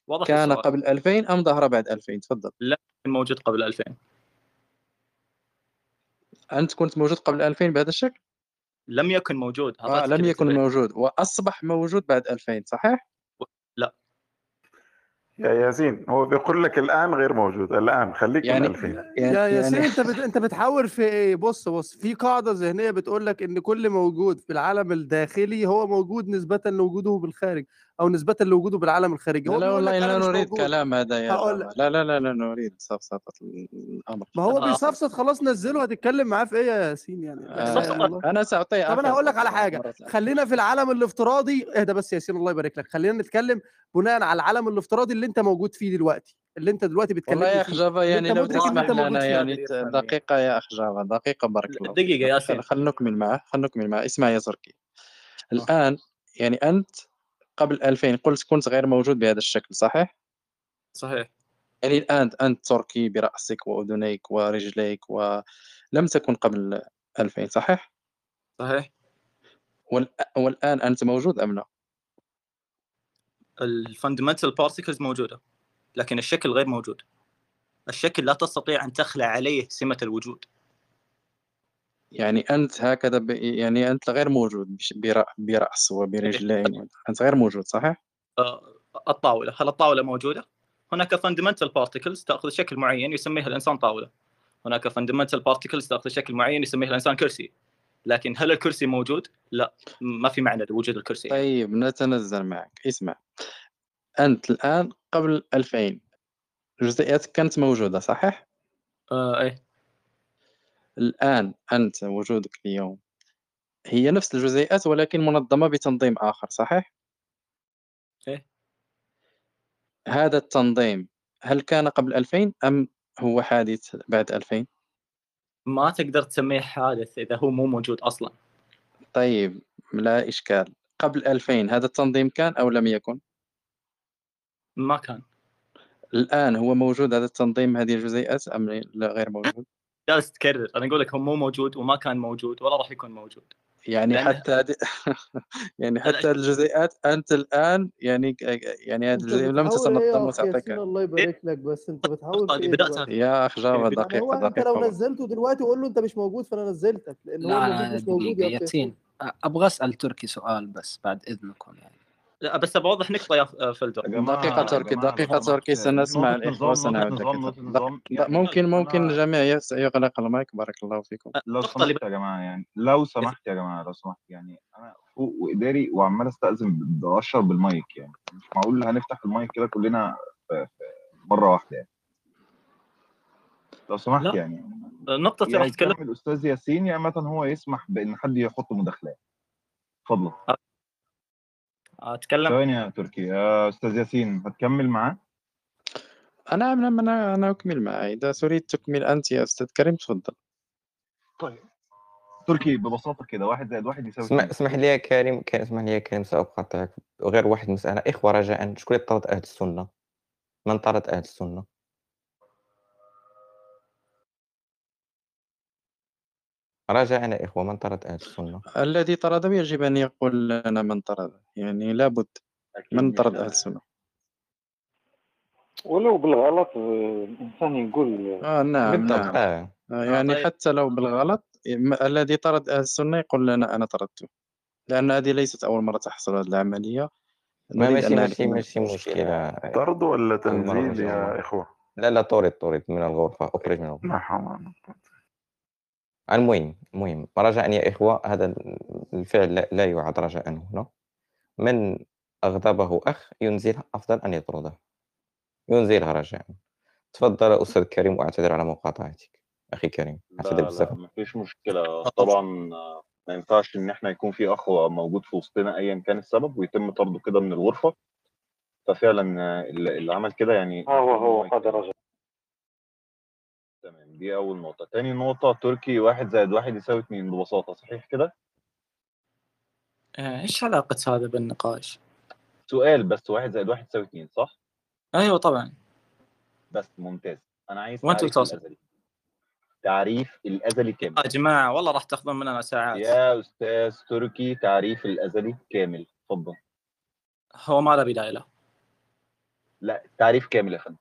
واضح كان السؤال. قبل 2000 أم ظهر بعد 2000 تفضل. لا كان موجود قبل 2000 أنت كنت موجود قبل 2000 بهذا الشكل؟ لم يكن موجود آه لم يكن. موجود وأصبح موجود بعد 2000 صحيح؟ يا ياسين هو بيقول لك الآن غير موجود الآن خليك يعني- من 2000 يا ياسين يعني أنت بت... أنت بتحاور في إيه؟ بص بص في قاعدة ذهنية بتقول لك إن كل موجود في العالم الداخلي هو موجود نسبة لوجوده بالخارج. أو نسبة لوجوده بالعالم الخارجي. لا والله أنا لا نريد كلام هذا يا هقول لا لا لا لا نريد سفسطة الأمر. ما هو آه. بيصفصف خلاص نزله هتتكلم معاه في إيه يا ياسين يعني؟ آه، الله. أنا سأعطيه طب أنا هقول لك على حاجة. خلينا في العالم الافتراضي. اهدى بس يا ياسين الله يبارك لك. خلينا نتكلم بناء على العالم الافتراضي اللي أنت موجود فيه دلوقتي. اللي أنت دلوقتي والله بتكلمني يا أخ جافا يعني أنت لو تسمح أنت لنا يعني دقيقة يا أخ جافا دقيقة بارك الله فيك. دقيقة ياسين. خل- خل نكمل معه خل نكمل معه. اسمع يا تركي الآن يعني أنت قبل 2000 قلت كنت غير موجود بهذا الشكل صحيح؟ صحيح يعني الآن أنت تركي برأسك وأذنيك ورجليك ولم تكن قبل 2000 صحيح؟ صحيح والآن أنت موجود أم لا؟ ال fundamental particles موجودة لكن الشكل غير موجود الشكل لا تستطيع أن تخلع عليه سمة الوجود يعني أنت هكذا ب... يعني أنت غير موجود بش... برأ... برأس وبرجلين أنت غير موجود صحيح؟ آه، الطاولة هل الطاولة موجودة؟ هناك fundamental particles تأخذ شكل معين يسميها الإنسان طاولة. هناك fundamental particles تأخذ شكل معين يسميها الإنسان كرسي. لكن هل الكرسي موجود؟ لا ما في معنى لوجود الكرسي. طيب نتنزل معك. اسمع. أنت الآن قبل 2000 جزيئاتك كانت موجودة صحيح؟ آه إيه. الآن أنت وجودك اليوم هي نفس الجزيئات ولكن منظمة بتنظيم آخر صحيح؟ إيه. هذا التنظيم هل كان قبل 2000 أم هو حادث بعد 2000 ما تقدر تسميه حادث إذا هو مو موجود أصلا. طيب لا إشكال. قبل 2000 هذا التنظيم كان أو لم يكن؟ ما كان. الآن هو موجود هذا التنظيم هذه الجزيئات أم لا غير موجود؟ جالس تكرر. أنا أقول لك هو مو موجود وما كان موجود ولا راح يكون موجود. يعني لأن- حتى هذه <laughs> يعني حتى الجزيئات أنت الآن يعني يعني هذه أنت الجزيئات لم تتنظم اخ وتعطيك الله يبارك لك بس أنت <laughs> بتحاول يا أخ جافا يعني دقيقة هو أنت لو. نزلته دلوقتي قول له أنت مش موجود فأنا نزلتك لأن هو مش موجود يا اخ ياسين أبغى أسأل تركي سؤال بس بعد إذنكم يعني. لا بس بوضح نقطة يا فلدر دقيقة تركي دقيقة تركي سنسمع نقطة نقطة سنعود نقطة يعني ممكن ممكن الجميع يغلق المايك بارك الله فيكم. لو سمحت يا جماعة يعني لو سمحت يا جماعة لو سمحت يعني أنا فوق وإداري وعمال أستأذن بأشرب بالمايك يعني مش معقول هنفتح المايك كده كلنا مرة واحدة يعني. لو سمحت لا يعني. نقطة يا راح تتكلم يكمل أستاذ ياسين يا إما هو يسمح بإن حد يحط مداخلات. اتفضل. أتكلم؟ ثواني يا تركي. يا أستاذ ياسين هتكمل معاه؟ أنا أنا أنا أنا أكمل معي إذا تريد تكمل أنت يا أستاذ كريم تفضل. طيب. تركي ببساطة كده واحد زائد واحد يساوي اسمح لي يا كريم ك- اسمح لي يا كريم سأقاطعك غير واحد مسألة. إخوة رجاء شكون اللي طرد أهل السنة؟ من طرد أهل السنة؟ يا إخوة من طرد أهل السنة؟ الذي طرده يجب أن يقول لنا من طرده يعني لابد من طرد. أهل السنة. ولو بالغلط آه، الإنسان يقول آه نعم بالضبط. نعم آه. آه، يعني طيب. حتى لو بالغلط الذي طرد أهل السنة يقول لنا أنا طردته لأن هذه ليست أول مرة تحصل هذه العملية. ما ماشي ماشي ماشي مشكلة. طرد ولا تنزيل يا إخوة؟ لا لا طرد طرد من الغرفة أخرج من الغرفة لا حول ولا قوة المهم المهم رجاء يا إخوة هذا الفعل لا, لا يعد رجاء هنا. من أغضبه أخ ينزله أفضل أن يطرده. ينزلها رجاء. تفضل أستاذ كريم وأعتذر على مقاطعتك. أخي كريم أعتذر لا لا بزاف. مفيش مشكلة. <laughs> طبعا ما ينفعش إن إحنا يكون في أخ موجود في وسطنا أيا كان السبب ويتم طرده كده من الغرفة. ففعلا اللي عمل كده يعني ها هو هو قد رجع. تمام دي أول نقطة. تاني نقطة تركي واحد زائد واحد يساوي اتنين ببساطة صحيح كده؟ آه، إيش علاقة هذا بالنقاش؟ سؤال بس واحد زائد واحد يساوي اتنين صح؟ أيوه طبعا. بس ممتاز. أنا عايز وانت تعريف توصل الأزلي. تعريف الأزلي كامل. يا جماعة والله راح تاخذون مننا ساعات. يا أستاذ تركي تعريف الأزلي كامل. اتفضل هو ما له بداية له. لا تعريف كامل يا فندم.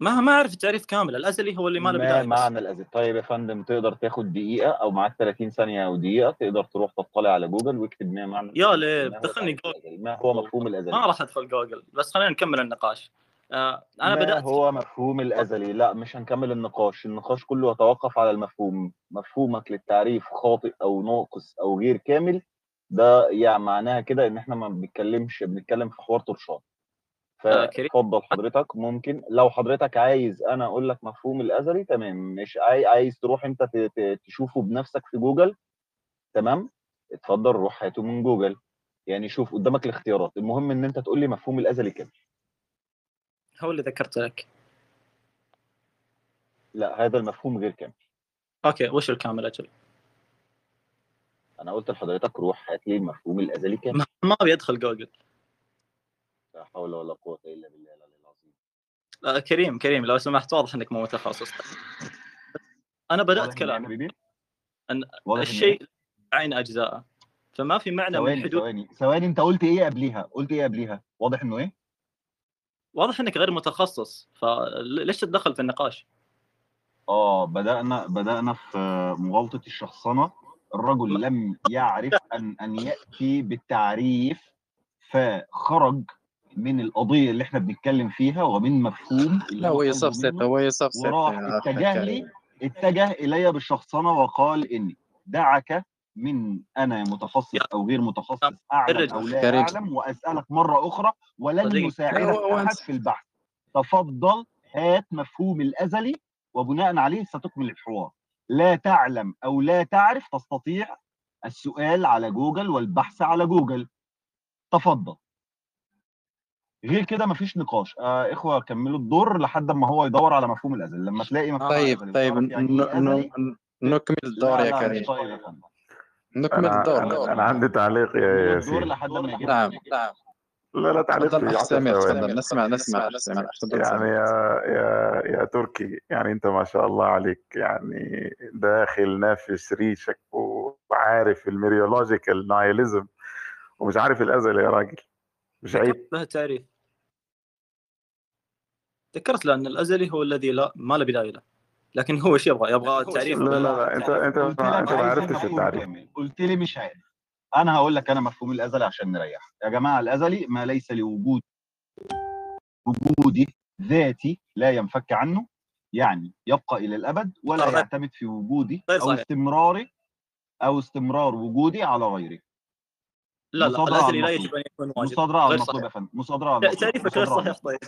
ما ما أعرف التعريف كامل الأزلي هو اللي ما له ما بدايه بس معنى الأزل طيب يا فندم تقدر تاخد دقيقة أو معاك 30 ثانية أو دقيقة تقدر تروح تطلع على جوجل واكتب ما معنى يا ليه ما دخلني جوجل. ما هو مفهوم الأزلي؟ ما راح أدخل جوجل بس خلينا نكمل النقاش. آه أنا ما بدأت. هو مفهوم الأزلي؟ لا مش هنكمل النقاش. النقاش كله يتوقف على المفهوم. مفهومك للتعريف خاطئ أو ناقص أو غير كامل ده يعني معناها كده إن إحنا ما بنتكلمش بنتكلم في حوار طرشان آه كريم فاتفضل حضرتك. ممكن لو حضرتك عايز أنا أقول لك مفهوم الازلي تمام مش عاي- عايز تروح أنت تشوفه بنفسك في جوجل تمام اتفضل روح هاته من جوجل. يعني شوف قدامك الاختيارات. المهم إن أنت تقول لي مفهوم الازلي كام هو اللي ذكرت لك. لا هذا المفهوم غير كامل. okay وش الكامل أجل؟ أنا قلت لحضرتك روح هات لي المفهوم الازلي كام ما ادخل جوجل. لا حول ولا قوة إلا بالله العلي العظيم. آه كريم كريم لو سمحت واضح إنك مو متخصص. أنا بدأت كلامي. حبيبي أن الشيء عين أجزاءه. فما في معنى من ثواني حدود ثواني ثواني أنت قلت إيه قبليها؟ قلت إيه قبليها؟ واضح إنه إيه؟ واضح إنك غير متخصص فليش تتدخل في النقاش؟ آه بدأنا بدأنا في مغالطة الشخصنة. الرجل لم يعرف أن أن يأتي بالتعريف فخرج من القضية اللي إحنا بنتكلم فيها ومن مفهوم لا هو يصفصف منه هو يصفصف وراح اتجه لي اتجه إلي بالشخصنة وقال إني دعك من أنا متخصص أو غير متخصص أعلم الرجل أو لا كريم. أعلم وأسألك مرة أخرى ولن يساعدك أنت في البحث. تفضل هات مفهوم الأزلي وبناء عليه ستكمل الحوار. لا تعلم أو لا تعرف تستطيع السؤال على جوجل والبحث على جوجل. تفضل. غير كده مفيش نقاش. آه إخوة كملوا الدور لحد ما هو يدور على مفهوم الأزلي لما تلاقي مفهوم طيب الأزلي طيب يعني نكمل الدور يا كريم. طيب يا نكمل الدور أنا, عندي تعليق يا الدور ياسين. لحد ما يجيب. نعم. نعم لا لا تعليق تفضل في أخ 10 سمير ثواني. تفضل نسمع نسمع تفضل يعني يا يا يا تركي يعني أنت ما شاء الله عليك. يعني داخل نافس ريشك وعارف ال mereological nihilism ومش عارف الأزل يا راجل. مش عيب. له تعريف. ذكرت له ان الأزلي هو الذي لا ما له بداية له. لكن هو إيش يبغى؟ يبغى تعريف لا لا لا انت انت انت ما عرفتش التعريف. قلت لي مش عارف. أنا هقول لك أنا مفهوم الأزلي عشان نريح. يا جماعة الأزلي ما ليس لوجود وجودي ذاتي لا ينفك عنه. يعني يبقى إلى الأبد ولا غير- يعتمد في وجودي غير أو صحيح. استمراري أو استمرار وجودي على غيري. لا لا الأزلي لا. يجب أن يكون واجب. مصادرة على المطلوب صحيح. يا فندم. مصادرة على المطلوب. تعريفك غير صحيح طيب.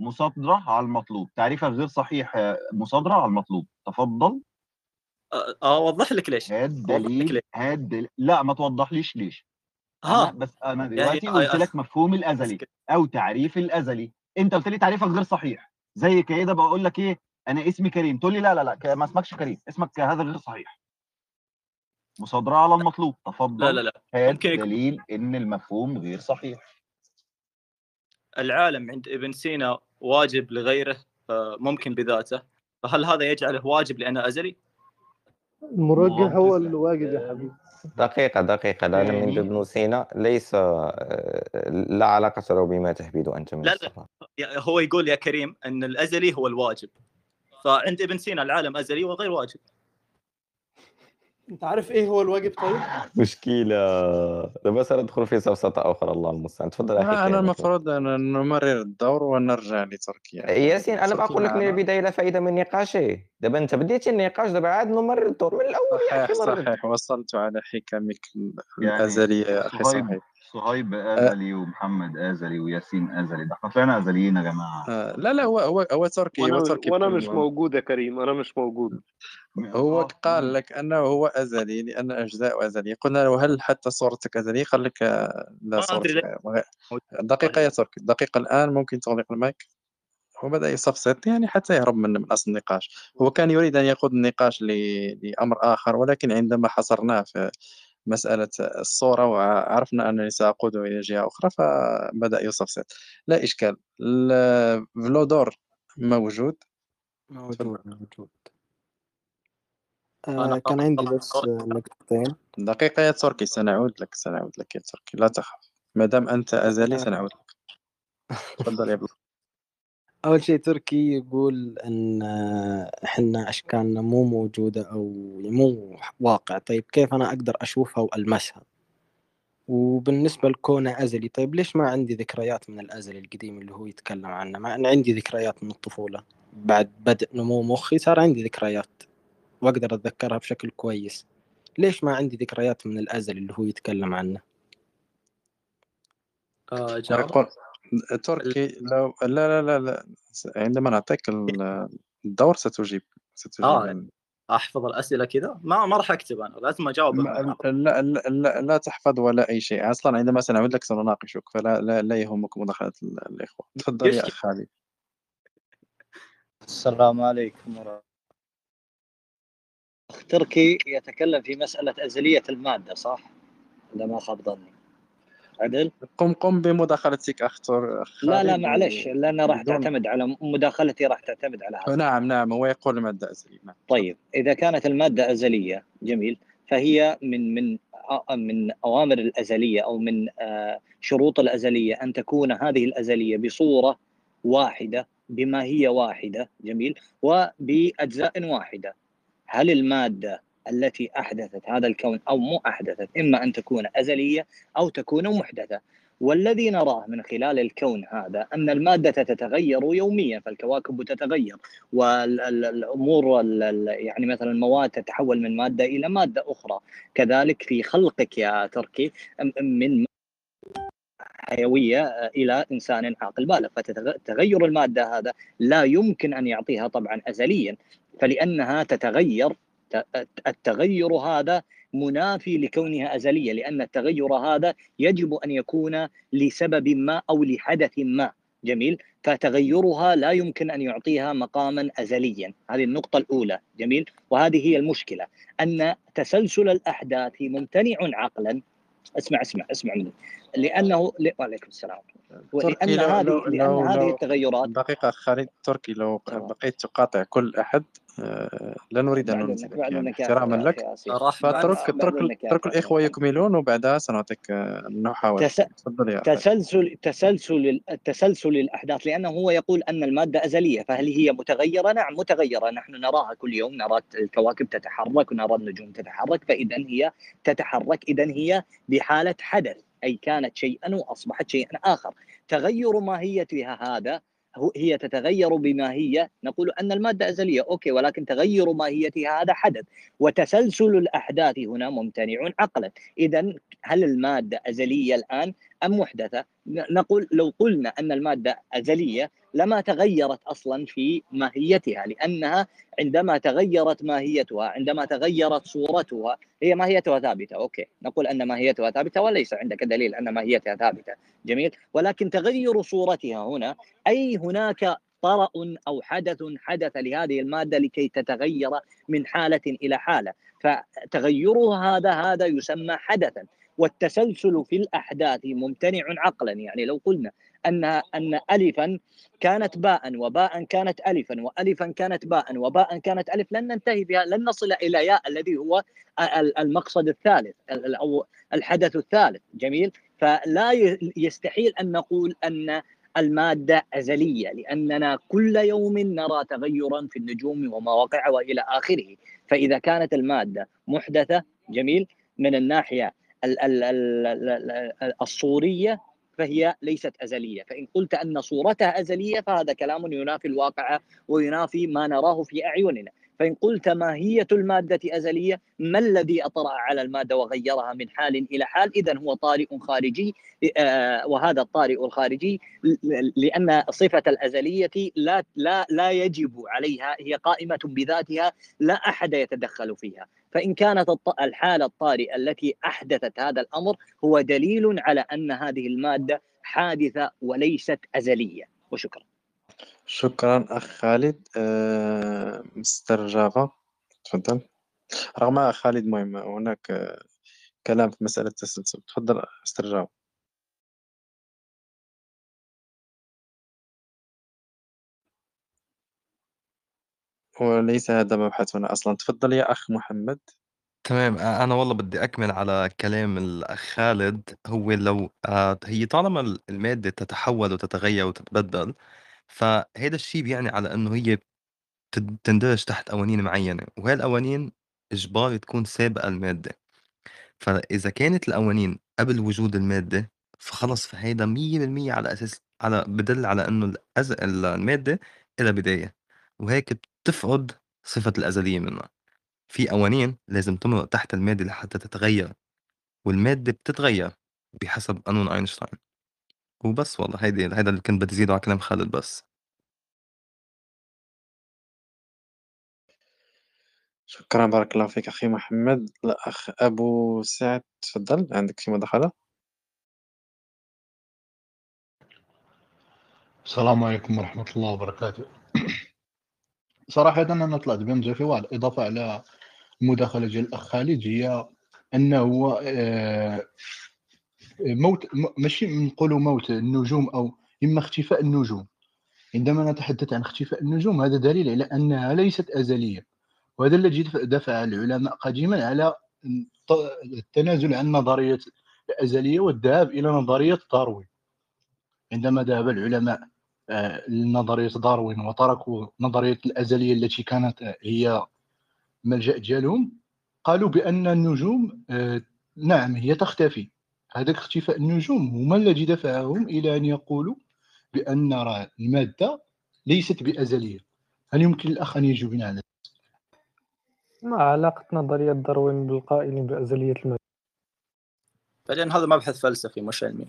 مصادرة على المطلوب. تعريفك غير صحيح آه، مصادرة على المطلوب. تفضل. أ- أوضح لك ليش. لك دليل هات دليل لا ما توضحليش ليش. ها. بس أنا يعني دلوقتي آه، قلت آه، لك مفهوم الأزلي أو تعريف الأزلي. أنت قلت لي تعريفك غير صحيح. زي كده بقول لك إيه أنا اسمي كريم. تقول لي لا لا لا ما اسمكش كريم. اسمك هذا غير صحيح. مصادرة على المطلوب. تفضل. لا لا لا. يكون دليل إن المفهوم غير صحيح. العالم عند ابن سينا واجب لغيره ممكن بذاته. فهل هذا يجعله واجب لأنه أزلي؟ المرجح هو اللي واجب يا حبيبي. دقيقة دقيقة. العالم عند يعني ابن سينا ليس آه، لا علاقة له بما تحبيد أنت من لا. لا هو يقول يا كريم أن الأزلي هو الواجب. فعند ابن سينا العالم أزلي وغير واجب. انت عارف إيه هو الواجب طيب؟ مشكلة. دابا سندخل في سفسطة أخرى الله المستعان. تفضل أخي أنا المفروض أن نمرر الدور ونرجع لتركيا. ياسين أنا ما أقول لك من معنا. البداية لا فائدة من نقاشه دابا أنت بديتي النقاش دابا عاد نمرر الدور من الأول يا صحيح صحيح. وصلت على حكمك يعني الأزلية يا أخي صهيب صهيب أه. آزلي ومحمد آزلي وياسين آزلي. ده إحنا طلعنا آزليين يا جماعة. آه، لا لا هو هو هو تركي هو تركي وأنا مش موجود يا كريم أنا مش موجود. هو قال لك أنه هو آزلي لأن أجزاء ازليه قلنا له هل حتى صورتك ازليه قال لك آه، لا ليه دقيقة يا تركي دقيقة الآن ممكن تغلق المايك. وبدا يصفصف يعني حتى يهرب من من أصل النقاش. هو كان يريد أن يقود النقاش ل- لأمر آخر ولكن عندما حصرناه في مسألة الصورة وعرفنا أنني سأقوده إلى جهة أخرى فبدأ يصفصف لا إشكال ال- فلودور موجود؟ موجود موجود. أنا آه كان عندي بس نقطتين دقيقة يا تركي سنعود لك سنعود لك يا تركي. لا تخف ما دام أنت أزلي آه. سنعود لك. تفضل يا ابن أول شيء تركي يقول أن آه، إحنا أشكالنا مو موجودة أو مو واقع. طيب كيف أنا أقدر أشوفها وألمسها؟ وبالنسبة لكونه أزلي طيب ليش ما عندي ذكريات من الأزل القديم اللي هو يتكلم عنه؟ مع أن عندي ذكريات من الطفولة. بعد بدء نمو مخي صار عندي ذكريات وأقدر أتذكرها بشكل كويس. ليش ما عندي ذكريات من الأزل اللي هو يتكلم عنه؟ آه، تركي لو لا لا لا, لا. عندما نعطيك ال- الدور ستجيب ستجيب آه عن- أحفظ الأسئلة كذا؟ ما ما راح أكتب أنا لازم الأول. لا, لا, لا, لا تحفظ ولا أي شيء. أصلا عندما سنعود لك سنناقشك فلا لا, لا يهمك مداخلة ال- الإخوة. تفضل يا أخ خالد. السلام عليكم ورحمة الله. تركي يتكلم في مسألة أزلية المادة صح؟ إذا ما خاب ظني. عدل؟ قم قم بمداخلتك أخ تر- أخ لا لا معلش لأن راح تعتمد على مداخلتي راح تعتمد على هذا. نعم نعم هو يقول المادة أزلي نعم. طيب إذا كانت المادة أزلية جميل فهي من من من أوامر الأزلية أو من آه، شروط الأزلية أن تكون هذه الأزلية بصورة واحدة بما هي واحدة جميل وبأجزاء واحدة. هل المادة التي أحدثت هذا الكون أو مو أحدثت إما أن تكون أزلية أو تكون محدثة. والذي نراه من خلال الكون هذا أن المادة تتغير يوميا فالكواكب تتغير ال- يعني مثلا المواد تتحول من مادة إلى مادة أخرى. كذلك في خلقك يا تركي من حيوية إلى إنسان عاقل بالغ. فتغير المادة هذا لا يمكن أن يعطيها طبعا أزليا فلأنها تتغير التغير هذا منافي لكونها أزلية لأن التغير هذا يجب أن يكون لسبب ما أو لحدث ما. جميل؟ فتغيرها لا يمكن أن يعطيها مقاما أزليا. هذه النقطة الأولى. جميل؟ وهذه هي المشكلة أن تسلسل الأحداث ممتنع عقلا. اسمع اسمع اسمع مني. لأنه ل... وعليكم السلام. ولأن لو هذه لو لأن لو هذه لو التغيرات دقيقة خالد تركي لو بقيت تقاطع كل أحد آه، لا نريد بعد يعني احتراما لك. فاترك اترك اترك محمد يكملون وبعدها سنعطيك آه، المحاولة تس... تفضل يا خالد تسلسل تسلسل تسلسل الأحداث لأنه هو يقول أن المادة أزلية فهل هي متغيرة؟ نعم متغيرة. نحن نراها كل يوم نرى الكواكب تتحرك ونرى النجوم تتحرك فإذا هي تتحرك إذا هي بحالة حدث. أي كانت شيئا واصبحت شيئا آخر. تغير ماهيتها هذا هي تتغير بما هي نقول أن المادة أزلية أوكي ولكن تغير ماهيتها هذا حدث. وتسلسل الأحداث هنا ممتنع عقلا. اذا هل المادة أزلية الآن أم محدثة؟ ن- نقول لو قلنا أن المادة أزلية لما تغيرت أصلا في ماهيتها لأنها عندما تغيرت ماهيتها عندما تغيرت صورتها هي ماهيتها ثابتة. okay نقول أن ماهيتها ثابتة وليس عندك دليل أن ماهيتها ثابتة. جميل. ولكن تغير صورتها هنا أي هناك طرأ أو حدث حدث لهذه المادة لكي تتغير من حالة إلى حالة. فتغيرها هذا هذا يسمى حدثا. والتسلسل في الأحداث ممتنع عقلا. يعني لو قلنا ان أن ألفا كانت باء وباء كانت الفا والفا كانت باء وباء كانت ألف. لن ننتهي بها لن نصل إلى ياء الذي هو ال- المقصد الثالث ال- أو الحدث الثالث. جميل؟ فلا يستحيل أن نقول أن المادة أزلية لأننا كل يوم نرى تغيرا في النجوم ومواقع وإلى آخره. فإذا كانت المادة محدثة جميل من الناحية ال- ال- ال- ال- ال- الصورية فهي ليست أزلية، فإن قلت أن صورتها أزلية فهذا كلام ينافي الواقع وينافي ما نراه في أعيننا، فإن قلت ماهيه المادة أزلية، ما الذي أطرأ على المادة وغيرها من حال إلى حال؟ اذا هو طارئ خارجي آه، وهذا الطارئ الخارجي ل- لأن صفة الأزلية لا لا لا يجب عليها هي قائمة بذاتها لا أحد يتدخل فيها، فإن كانت الحالة الطارئة التي أحدثت هذا الأمر هو دليل على أن هذه المادة حادثة وليست أزلية. وشكرا. شكرا أخ خالد. آه، مستر جافا تفضل. رغم خالد مهم هناك آه، كلام في مسألة التسلسل. تفضل مستر جافا. وليس هذا مبحثنا أصلا. تفضل يا أخ محمد. تمام. أ- أنا والله بدي أكمل على كلام الأخ خالد. هو لو آه، هي طالما ال- المادة تتحول وتتغير وتتبدل فهذا الشيء بيعني على إنه هي بتد- بتندرج تحت قوانين معينة وهي القوانين إجباري تكون سابقة المادة. فإذا كانت القوانين قبل وجود المادة فخلص فهيدا مية بالمية على أساس على بدل على إنه الأز... المادة إلها بداية. وهيك بتفقد صفة الأزلية منها. في قوانين لازم تمرق تحت المادة لحتى تتغير والمادة بتتغير بحسب قانون أينشتاين. وبس والله هيدي هيدا اللي كنت بدي زيده على كلام خالد بس. شكرا بارك الله فيك أخي محمد. الأخ أبو سعد تفضل. عندك في مداخلة؟ السلام عليكم ورحمة الله وبركاته. صراحة أنا طلعت بمزة في واحد إضافة على المداخلة ديال الأخ خالد هي أنه آه، موت ماشي نقولوا موت النجوم أو إما اختفاء النجوم. عندما نتحدث عن اختفاء النجوم هذا دليل على أنها ليست أزلية. وهذا الذي دف- دفع العلماء قديما على التنازل عن نظرية الأزلية والذهاب إلى نظرية داروين. عندما ذهب العلماء آه، لنظرية داروين وتركوا نظرية الأزلية التي كانت آه، هي ملجأ ديالهم قالوا بأن النجوم آه، نعم هي تختفي. هذاك اختفاء النجوم. هما الذي دفعهم إلى أن يقولوا بأن راه المادة ليست بأزلية. هل يمكن الأخ أن يجيبنا على ما علاقة نظرية داروين بالقائلين بأزلية المادة؟ بعدين هذا مبحث فلسفي مش علمي.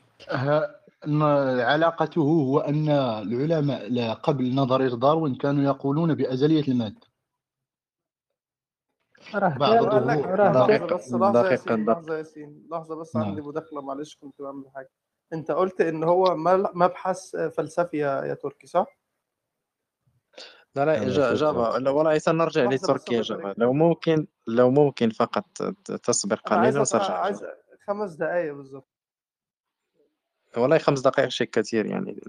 علاقته هو أن العلماء لا- قبل نظرية داروين كانوا يقولون بأزلية المادة راه بعض كان قال لك الظهور راه لحظة كان دقيقة بس لحظة ياسين ياسين بس نعم. عندي مداخلة معلش كنت بعمل حاجة. أنت قلت إن هو مبحث فلسفي يا يا تركي صح؟ لا لا جافا لا والله سنرجع لحظة بس لتركيا جافا لو ممكن لو ممكن فقط تصبر قليلا أط... وسنرجع عايز خمس دقايق بالظبط. والله خمس دقائق شيء كثير يعني.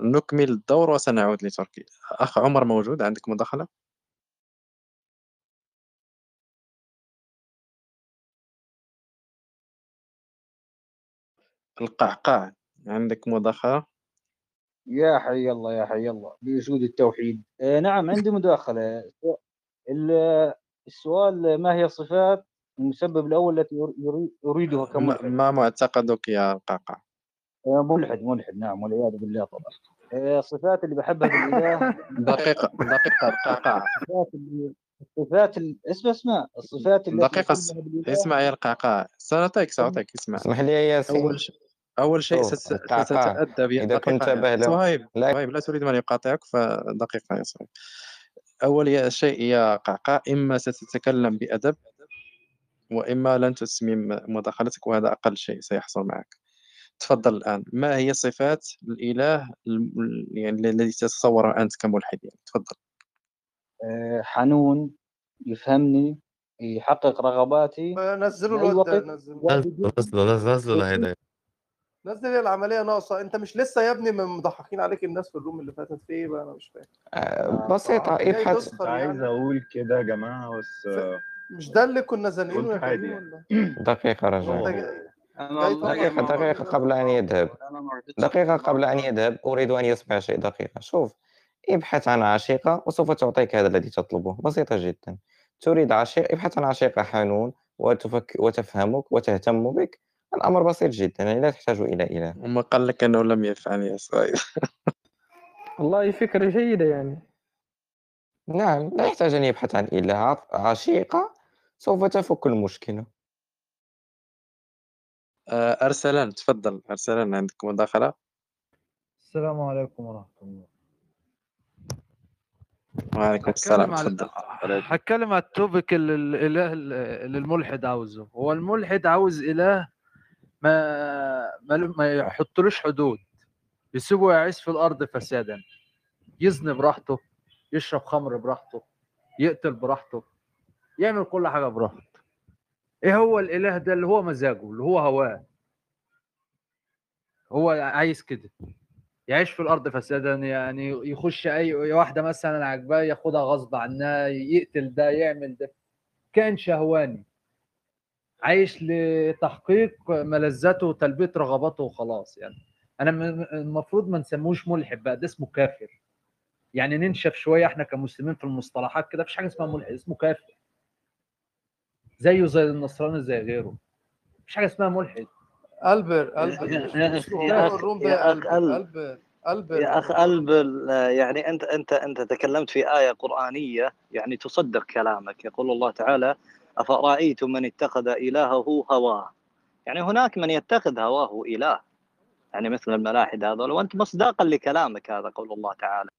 نكمل الدور وسنعود لتركي أخ عمر موجود؟ عندك مداخلة؟ القعقاع. عندك مداخلة؟ يا حي الله يا حي الله. بوجود التوحيد. آه نعم عندي مداخلة. ال- السؤال ما هي صفات المسبب الأول التي ما كملحد ما معتقدك يا قعقاع؟ آه، ملحد ملحد. نعم والعياذ بالله طبعا. آه، الصفات اللي بحبها بالإله <laughs> دقيقة دقيقة القعقاع. الصفات اللي الصفات ال- اسمع اسمع. الصفات التي دقيقة اسمع يا القعقاع. سأعطيك سأعطيك اسمع. اسمح لي يا ياسين. أول شيء أول شيء شوف ست- القعقاع ستتأدب يا إذا كنت صهيب لا. صهيب لا تريد من يقاطعك فدقيقة يا صهيب أول يا شيء يا قعقاع إما ستتكلم بأدب وإما لن تسمي مداخلتك وهذا أقل شيء سيحصل معك. تفضل الآن. ما هي صفات الإله الم- يعني الذي تتصوره أنت كملحد يعني تفضل. آه، حنون يفهمني يحقق رغباتي نزلوا بأي الواد ده وقت نزلوا نزلوا نزلوا نزل هي العملية ناقصة. انت مش لسه يا ابني من مضحكين عليك الناس في الروم اللي فاتت في إيه بقى؟ أنا مش فاهم. آه، بسيطة جاي ابحث عايز أقول كده يا جماعة بس آه، مش ده اللي كنا زنقينه قلت يا ولا؟ <clears throat> انت رجاء دقيقة دقيقة قبل أن يذهب. دقيقة قبل أن يذهب. أريد أن يسمع شيء. دقيقة. شوف ابحث عن عشيقة وسوف تعطيك هذا الذي تطلبه. بسيطة جدا. تريد عشيق ابحث عن عشيقة حنون وتفك وتفهمك وتهتم بك. الأمر بسيط جدا يعني لا تحتاج إلى إله وما قال لك أنه لم يفعل يا صهيب والله فكرة جيدة يعني. نعم لا يحتاج أن يبحث عن إله عط- عشيقة سوف تفك المشكلة. آه، أرسلان تفضل. أرسلان عندك مداخلة؟ السلام عليكم ورحمة الله. وعليكم السلام تفضل. على هتكلم على التوبيك اللي الملحد عاوزه. هو الملحد عاوز إله ما ما, ما يحطلوش حدود. يسيبه يعيش في الأرض فسادا. يزني براحته يشرب خمر براحته يقتل براحته يعمل كل حاجة براحته. إيه هو الإله ده اللي هو مزاجه اللي هو هواه؟ هو عايز كده. يعيش في الأرض فسادا يعني يخش أي واحدة مثلا عجباه ياخدها غصب عنها يقتل ده يعمل ده. كان شهواني. عايش لتحقيق ملذاته وتلبية رغباته وخلاص يعني. أنا المفروض ما نسموش ملحد بقى ده اسمه كافر. يعني ننشف شوية إحنا كمسلمين في المصطلحات كده مفيش حاجة اسمها ملحد اسمه كافر. زيه زي النصراني زي غيره. مفيش حاجة اسمها ملحد. ألبر ألبر. يا البر ال ألبر. ألبر يا أخ ألبل يعني أنت أنت أنت تكلمت في آية قرآنية يعني تصدق كلامك. يقول الله تعالى أفرأيتم من اتخذ إلهه هواه؟ يعني هناك من يتخذ هواه إله. يعني مثل الملاحد هذول وأنت مصداقا لكلامك هذا قول الله تعالى.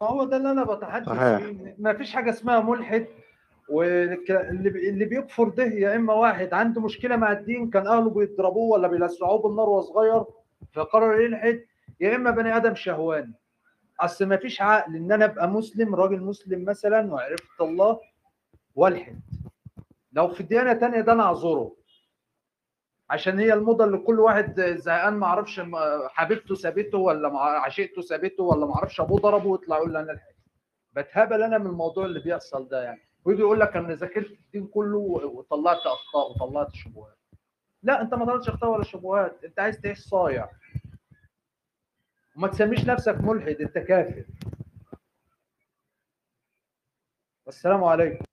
ما هو ده اللي أنا بتحدث فيه. ما فيش حاجة اسمها ملحد واللي بي- اللي بيكفر ده يا إما واحد عنده مشكلة مع الدين كان أهله بيضربوه ولا بيلسعوه بالنار وهو صغير فقرر يلحد يا إما بني آدم شهواني. أصل ما فيش عقل إن أنا أبقى مسلم راجل مسلم مثلا وعرفت الله والحد. لو في ديانة تانية ده أنا اعذره عشان هي الموضة اللي كل واحد زهقان ما أعرفش حبيبته سابته ولا عشيقته سابته ولا ما أعرفش أبوه ضربه ويطلع يقول لي أنا الحد بتهبل أنا من الموضوع اللي بيحصل ده يعني. ويجي يقول لك أنا ذاكرت الدين كله وطلعت أخطاء وطلعت شبهات. لا أنت ما طلعتش أخطاء ولا شبهات. أنت عايز تعيش صايع. وما تسميش نفسك ملحد أنت كافر. السلام عليكم.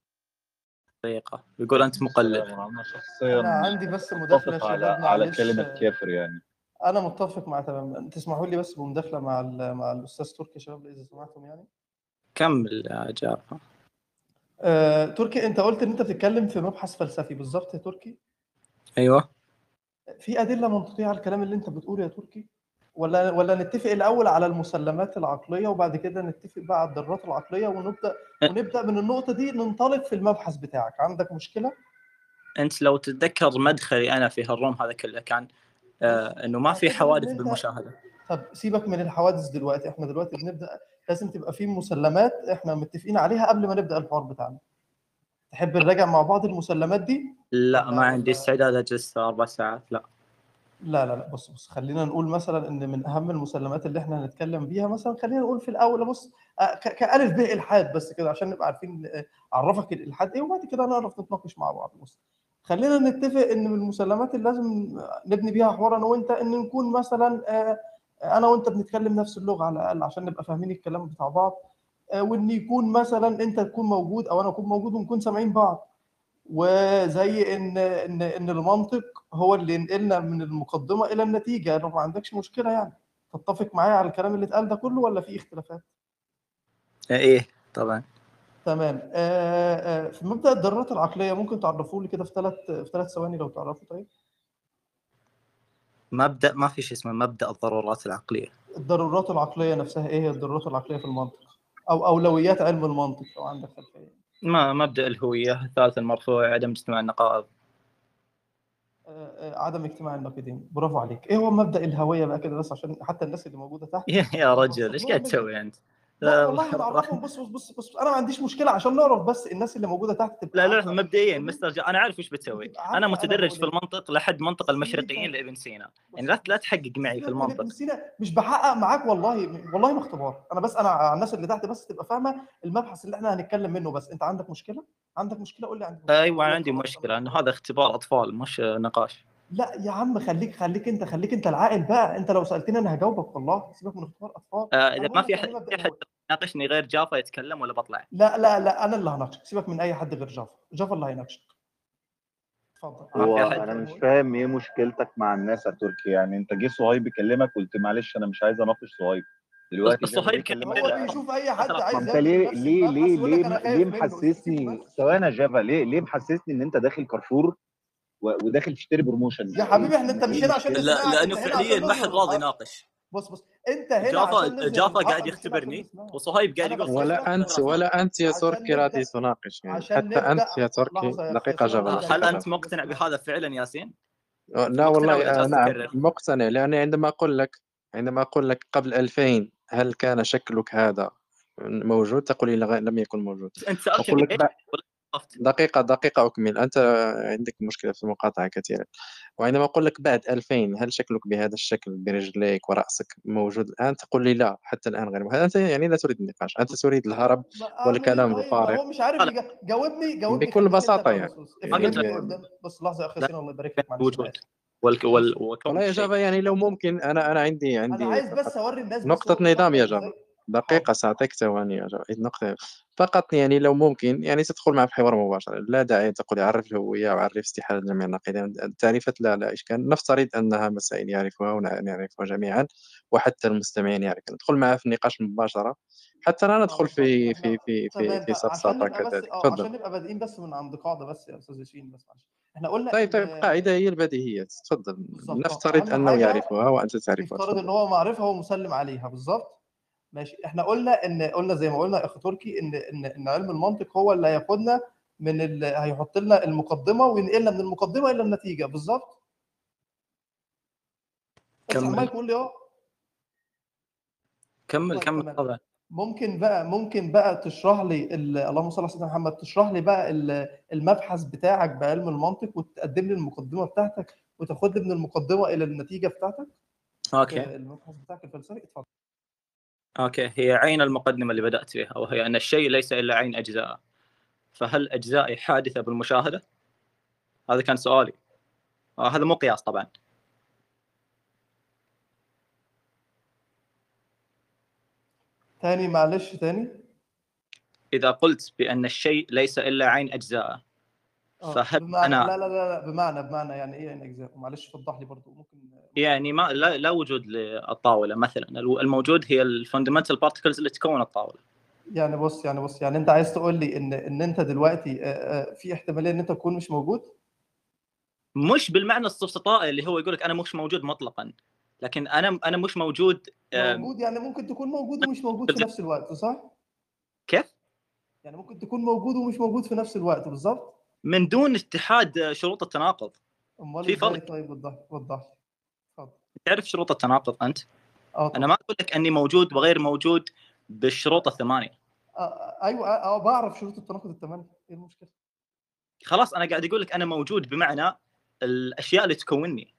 طريقة يقول أنت مقلد. أنا شخصيا عندي بس مداخلة على على كلمة كافر يعني. أنا متفق مع تمام. تسمحوا لي بس بمداخلة مع ال- مع الأستاذ تركي شباب إذا سمحتم يعني. كمل يا جعفر. آه، تركي أنت قلت إن أنت بتتكلم في مبحث فلسفي. بالظبط يا تركي. أيوه. في أدلة منطقيه على الكلام اللي أنت بتقوله يا تركي؟ ولا ولا نتفق الأول على المسلمات العقلية وبعد كده نتفق بقى على الضرورات العقلية ونبدأ ونبدأ من النقطة دي ننطلق في المبحث بتاعك. عندك مشكلة؟ أنت لو تتذكر مدخلي أنا في هالروم هذا كله كان آه إنه ما في ان حوادث أنت بالمشاهدة. طب سيبك من الحوادث دلوقتي إحنا دلوقتي بنبدأ لازم تبقى في مسلمات إحنا متفقين عليها قبل ما نبدأ الحوار بتاعنا. تحب نراجع مع بعض المسلمات دي؟ لا ما عندي استعداد أجلس أربع ساعات لا. لا لا لا بص بص خلينا نقول مثلا إن من أهم المسلمات اللي إحنا هنتكلم بيها مثلا خلينا نقول في الأول بص آه، كألف ب إلحاد بس كده عشان نبقى عارفين آه، أعرفك الإلحاد إيه وبعد كده نعرف نتناقش مع بعض بص. خلينا نتفق إن من المسلمات اللي لازم نبني بيها حوار أنا وأنت إن نكون مثلا آه، أنا وأنت بنتكلم نفس اللغة على الأقل عشان نبقى فاهمين الكلام بتاع بعض وإن يكون مثلا أنت تكون موجود أو أنا أكون موجود ونكون سامعين بعض. وزي إن إن إن المنطق هو اللي ينقلنا من المقدمة إلى النتيجة. لو ما عندكش مشكلة يعني. تتفق معايا على الكلام اللي اتقال ده كله ولا في اختلافات؟ إيه طبعا. تمام. آه آه في مبدأ الضرورات العقلية ممكن تعرفوا لي كده في ثلاث في ثلاث ثواني لو تعرفوا؟ طيب. مبدأ ما في شيء اسمه مبدأ الضرورات العقلية. الضرورات العقلية نفسها إيه هي الضرورات العقلية في المنطق؟ أو أولويات علم المنطق لو عندك خلفية. ما مبدأ الهوية الثالث المرفوع عدم اجتماع النقائض. آه، آه، عدم اجتماع النقيضين. برافو عليك. إيه هو مبدأ الهوية؟ بقى كده بس عشان حتى الناس اللي موجودة تحت. يا <laughs> يا رجل إيش قاعد تسوي أنت؟ لا والله هنعرفهم بص بص بص بص أنا ما عنديش مشكلة عشان نعرف بس الناس اللي موجودة تحت تبقى لا لا. مبدئيا مستر جا... أنا عارف إيش بتسوي. أنا أنا متدرج في المنطق لحد منطق المشرقيين لابن سينا. يعني لا لا تحقق معي في المنطق. ابن سينا. مش بحقق معاك والله والله ما اختبار. أنا بس أنا على الناس اللي تحت بس تبقى فاهمة المبحث اللي إحنا هنتكلم منه بس. أنت عندك مشكلة؟ عندك مشكلة؟ قول لي عندك مشكلة. أيوه عندي مشكلة. إنه هذا اختبار أطفال مش نقاش. لا يا عم خليك خليك انت خليك انت العاقل بقى. انت لو سألتني أنا هجاوبك والله. سيبك من اختبار أطفال. آه أنا اذا بقول ما لك في أحد مبدأ في أحد يناقشني غير جافا يتكلم ولا بطلع؟ لا لا لا أنا اللي هناقشك. سيبك من أي حد غير جافا. جافا اللي هيناقشك. اتفضل. هو في أحد. أنا مش فاهم إيه مشكلتك مع الناس يا تركي. يعني أنت جه صهيب يكلمك قلت معلش أنا مش عايز أناقش صهيب دلوقتي بس صهيب يكلمك. هو لا. بيشوف أي حد ما عايز أنت ياخد ليه ليه ليه يقول لك ليه خايف ليه محسسني ثواني يا جافا ليه ليه محسسني إن أنت داخل كارفور وداخل تشتري بروموشن. يا حبيبي إحنا أنت مش هنا عشان لا لأنه فعليا ما حد راضي يناقش. بص بص أنت هنا جافا جافا قاعد يختبرني؟ وصهيب قاعد يقول ولا انت ولا أنت يا تركي راضي تناقش يعني. حتى أنت يا تركي الله جافا. هل أنت مقتنع بهذا فعلا ياسين؟ لا والله آه نعم؟ مقتنع لأني عندما أقول لك عندما أقول لك قبل 2000 هل كان شكلك هذا موجود؟ تقول لي لم يكن موجود. أنت سألتني دقيقة دقيقة أكمل. أنت عندك مشكلة في المقاطعة كثيرا. وعندما أقول لك بعد 2000 هل شكلك بهذا الشكل برجليك ورأسك موجود الآن؟ تقول لي لا حتى الآن غير. موجود. أنت يعني لا تريد النقاش؟ أنت تريد الهرب إيه والكلام طيب الفارغ. هو مش عارف. جاوبني جاوبني بكل بساطة يعني. أخي لا ياسين الله يبارك لك معلش. أنا وجود. اسف وال... والله يا جافا يعني لو ممكن أنا أنا عندي أنا عندي عايز فقط بس أوري الناس بس نقطة نظام يا جافا إزاي دقيقة سأعطيك ثواني نقطة. فقط يعني لو ممكن يعني تدخل معه في حوار مباشرة. لا داعي تقول عرف الهوية وعرف استحالة جميع النقيضين التعريفات لا لا إشكال. نفترض أنها مسائل يعرفها ونعرفها جميعا وحتى المستمعين يعرفون. ندخل معه في النقاش مباشرة. حتى لا ندخل في في في في في سفسطة كذلك تفضل. عشان نبقى بادئين بس من عند قاعدة بس يا أستاذ ياسين بس معلش. إحنا قلنا طيب طيب قاعدة هي البديهيات تفضل. نفترض أنه يعرفها وأنت تعرفها. نفترض تفضل. هو معرفه ومسلم عليها بالظبط؟ ماشي. إحنا قلنا إن قلنا زي ما قلنا يا اخ تركي إن إن إن علم المنطق هو اللي هياخدنا من ال... هيحط لنا المقدمة وينقلنا من المقدمة إلى النتيجة. بالظبط؟ كمل. المايك وقول لي آه كمل طيب كمل. طبعا ممكن بقى ممكن بقى تشرح لي ال... اللهم صل على سيدنا محمد تشرح لي بقى ال- المبحث بتاعك بعلم المنطق وتقدم لي المقدمة بتاعتك وتاخد لي من المقدمة إلى النتيجة بتاعتك؟ okay. المبحث بتاعك الفلسفي. اتفضل. أوكي هي عين المقدمة اللي بدأت فيها وهي أن الشيء ليس إلا عين أجزاء. فهل اجزائي حادثة بالمشاهدة؟ هذا كان سؤالي. آه هذا مو قياس طبعا. تاني معلش تاني إذا قلت بأن الشيء ليس إلا عين أجزاء فهل بمعنى أنا لا لا لا بمعنى بمعنى يعني إيه يعني معلش وضح لي برضو ممكن يعني ما لا, لا وجود للطاولة مثلا. الموجود هي ال fundamental particles اللي تكون الطاولة. يعني بص يعني بص يعني أنت عايز تقول لي إن إن أنت دلوقتي آه، آه، في احتمالية إن أنت تكون مش موجود؟ مش بالمعنى السفسطائي اللي هو يقول لك أنا مش موجود مطلقا لكن أنا أنا مش موجود موجود يعني ممكن تكون موجود ومش موجود في نفس الوقت صح؟ كيف؟ يعني ممكن تكون موجود ومش موجود في نفس الوقت بالظبط؟ من دون اتحاد شروط التناقض. امال في فرق طيب وضح وضح. تعرف شروط التناقض أنت؟ آه أنا ما أقول لك أني موجود وغير موجود بالشروط الثمانية. آه، أيوه آه، بعرف شروط التناقض الثمانية. إيه المشكلة؟ خلاص أنا قاعد أقول لك أنا موجود بمعنى الأشياء اللي تكونني.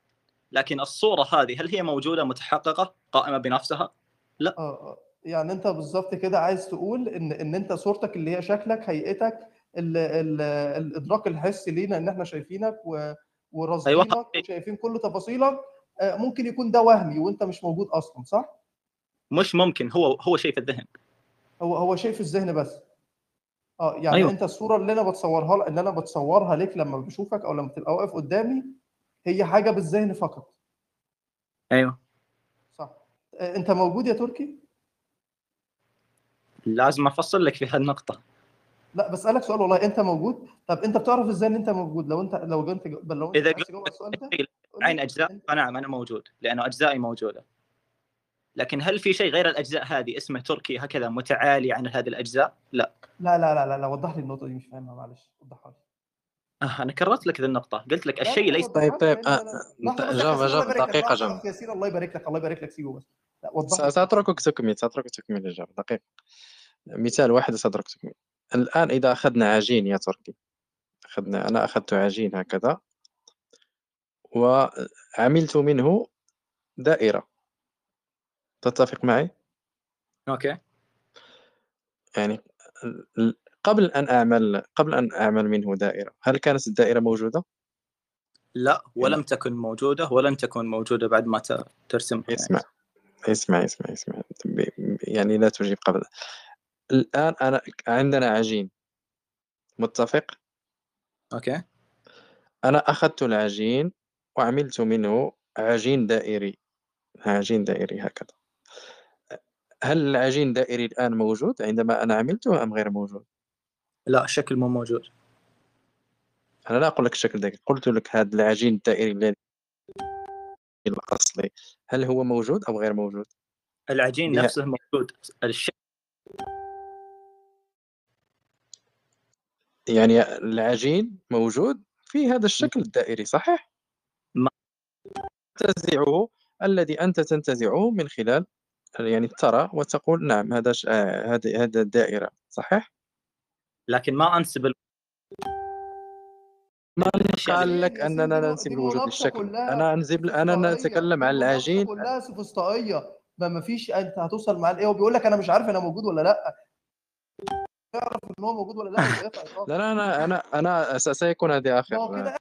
لكن الصورة هذه هل هي موجودة متحققة قائمة بنفسها؟ لا. آه. يعني أنت بالظبط كده عايز تقول ان إن أنت صورتك اللي هي شكلك هيئتك ال ال الإدراك الحسي لينا إن إحنا شايفينك و- ورصدينك وشايفين كل تفاصيلك آه، ممكن يكون ده وهمي وأنت مش موجود أصلا صح؟ مش ممكن هو هو في الذهن هو هو في الذهن بس آه يعني أيوة. أيوة. أنت الصورة اللي أنا بتصورها اللي أنا بتصورها لك لما بشوفك أو لما تبقى واقف قدامي هي حاجة بالذهن فقط أيوه صح آه، أنت موجود يا تركي؟ لازم أفصل لك في هالنقطة لا بسالك سؤال والله انت موجود طب انت بتعرف إزاي ان انت موجود لو انت لو انت لو انت اذا على السؤال ده عين اجزاء فنعم أنا موجود لأنه اجزائي موجوده لكن هل في شيء غير الاجزاء هذه اسمه تركي هكذا متعالي عن هذه الاجزاء؟ لا لا لا لا لا, لا وضح لي النقطه دي مش فاهمها معلش وضحها لي آه أنا كررت لك ذي النقطه قلت لك لا، الشيء لا، ليس بس يا جاوب ياسين، الله جاوب يبارك لك دقيقة لحظه جاوب ياسين الله يبارك لك الله يبارك لك سيبه بس لا وضح لي سأتركك تكمل سأتركك تكمل الإجابة دقيقة مثال واحد سأترك تكمل الآن إذا أخذنا عجين يا تركي أخذنا أنا أخذت عجين هكذا وعملت منه دائرة تتفق معي؟ okay يعني قبل أن أعمل قبل أن أعمل منه دائرة هل كانت الدائرة موجودة؟ لا ولم تكن موجودة ولن تكون موجودة بعد ما ت- ترسمها يعني. اسمع اسمع اسمع اسمع يعني لا تجيب قبل الآن أنا عندنا عجين. متفق؟ okay. أنا أخذت العجين وعملت منه عجين دائري. عجين دائري هكذا. هل العجين دائري الآن موجود عندما أنا عملته أم غير موجود؟ لا الشكل مو موجود. أنا لا أقول لك الشكل دائري قلت لك هذا العجين الدائري الذي الأصلي. هل هو موجود أو غير موجود؟ العجين نفسه موجود. الشكل يعني العجين موجود في هذا الشكل الدائري صحيح؟ ما تنتزعه الذي أنت تنتزعه من خلال يعني ترى وتقول نعم هذا ش... آه، هذه هذا الدائرة صحيح؟ لكن ما أنسب ال- الأشياء قال لك أننا ننسب الوجود للشكل أنا أنزب أنا سوفسطائيه نتكلم عن العجين. كلها سوفسطائيه ما ما فيش أنت هتوصل معاه لايه وبيقول لك أنا مش عارف أنا موجود ولا لأ. يعرف إن هو موجود ولا لأ. لا لا أنا أنا أنا س- سيكون هذه هو كده